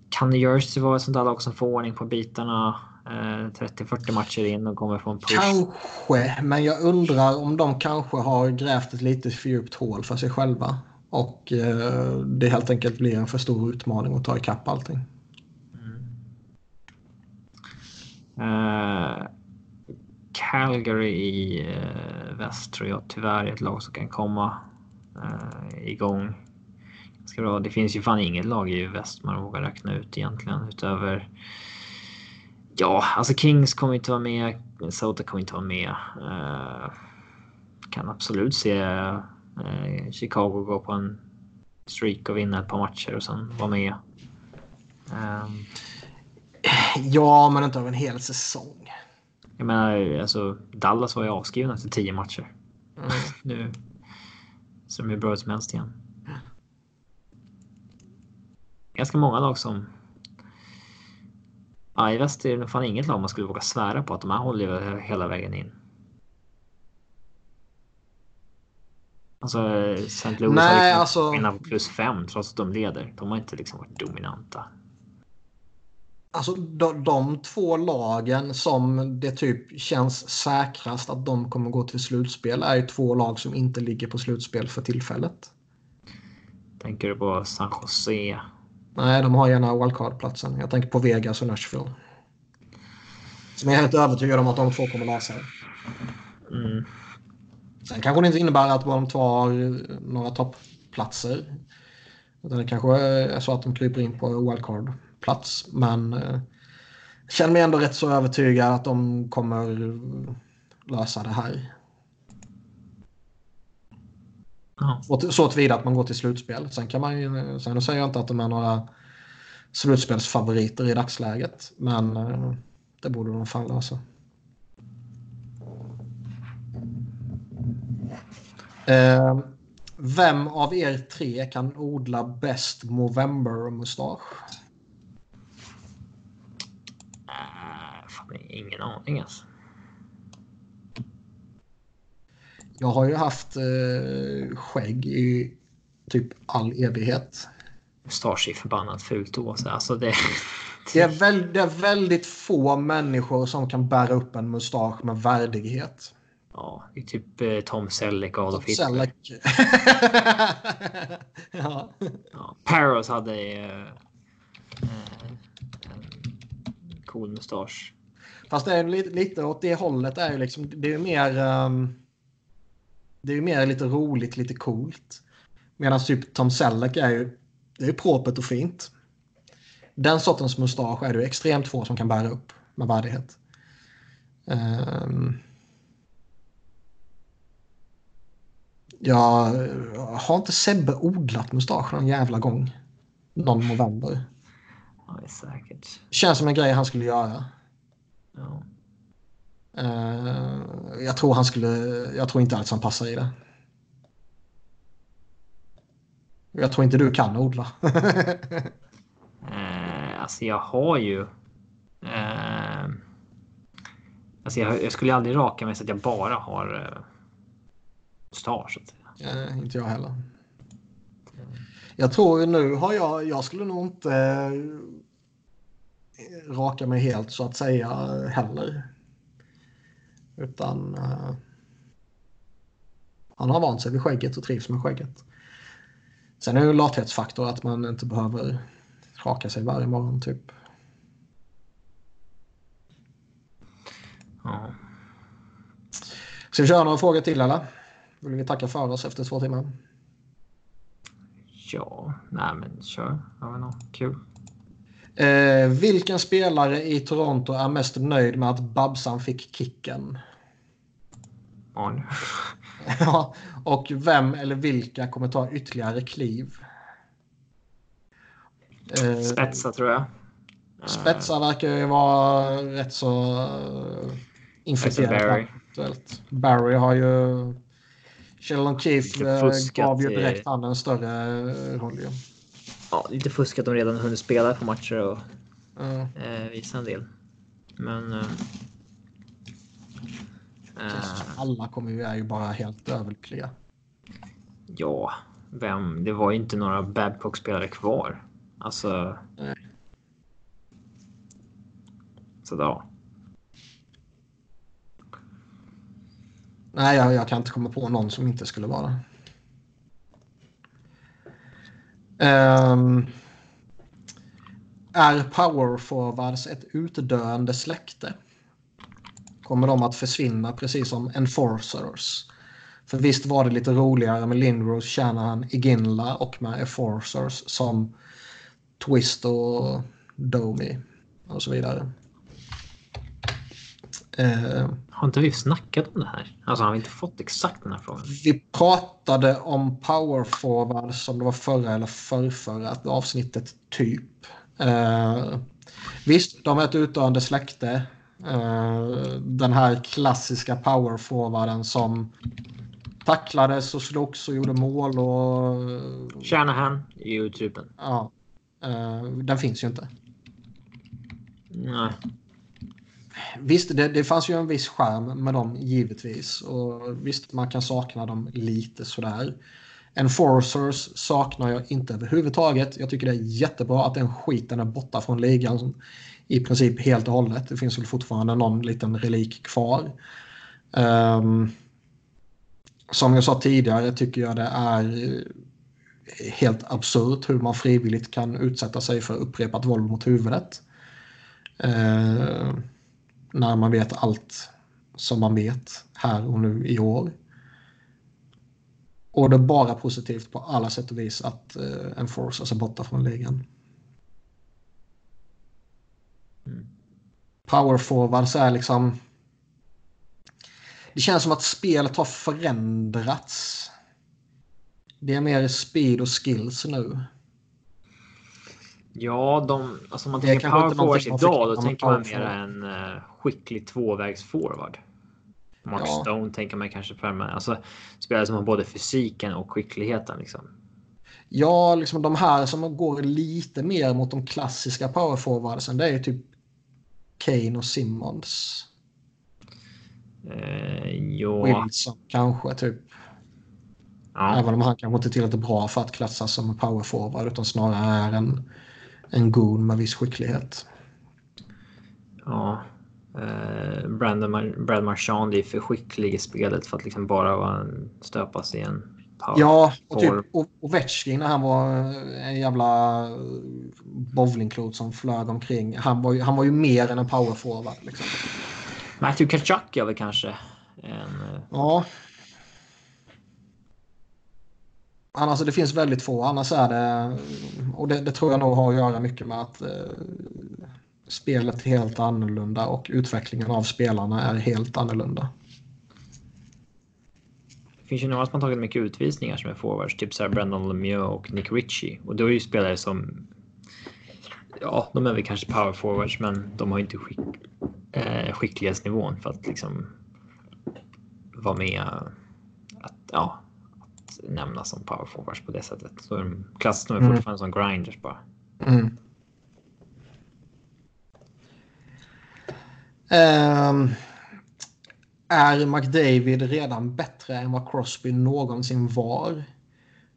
Kan New Jersey vara ett sånt där lag som får ordning på bitarna? Eh, 30-40 matcher in och kommer från push. Kanske, men jag undrar om de kanske har grävt ett lite för djupt hål för sig själva. Och eh, det helt enkelt blir en för stor utmaning att ta ikapp allting. Uh, Eh, Calgary i eh, väst tror jag tyvärr är ett lag som kan komma eh, igång. Ska bra. Det finns ju fan inget lag i väst man vågar räkna ut egentligen utöver. Ja, alltså Kings kommer inte vara med. Minnesota kommer inte vara med. Uh, kan absolut se uh, Chicago gå på en streak och vinna ett par matcher och sen vara med. Um, Ja, men inte av en hel säsong. Jag menar, alltså Dallas var ju avskrivna efter tio matcher. Mm. [LAUGHS] nu ser de hur bra ut som helst igen. Ganska många lag som Ja, i väst är det fan inget lag man skulle våga svära på att de här håller hela vägen in. Alltså St. Louis Nej, har liksom alltså... plus fem trots att de leder. De har inte liksom varit dominanta. Alltså de, de två lagen som det typ känns säkrast att de kommer gå till slutspel är ju två lag som inte ligger på slutspel för tillfället. Tänker du på San Jose? Nej, de har gärna wildcard-platsen. Jag tänker på Vegas och Nashville. Som jag är helt övertygad om att de två kommer lösa. Mm. Sen kanske det inte innebär att de tar några toppplatser. Utan det kanske är så att de kryper in på wildcard-plats. Men eh, känner mig ändå rätt så övertygad att de kommer lösa det här. Ja. Så tillvida att man går till slutspel. Sen kan man ju, sen säger jag inte att de är några slutspelsfavoriter i dagsläget. Men eh, det borde de fan lösa. Eh, vem av er tre kan odla bäst Movember-mustasch? Äh, fan, ingen aning alltså. Jag har ju haft eh, skägg i typ all evighet. Mustasch är förbannat fult oavsett. Alltså det... [LAUGHS] Det är, väl, det är väldigt få människor som kan bära upp en mustasch med värdighet. Ja, det är typ eh, Tom Selleck och Adolf Hitler. Selleck. [LAUGHS] ja. ja. Paros hade eh, eh, en cool mustasch. Fast det är lite, lite åt det hållet. Är ju liksom, det är mer... Um, det är mer lite roligt, lite coolt. Medan typ Tom Selleck är ju... Det är propert och fint. Den sortens mustasch är det extremt få som kan bära upp med värdighet. Um, jag har inte Sebbe odlat mustasch någon jävla gång. Någon november. Ja, det är säkert. Känns som en grej han skulle göra. Ja. Uh, jag tror han skulle... Jag tror inte alls han passar i det. Jag tror inte du kan odla. uh, [LAUGHS] alltså jag har ju... Uh, alltså jag, jag, skulle aldrig raka mig så att jag bara har uh, mustasch. Uh, inte jag heller. Jag tror nu har jag... Jag skulle nog inte raka mig helt så att säga heller. Utan uh, han har vant sig vid skägget och trivs med skägget. Sen är det en lathetsfaktor att man inte behöver raka sig varje morgon typ. Ja. Ska vi köra några frågor till eller? Vill vi tacka för oss efter två timmar? Ja, nej men kör. Vi något kul? Eh, vilken spelare i Toronto är mest nöjd med att Babsan fick kicken? Arn. [LAUGHS] ja, och vem eller vilka kommer ta ytterligare kliv? Eh, Spetsa tror jag. Spetsa verkar ju vara rätt så uh, infekterad. Barry. Barry har ju... Sheldon Keefe uh, gav ju direkt han en större roll. Ju. Ja, lite fusk att de redan hunnit spela på matcher och mm. eh, visa en del. Men... Eh, alla kommer ju, är ju bara helt överlyckliga. Ja, vem? Det var ju inte några Babcock-spelare kvar. Alltså... Nej. Så då. Nej, jag, jag, kan inte komma på någon som inte skulle vara. Um, är power forwards ett utdöende släkte? Kommer de att försvinna precis som enforcers? För visst var det lite roligare med Lindros, Shanahan, Iginla och med enforcers som Twist och Domi och så vidare. Uh, har inte vi snackat om det här? Alltså har vi inte fått exakt den här frågan? Vi pratade om power forward som det var förra eller förrförra avsnittet typ. Uh, visst, de är ett utdöende släkte. Uh, den här klassiska power forwarden som tacklades och slogs och gjorde mål och... Shanahan ju typen. Ja. Uh, den finns ju inte. Nej. Visst, det, det fanns ju en viss skärm med dem givetvis. Och visst, man kan sakna dem lite sådär. Enforcers saknar jag inte överhuvudtaget. Jag tycker det är jättebra att den skiten är borta från ligan i princip helt och hållet. Det finns väl fortfarande någon liten relik kvar. Um, som jag sa tidigare tycker jag det är eh, helt absurt hur man frivilligt kan utsätta sig för upprepat våld mot huvudet. Uh, när man vet allt som man vet här och nu i år. Och det är bara positivt på alla sätt och vis att eh, Enforcers alltså är borta från ligan. Mm. Power forwards är liksom... Det känns som att spelet har förändrats. Det är mer speed och skills nu. Ja, de, alltså man tänker power forwards idag, då tänker man mer en uh, skicklig tvåvägs forward. Mark ja. Stone tänker man kanske mig. Alltså spelare som har både fysiken och skickligheten liksom. Ja, liksom de här som går lite mer mot de klassiska powerforwardsen. Det är typ Kane och Simmons. Eh, ja. Wilson kanske typ. Ja. Även om han kanske inte är tillräckligt bra för att klassas som en powerforward utan snarare är en, en goon med viss skicklighet. Ja. Eh, Brandon, Brad Marchand är för skicklig i spelet för att liksom bara vara stöpas i en power Ja, och typ Ovechkin när han var en jävla bowlingklot som flög omkring. Han var ju, han var ju mer än en powerforward. Liksom. Matthew Kachuk är väl kanske en... Eh, ja. Annars alltså, det finns väldigt få. Annars är det... Och det, det tror jag nog har att göra mycket med att eh, spelet är helt annorlunda och utvecklingen av spelarna är helt annorlunda. Det finns ju några som har tagit mycket utvisningar som är forwards, typ så här Brendan Lemieux och Nick Ritchie. Och då är ju spelare som... Ja, de är väl kanske power forwards, men de har inte skick, eh, skicklighetsnivån för att liksom vara med att, ja, nämnas som power forwards på det sättet. Så de klassas mm. fortfarande som grinders bara. Mm. Um, är McDavid redan bättre än vad Crosby någonsin var?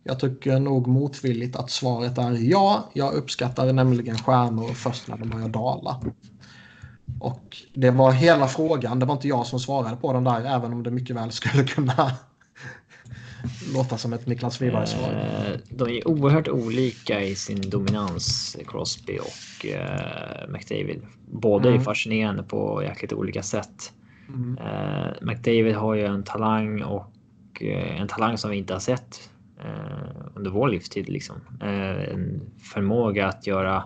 Jag tycker nog motvilligt att svaret är ja. Jag uppskattar nämligen stjärnor först när de börjar dala. Och det var hela frågan. Det var inte jag som svarade på den där, även om det mycket väl skulle kunna låta som ett Niklas Wiberg-svar. Eh, de är oerhört olika i sin dominans, Crosby och eh, McDavid. Båda mm. är fascinerande på jäkligt olika sätt. Mm. Eh, McDavid har ju en talang och eh, en talang som vi inte har sett eh, under vår livstid. Liksom. Eh, en förmåga att göra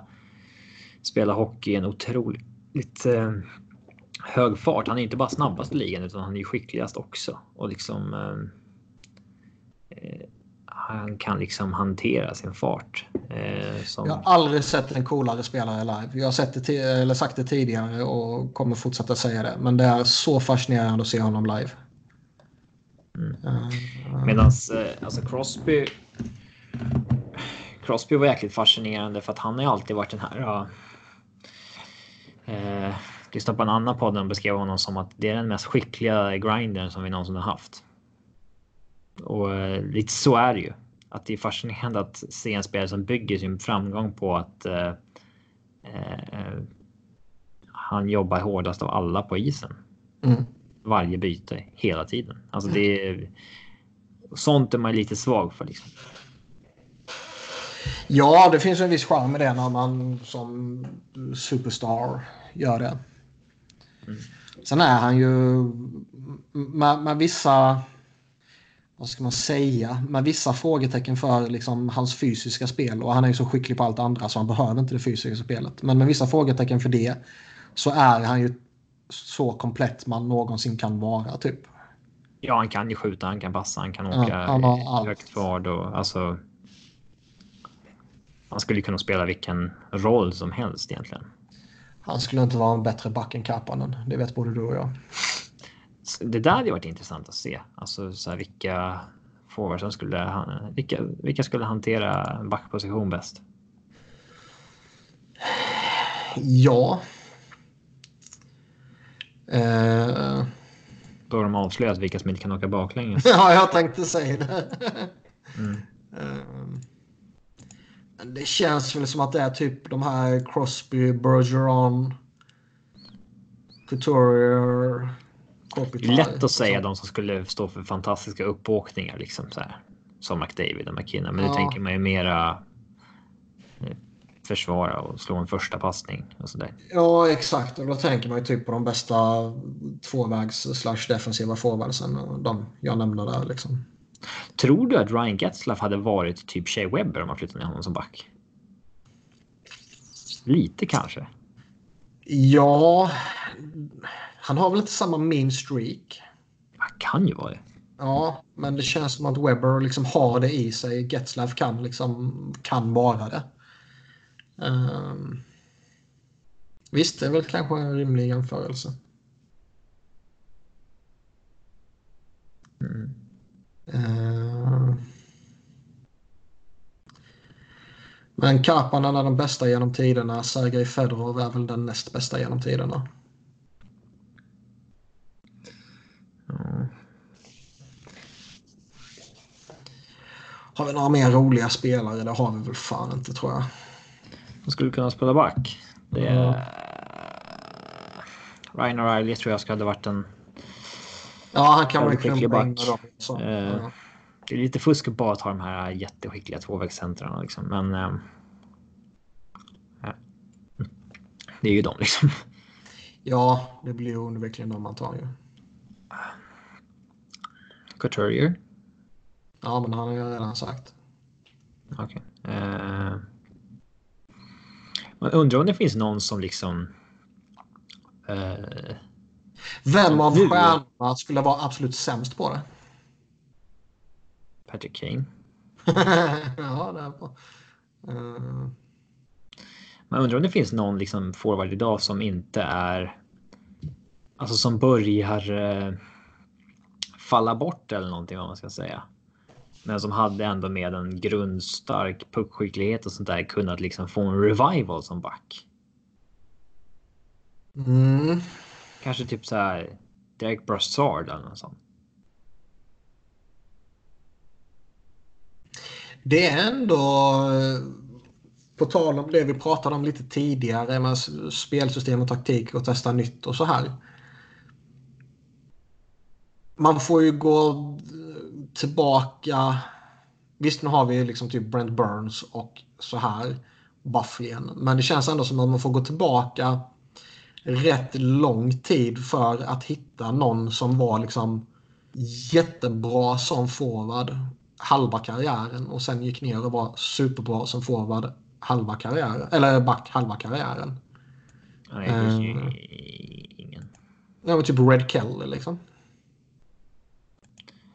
spela hockey i en otroligt hög fart. Han är inte bara snabbast i ligan utan han är skickligast också. Och liksom han kan liksom hantera sin fart. Eh, som... Jag har aldrig sett en coolare spelare live. Jag har sett det eller sagt det tidigare och kommer fortsätta säga det. Men det är så fascinerande att se honom live. Mm. Uh, Medan eh, alltså Crosby. Crosby var jäkligt fascinerande för att han har alltid varit den här. Uh, uh, lyssna på en annan podd och beskrev honom som att det är den mest skickliga grindern som vi någonsin har haft. Och uh, lite så är det ju att det är fascinerande att se en spelare som bygger sin framgång på att eh, eh, han jobbar hårdast av alla på isen. Mm. Varje byte hela tiden. Alltså det är, sånt är man lite svag för. Liksom. Ja, det finns en viss charm i det när man som superstar gör det. Mm. Sen är han ju med, med vissa vad ska man säga, med vissa frågetecken för liksom, hans fysiska spel. Och han är ju så skicklig på allt andra så han behöver inte det fysiska spelet. Men med vissa frågetecken för det så är han ju så komplett man någonsin kan vara typ. Ja, han kan ju skjuta, han kan passa, han kan åka ja, han högt fart och alltså. Han skulle kunna spela vilken roll som helst egentligen. Han skulle inte vara en bättre back än Kapanen. Det vet både du och jag det där hade varit intressant att se. Alltså så här, vilka forwards som skulle, vilka, vilka skulle hantera backposition bäst? Ja, Uh, Då har de avslöjat vilka som inte kan åka baklänges. [LAUGHS] ja, jag tänkte säga det. mm. uh, det känns väl som att det är typ de här Crosby, Bergeron, Couturier, Kopitar. Lätt att säga de som skulle stå för fantastiska uppåkningar liksom så här. Som McDavid och McKinnon. Men ja. nu tänker man ju mera eh, försvara och slå en första passning och så där. Ja, exakt. Och då tänker man ju typ på de bästa tvåvägs slash defensiva forwardsen. De jag nämnde där liksom. Tror du att Ryan Getzlaff hade varit typ Shea Webber om man flyttade ner honom som back? Lite kanske. Ja, han har väl inte samma main streak. Han kan ju vara det. Ja, men det känns som att Webber liksom har det i sig. Getzlaff kan liksom kan vara det. Um, visst, det är väl kanske en rimlig jämförelse. Mm. Uh, men Karpanen är den bästa genom tiderna. Sergej Fedorov är väl den näst bästa genom tiderna. Har vi några mer roliga spelare? Det har vi väl fan inte tror jag. De skulle kunna spela back. Det är... Mm. Ryan O'Reilly tror jag skulle ha varit en... Ja, han kan väl klumpa in dem. Uh, ja. Det är lite fusk bara att ha de här jätteskickliga tvåvägscentrarna liksom. Men... Uh, ja. Det är ju de liksom. Ja, det blir ju onekligen de man tar ju. Couturier? Ja, men han har ju redan sagt. Okej. Okay. Uh, man undrar om det finns någon som liksom... Uh, Vem av stjärnorna skulle vara absolut sämst på det? Patrick Kane. [LAUGHS] ja, det bra. Uh... Man undrar om det finns någon liksom forward idag som inte är... Alltså som börjar uh, falla bort eller någonting vad man ska säga. Men som hade ändå med en grundstark puckskicklighet och sånt där kunnat liksom få en revival som back. Mm. Kanske typ så här Derek Brassard eller något sånt. Det är ändå på tal om det vi pratade om lite tidigare med spelsystem och taktik och testa nytt och så här. Man får ju gå tillbaka. Visst, nu har vi liksom typ Brent Burns och så här. Bufflin. Men det känns ändå som att man får gå tillbaka rätt lång tid för att hitta någon som var liksom jättebra som forward halva karriären och sen gick ner och var superbra som forward halva karriären. Eller back halva karriären. Nej, det är ju uh, ingen. Ja, men typ Red Kelly liksom.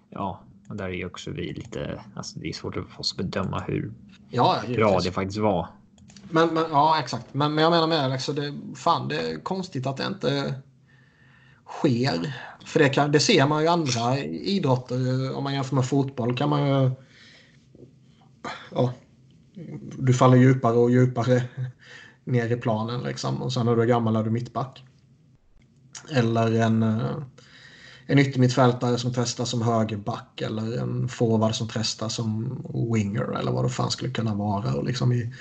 Ja, och där är också vi lite, alltså det är svårt för oss att bedöma hur ja, bra det faktiskt var. Men, men, ja, exakt. Men, men jag menar med Alex, det, fan, det är konstigt att det inte sker. För det, kan, det ser man ju i andra idrotter. Om man jämför med fotboll kan man ju... Ja, du faller djupare och djupare ner i planen liksom. Och sen när du är gammal är du mittback. Eller en en yttermittfältare som testar som högerback eller en forward som testar som winger eller vad det fan skulle kunna vara. Och liksom I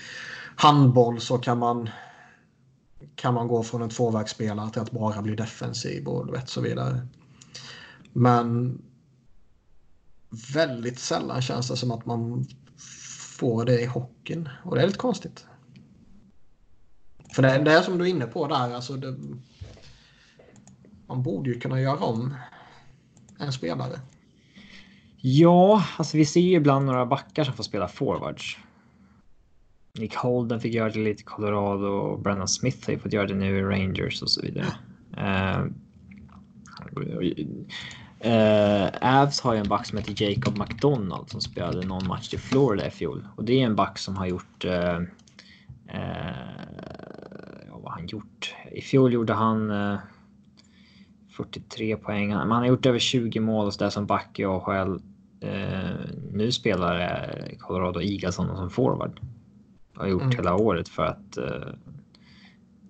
handboll så kan man kan man gå från en tvåvägsspelare till att bara bli defensiv och vet, så vidare. Men väldigt sällan känns det som att man får det i hockeyn och det är lite konstigt. För det, det är som du är inne på där, alltså det, man borde ju kunna göra om en spelare. Ja, alltså vi ser ju ibland några backar som får spela forwards. Nick Holden fick göra det lite i Colorado och Brennan Smith har ju fått göra det nu i Rangers och så vidare. Uh, Avs har ju en back som heter Jacob McDonald som spelade någon match i Florida i fjol. Och det är en back som har gjort... Uh, ja, vad har han gjort? I fjol gjorde han 43 poäng. Man har gjort över 20 mål och så där som back i AHL. Eh, nu spelar eh, Colorado Eagles som forward. Har gjort mm. hela året för att eh,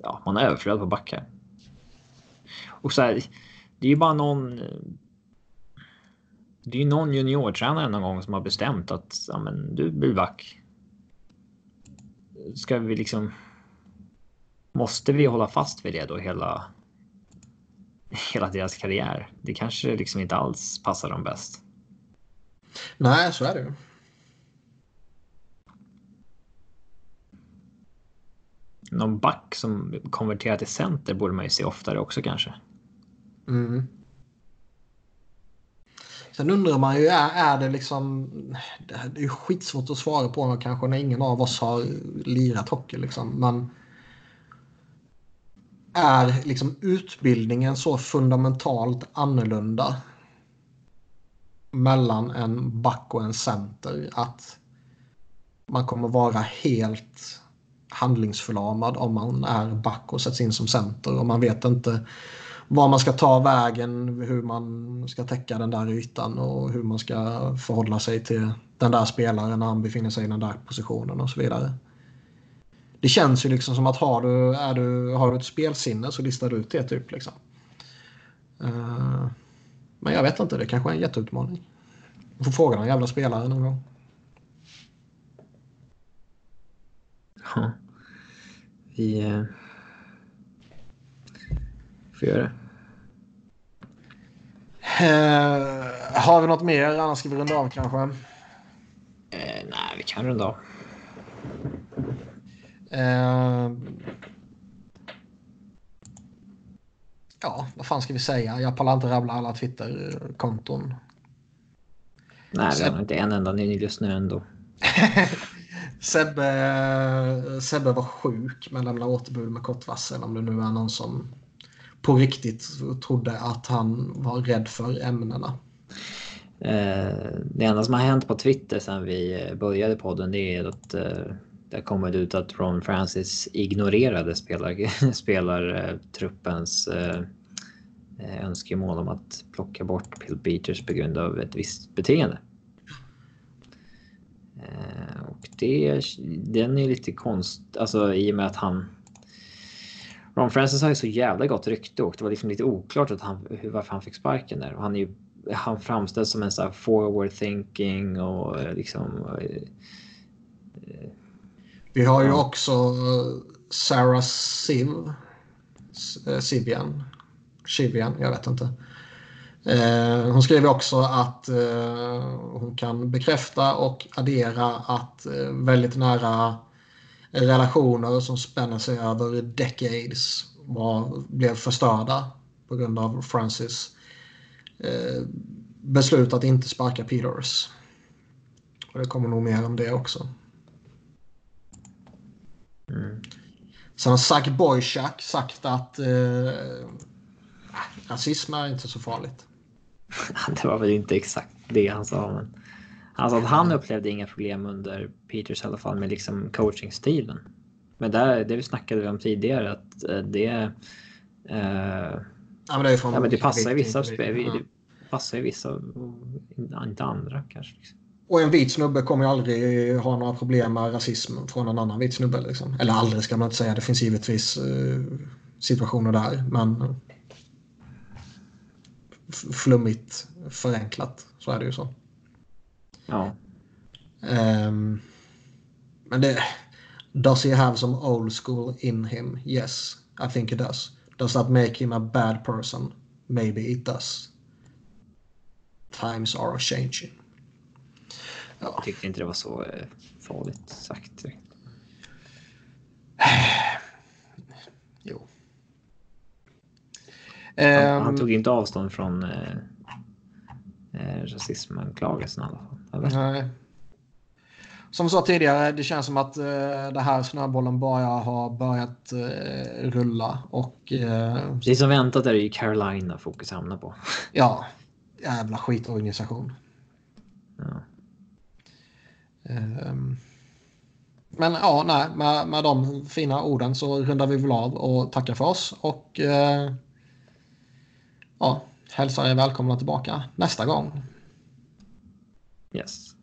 ja, man är överflöd på backar. Och så här, det är ju bara någon. Det är ju någon juniortränare någon gång som har bestämt att ja, men, du blir back. Ska vi liksom. Måste vi hålla fast vid det då hela? [LAUGHS] Hela deras karriär. Det kanske liksom inte alls passar dem bäst. Nej, så är det ju. Någon back som konverterar till center borde man ju se oftare också kanske. Mm. Sen undrar man ju, är, är det liksom... Det är skitsvårt att svara på kanske när ingen av oss har lirat hockey liksom. Men är liksom utbildningen så fundamentalt annorlunda mellan en back och en center att man kommer vara helt handlingsförlamad om man är back och sätts in som center och man vet inte var man ska ta vägen, hur man ska täcka den där ytan och hur man ska förhålla sig till den där spelaren när han befinner sig i den där positionen och så vidare. Det känns ju liksom som att har du, är du, har du ett spelsinne så listar du ut det typ. Liksom. Uh, men jag vet inte, det kanske är en jätteutmaning. Du får fråga någon jävla spelare någon gång. Ja. Vi eh, får göra det. Eh, har vi något mer? Annars ska vi runda av kanske. Eh, nej, vi kan runda av. Eh, ja, vad fan ska vi säga? Jag pallar inte rabbla alla Twitter-konton. Nej, vi har inte en enda ny lyssnare ändå. [LAUGHS] Sebbe, Sebbe var sjuk men lämnade återbud med kort varsel om det nu är någon som på riktigt trodde att han var rädd för ämnena. Eh, det enda som har hänt på Twitter sedan vi började podden det är att eh, det ut att Ron Francis ignorerade spelar, [LAUGHS] spelartruppens eh, eh, önskemål om att plocka bort Bill Beaters på grund av ett visst beteende. Eh, och det, den är lite konst, alltså i och med att han Ron Francis har ju så jävla gott rykte och det var liksom lite oklart att han, hur, varför han fick sparken där. Och han är ju han framställs som en sån här forward thinking och eh, liksom. Eh, vi har ju också eh, Sarah Siv. Sibian. Shibian, jag vet inte. hon skriver också att hon kan bekräfta och addera att väldigt nära relationer som spänner sig över decades var, blev förstörda på grund av Francis eh, beslut att inte sparka Peters. Och det kommer nog mer om det också. Mm. Sen har Zack Boychak sagt att eh, rasism är inte så farligt. [LAUGHS] det var väl inte exakt det han sa. Men... Alltså att han upplevde inga problem under Peters i alla fall med liksom coachingstilen. Men där, det vi snackade om tidigare att eh, det... Eh, ja, men det, ja, men det passar i vissa spel. Ja. Det passar i vissa och inte andra kanske. Liksom. Och en vit snubbe kommer ju aldrig ha några problem med rasism från en annan vit snubbe. Liksom. Eller aldrig ska man inte säga. Det finns givetvis uh, situationer där. Men flummigt förenklat så är det ju så. Ja. Um, men det... Does he have some old school in him? Yes, I think it does. Does that make him a bad person? Maybe it does. Times are changing. Ja. Jag tyckte inte det var så eh, farligt sagt. [SIGHS] jo. Han, han, tog inte avstånd från eh, eh, rasismanklagelsen i alla fall. Eller? Nej. Som sa tidigare, det känns som att eh, det här snöbollen bara har börjat eh, rulla. Och, eh, Precis som väntat är det ju Carolina fokus hamnar på. Ja, jävla skitorganisation. Ja. Ehm, men ja, nej, med, med de fina orden så rundar vi väl av och tackar för oss. Och eh, ja, hälsar er välkomna tillbaka nästa gång. Yes.